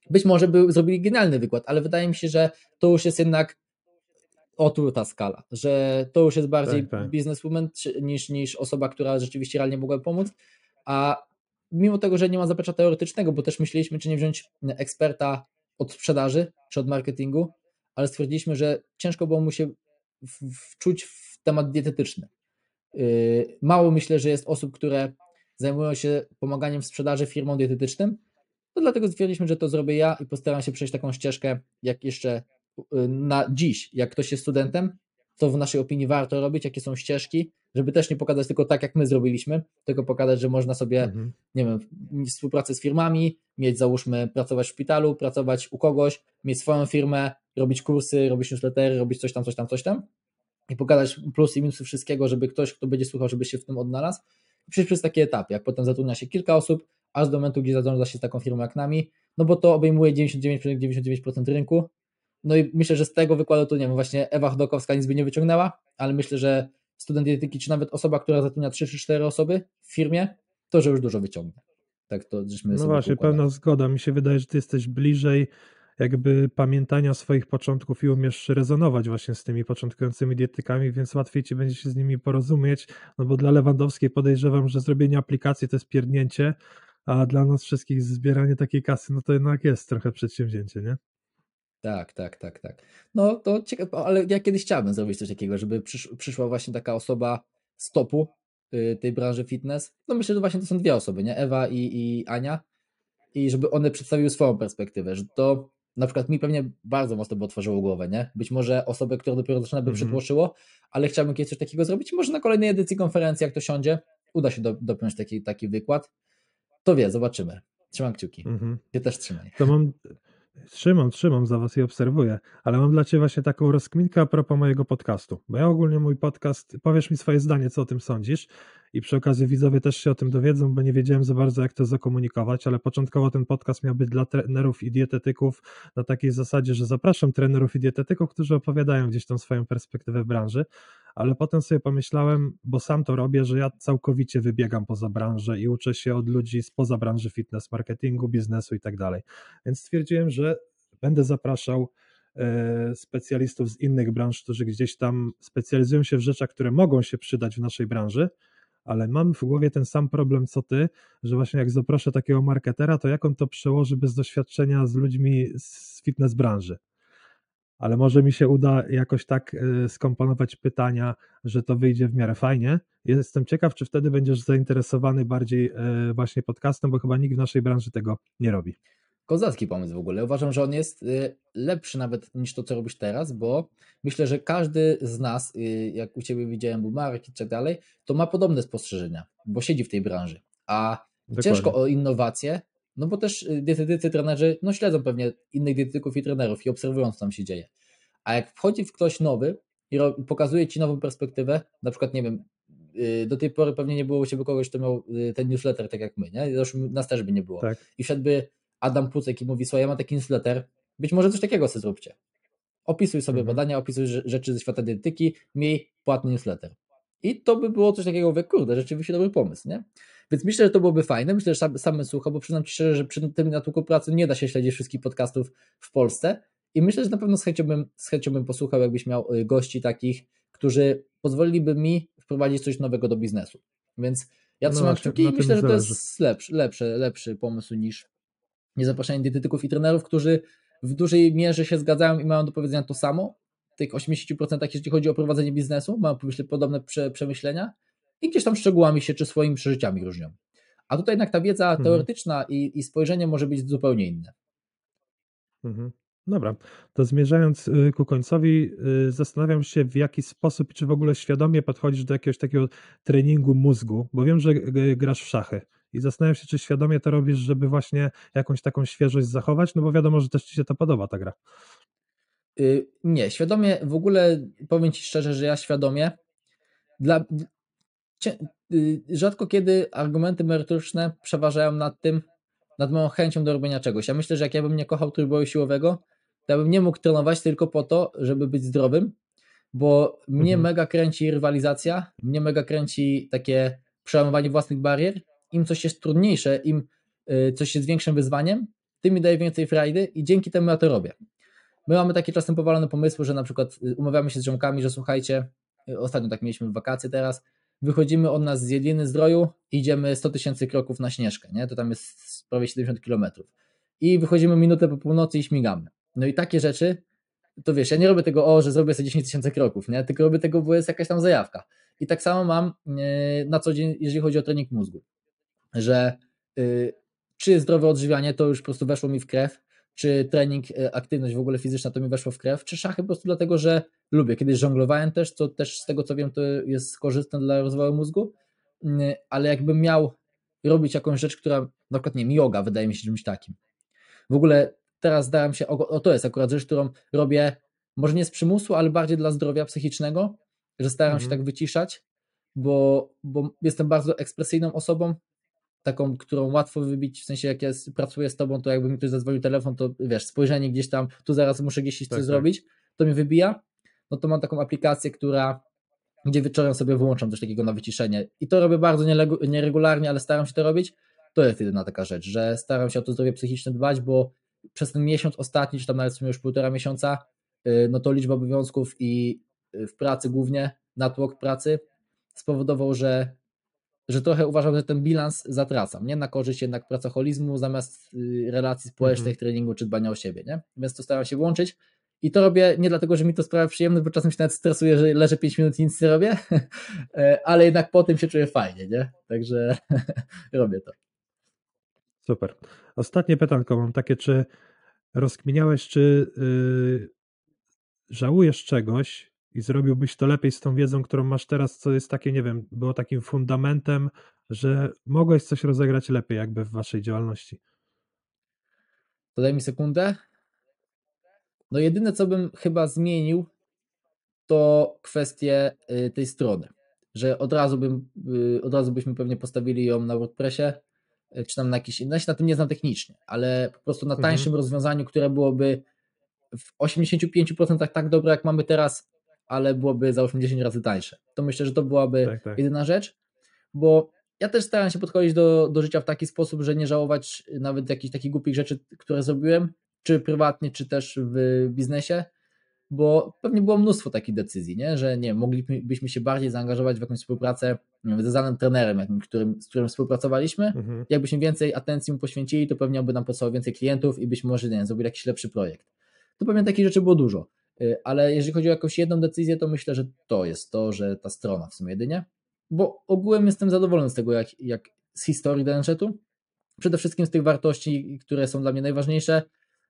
być może by zrobili genialny wykład, ale wydaje mi się, że to już jest jednak o tu ta skala, że to już jest bardziej Tak, tak. bizneswoman niż, niż osoba, która rzeczywiście realnie mogła pomóc, a mimo tego, że nie ma zaplecza teoretycznego, bo też myśleliśmy, czy nie wziąć eksperta od sprzedaży, czy od marketingu, ale stwierdziliśmy, że ciężko było mu się wczuć w temat dietetyczny. Yy, Mało myślę, że jest osób, które zajmują się pomaganiem w sprzedaży firmom dietetycznym, to dlatego stwierdziliśmy, że to zrobię ja i postaram się przejść taką ścieżkę, jak jeszcze y, na dziś, jak ktoś jest studentem, to w naszej opinii warto robić, jakie są ścieżki, żeby też nie pokazać tylko tak, jak my zrobiliśmy, tylko pokazać, że można sobie, Mhm. nie wiem, współpracę z firmami, mieć załóżmy, pracować w szpitalu, pracować u kogoś, mieć swoją firmę, robić kursy, robić newslettery, robić coś tam, coś tam, coś tam i pokazać plusy i minusy wszystkiego, żeby ktoś, kto będzie słuchał, żeby się w tym odnalazł i przejść przez takie etapy, jak potem zatrudnia się kilka osób, aż do momentu, gdzie zarządza się z taką firmą jak nami, no bo to obejmuje 99,99% rynku. No i myślę, że z tego wykładu to nie wiem, właśnie Ewa Chodokowska nic by nie wyciągnęła, ale myślę, że student dietetyki, czy nawet osoba, która zatrudnia 3 czy 4 osoby w firmie, to że już dużo wyciągnie. Tak to żeśmy No właśnie, pełna zgoda. Mi się wydaje, że ty jesteś bliżej jakby pamiętania swoich początków i umiesz rezonować właśnie z tymi początkującymi dietykami, więc łatwiej ci będzie się z nimi porozumieć, no bo dla Lewandowskiej podejrzewam, że zrobienie aplikacji to jest pierdnięcie, a dla nas wszystkich zbieranie takiej kasy, no to jednak jest trochę przedsięwzięcie, nie? Tak, tak, tak, tak. No to ciekawe, ale ja kiedyś chciałbym zrobić coś takiego, żeby przysz, przyszła właśnie taka osoba z topu y, tej branży fitness. No myślę, że właśnie to są dwie osoby, nie? Ewa i, i Ania. I żeby one przedstawiły swoją perspektywę, że to na przykład mi pewnie bardzo mocno by otworzyło głowę, nie? Być może osobę, która dopiero zaczyna by Mhm. przytłoszyło, ale chciałbym kiedyś coś takiego zrobić. Może na kolejnej edycji konferencji, jak to siądzie, uda się do, dopiąć taki, taki wykład. To wie, zobaczymy. Trzymam kciuki. Mhm. Ty też trzymaj. To mam. Trzymam, trzymam za was i obserwuję, ale mam dla ciebie właśnie taką rozkminkę a propos mojego podcastu. Bo ja ogólnie mój podcast, powiesz mi swoje zdanie, co o tym sądzisz, i przy okazji widzowie też się o tym dowiedzą, bo nie wiedziałem za bardzo, jak to zakomunikować, ale początkowo ten podcast miał być dla trenerów i dietetyków na takiej zasadzie, że zapraszam trenerów i dietetyków, którzy opowiadają gdzieś tą swoją perspektywę branży, ale potem sobie pomyślałem, bo sam to robię, że ja całkowicie wybiegam poza branżę i uczę się od ludzi spoza branży fitness, marketingu, biznesu i tak dalej. Więc stwierdziłem, że będę zapraszał e, specjalistów z innych branż, którzy gdzieś tam specjalizują się w rzeczach, które mogą się przydać w naszej branży, ale mam w głowie ten sam problem co ty, że właśnie jak zaproszę takiego marketera, to jak on to przełoży bez doświadczenia z ludźmi z fitness branży? Ale może mi się uda jakoś tak e, skomponować pytania, że to wyjdzie w miarę fajnie. Jestem ciekaw, czy wtedy będziesz zainteresowany bardziej e, właśnie podcastem, bo chyba nikt w naszej branży tego nie robi. Kozacki pomysł w ogóle. Uważam, że on jest y, lepszy nawet niż to, co robisz teraz, bo myślę, że każdy z nas, y, jak u Ciebie widziałem, był Marek i tak dalej, to ma podobne spostrzeżenia, bo siedzi w tej branży. A Dokładnie. ciężko o innowacje, no bo też y, dietetycy, trenerzy, no śledzą pewnie innych dietetyków i trenerów i obserwują, co tam się dzieje. A jak wchodzi w ktoś nowy i pokazuje Ci nową perspektywę, na przykład, nie wiem, do tej pory pewnie nie było u Ciebie kogoś, kto miał ten newsletter tak jak my, nie? Zresztą nas też by nie było Tak. i wszedłby Adam Pucek i mówi, słuchaj, ja mam taki newsletter, być może coś takiego sobie zróbcie. Opisuj sobie Mhm. badania, opisuj rze- rzeczy ze świata dietetyki, miej płatny newsletter. I to by było coś takiego, mówię, kurde, rzeczywiście dobry pomysł, nie? Więc myślę, że to byłoby fajne, myślę, że sam, słuchał, bo przyznam Ci szczerze, że przy tym natłoku pracy nie da się śledzić wszystkich podcastów w Polsce i myślę, że na pewno z chęcią bym, z chęcią bym posłuchał, jakbyś miał y, gości takich, którzy pozwoliliby mi wprowadzić coś nowego do biznesu. Więc ja No trzymam właśnie, kciuki i myślę, że to jest lepszy, lepszy, lepszy pomysł niż nie zapraszanie dietetyków i trenerów, którzy w dużej mierze się zgadzają i mają do powiedzenia to samo. W tych 80% jeśli chodzi o prowadzenie biznesu, mają myślę, podobne prze, przemyślenia i gdzieś tam szczegółami się czy swoimi przeżyciami różnią. A tutaj jednak ta wiedza Mhm. teoretyczna i, i spojrzenie może być zupełnie inne. Mhm. Dobra, to zmierzając y, ku końcowi, y, zastanawiam się, w jaki sposób, czy w ogóle świadomie podchodzisz do jakiegoś takiego treningu mózgu, bo wiem, że g- grasz w szachy i zastanawiam się, czy świadomie to robisz, żeby właśnie jakąś taką świeżość zachować, no bo wiadomo, że też ci się to podoba, ta gra. Y, Nie, świadomie, w ogóle powiem Ci szczerze, że ja świadomie dla, y, rzadko kiedy argumenty merytoryczne przeważają nad tym, nad moją chęcią do robienia czegoś. Ja myślę, że jak ja bym nie kochał trójboju siłowego, to ja bym nie mógł trenować tylko po to, żeby być zdrowym, bo mnie Mhm. mega kręci rywalizacja, mnie mega kręci takie przełamywanie własnych barier. Im coś jest trudniejsze, im y, coś jest większym wyzwaniem, tym mi daje więcej frajdy i dzięki temu ja to robię. My mamy takie czasem powalone pomysły, że na przykład y, umawiamy się z ziomkami, że słuchajcie, y, ostatnio tak mieliśmy w wakacje teraz, wychodzimy od nas z Jedliny Zdroju, idziemy 100 tysięcy kroków na Śnieżkę, nie? to tam jest prawie 70 kilometrów i wychodzimy minutę po północy i śmigamy. No i takie rzeczy, to wiesz, ja nie robię tego, o, że zrobię sobie 10 tysięcy kroków, nie? tylko robię tego, bo jest jakaś tam zajawka. I tak samo mam na co dzień, jeżeli chodzi o trening mózgu, że y, czy zdrowe odżywianie to już po prostu weszło mi w krew, czy trening, y, aktywność w ogóle fizyczna to mi weszło w krew, czy szachy po prostu dlatego, że lubię. Kiedyś żonglowałem też, co też z tego co wiem to jest korzystne dla rozwoju mózgu, Y, ale jakbym miał robić jakąś rzecz, która, na przykład nie wiem, yoga wydaje mi się czymś takim. W ogóle teraz starałem się, o, o to jest akurat rzecz, którą robię może nie z przymusu, ale bardziej dla zdrowia psychicznego, że staram się Mhm. tak wyciszać, bo, bo jestem bardzo ekspresyjną osobą, taką, którą łatwo wybić, w sensie jak ja pracuję z tobą, to jakby mi ktoś zadzwonił telefon, to wiesz, spojrzenie gdzieś tam, tu zaraz muszę gdzieś iść Tak, coś tak. zrobić, to mnie wybija, no to mam taką aplikację, która, gdzie wieczorem sobie wyłączam coś takiego na wyciszenie. I to robię bardzo nieregularnie, ale staram się to robić, to jest jedyna taka rzecz, że staram się o to zdrowie psychiczne dbać, bo przez ten miesiąc ostatni, czy tam nawet w sumie już półtora miesiąca, y, no to liczba obowiązków i y, w pracy głównie, natłok pracy spowodował, że że trochę uważam, że ten bilans zatracam, nie? Na korzyść jednak pracoholizmu zamiast y, relacji społecznych, Mhm. treningu czy dbania o siebie, nie? Więc to staram się włączyć i to robię nie dlatego, że mi to sprawia przyjemność, bo czasem się nawet stresuję, że leżę 5 minut i nic nie robię, e, ale jednak po tym się czuję fajnie, nie? Także robię to. Super. Ostatnie pytanko mam takie, czy rozkminiałeś, czy y, żałujesz czegoś i zrobiłbyś to lepiej z tą wiedzą, którą masz teraz, co jest takie, nie wiem, było takim fundamentem, że mogłeś coś rozegrać lepiej jakby w waszej działalności? To daj mi sekundę. No jedyne, co bym chyba zmienił, to kwestie y, tej strony, że od razu bym, y, od razu byśmy pewnie postawili ją na WordPressie, y, czy tam na jakiś inny, ja się na tym nie znam technicznie, ale po prostu na Mhm. tańszym rozwiązaniu, które byłoby w 85% tak dobre, jak mamy teraz, ale byłoby za 80 razy tańsze. To myślę, że to byłaby Tak, tak. jedyna rzecz, bo ja też staram się podchodzić do, do życia w taki sposób, że nie żałować nawet jakichś takich głupich rzeczy, które zrobiłem, czy prywatnie, czy też w biznesie, bo pewnie było mnóstwo takich decyzji, nie? że nie moglibyśmy się bardziej zaangażować w jakąś współpracę wiem, z danym trenerem, jakimś, którym, z którym współpracowaliśmy. Mhm. Jakbyśmy więcej atencji mu poświęcili, to pewnie by nam posłał więcej klientów i być może nie zrobili jakiś lepszy projekt. To pewnie takich rzeczy było dużo. Y, Ale jeżeli chodzi o jakąś jedną decyzję, to myślę, że to jest to, że ta strona w sumie jedynie. Bo ogółem jestem zadowolony z tego, jak, jak z historii Danczetu. Przede wszystkim z tych wartości, które są dla mnie najważniejsze,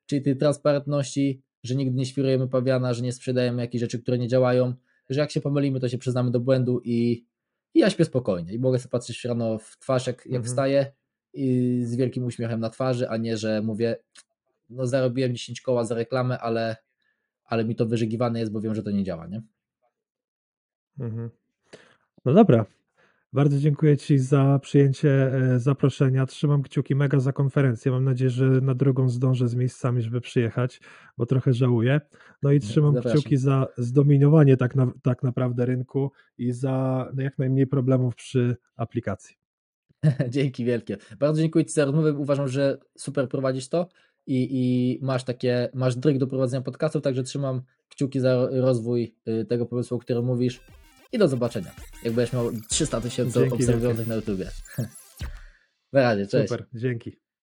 czyli tej transparentności, że nigdy nie świrujemy pawiana, że nie sprzedajemy jakichś rzeczy, które nie działają, że jak się pomylimy, to się przyznamy do błędu i, i ja śpię spokojnie. I mogę sobie patrzeć rano w twarz, jak, jak Mhm. wstaję i z wielkim uśmiechem na twarzy, a nie, że mówię, no zarobiłem 10 koła za reklamę, ale, ale mi to wyżygiwane jest, bo wiem, że to nie działa, nie? Mhm. No dobra. Bardzo dziękuję Ci za przyjęcie e, zaproszenia. Trzymam kciuki mega za konferencję. Mam nadzieję, że na drugą zdążę z miejscami, żeby przyjechać, bo trochę żałuję. No i trzymam Zapraszam. kciuki za zdominowanie tak, na, tak naprawdę rynku i za jak najmniej problemów przy aplikacji. Dzięki wielkie. Bardzo dziękuję Ci za rozmowę. Uważam, że super prowadzisz to i, i masz takie, masz dryg do prowadzenia podcastów, także trzymam kciuki za rozwój y, tego pomysłu, o którym mówisz. I do zobaczenia. Jak będziesz miał 300 tysięcy Dzięki obserwujących na YouTubie. Na razie, cześć. Super, dzięki.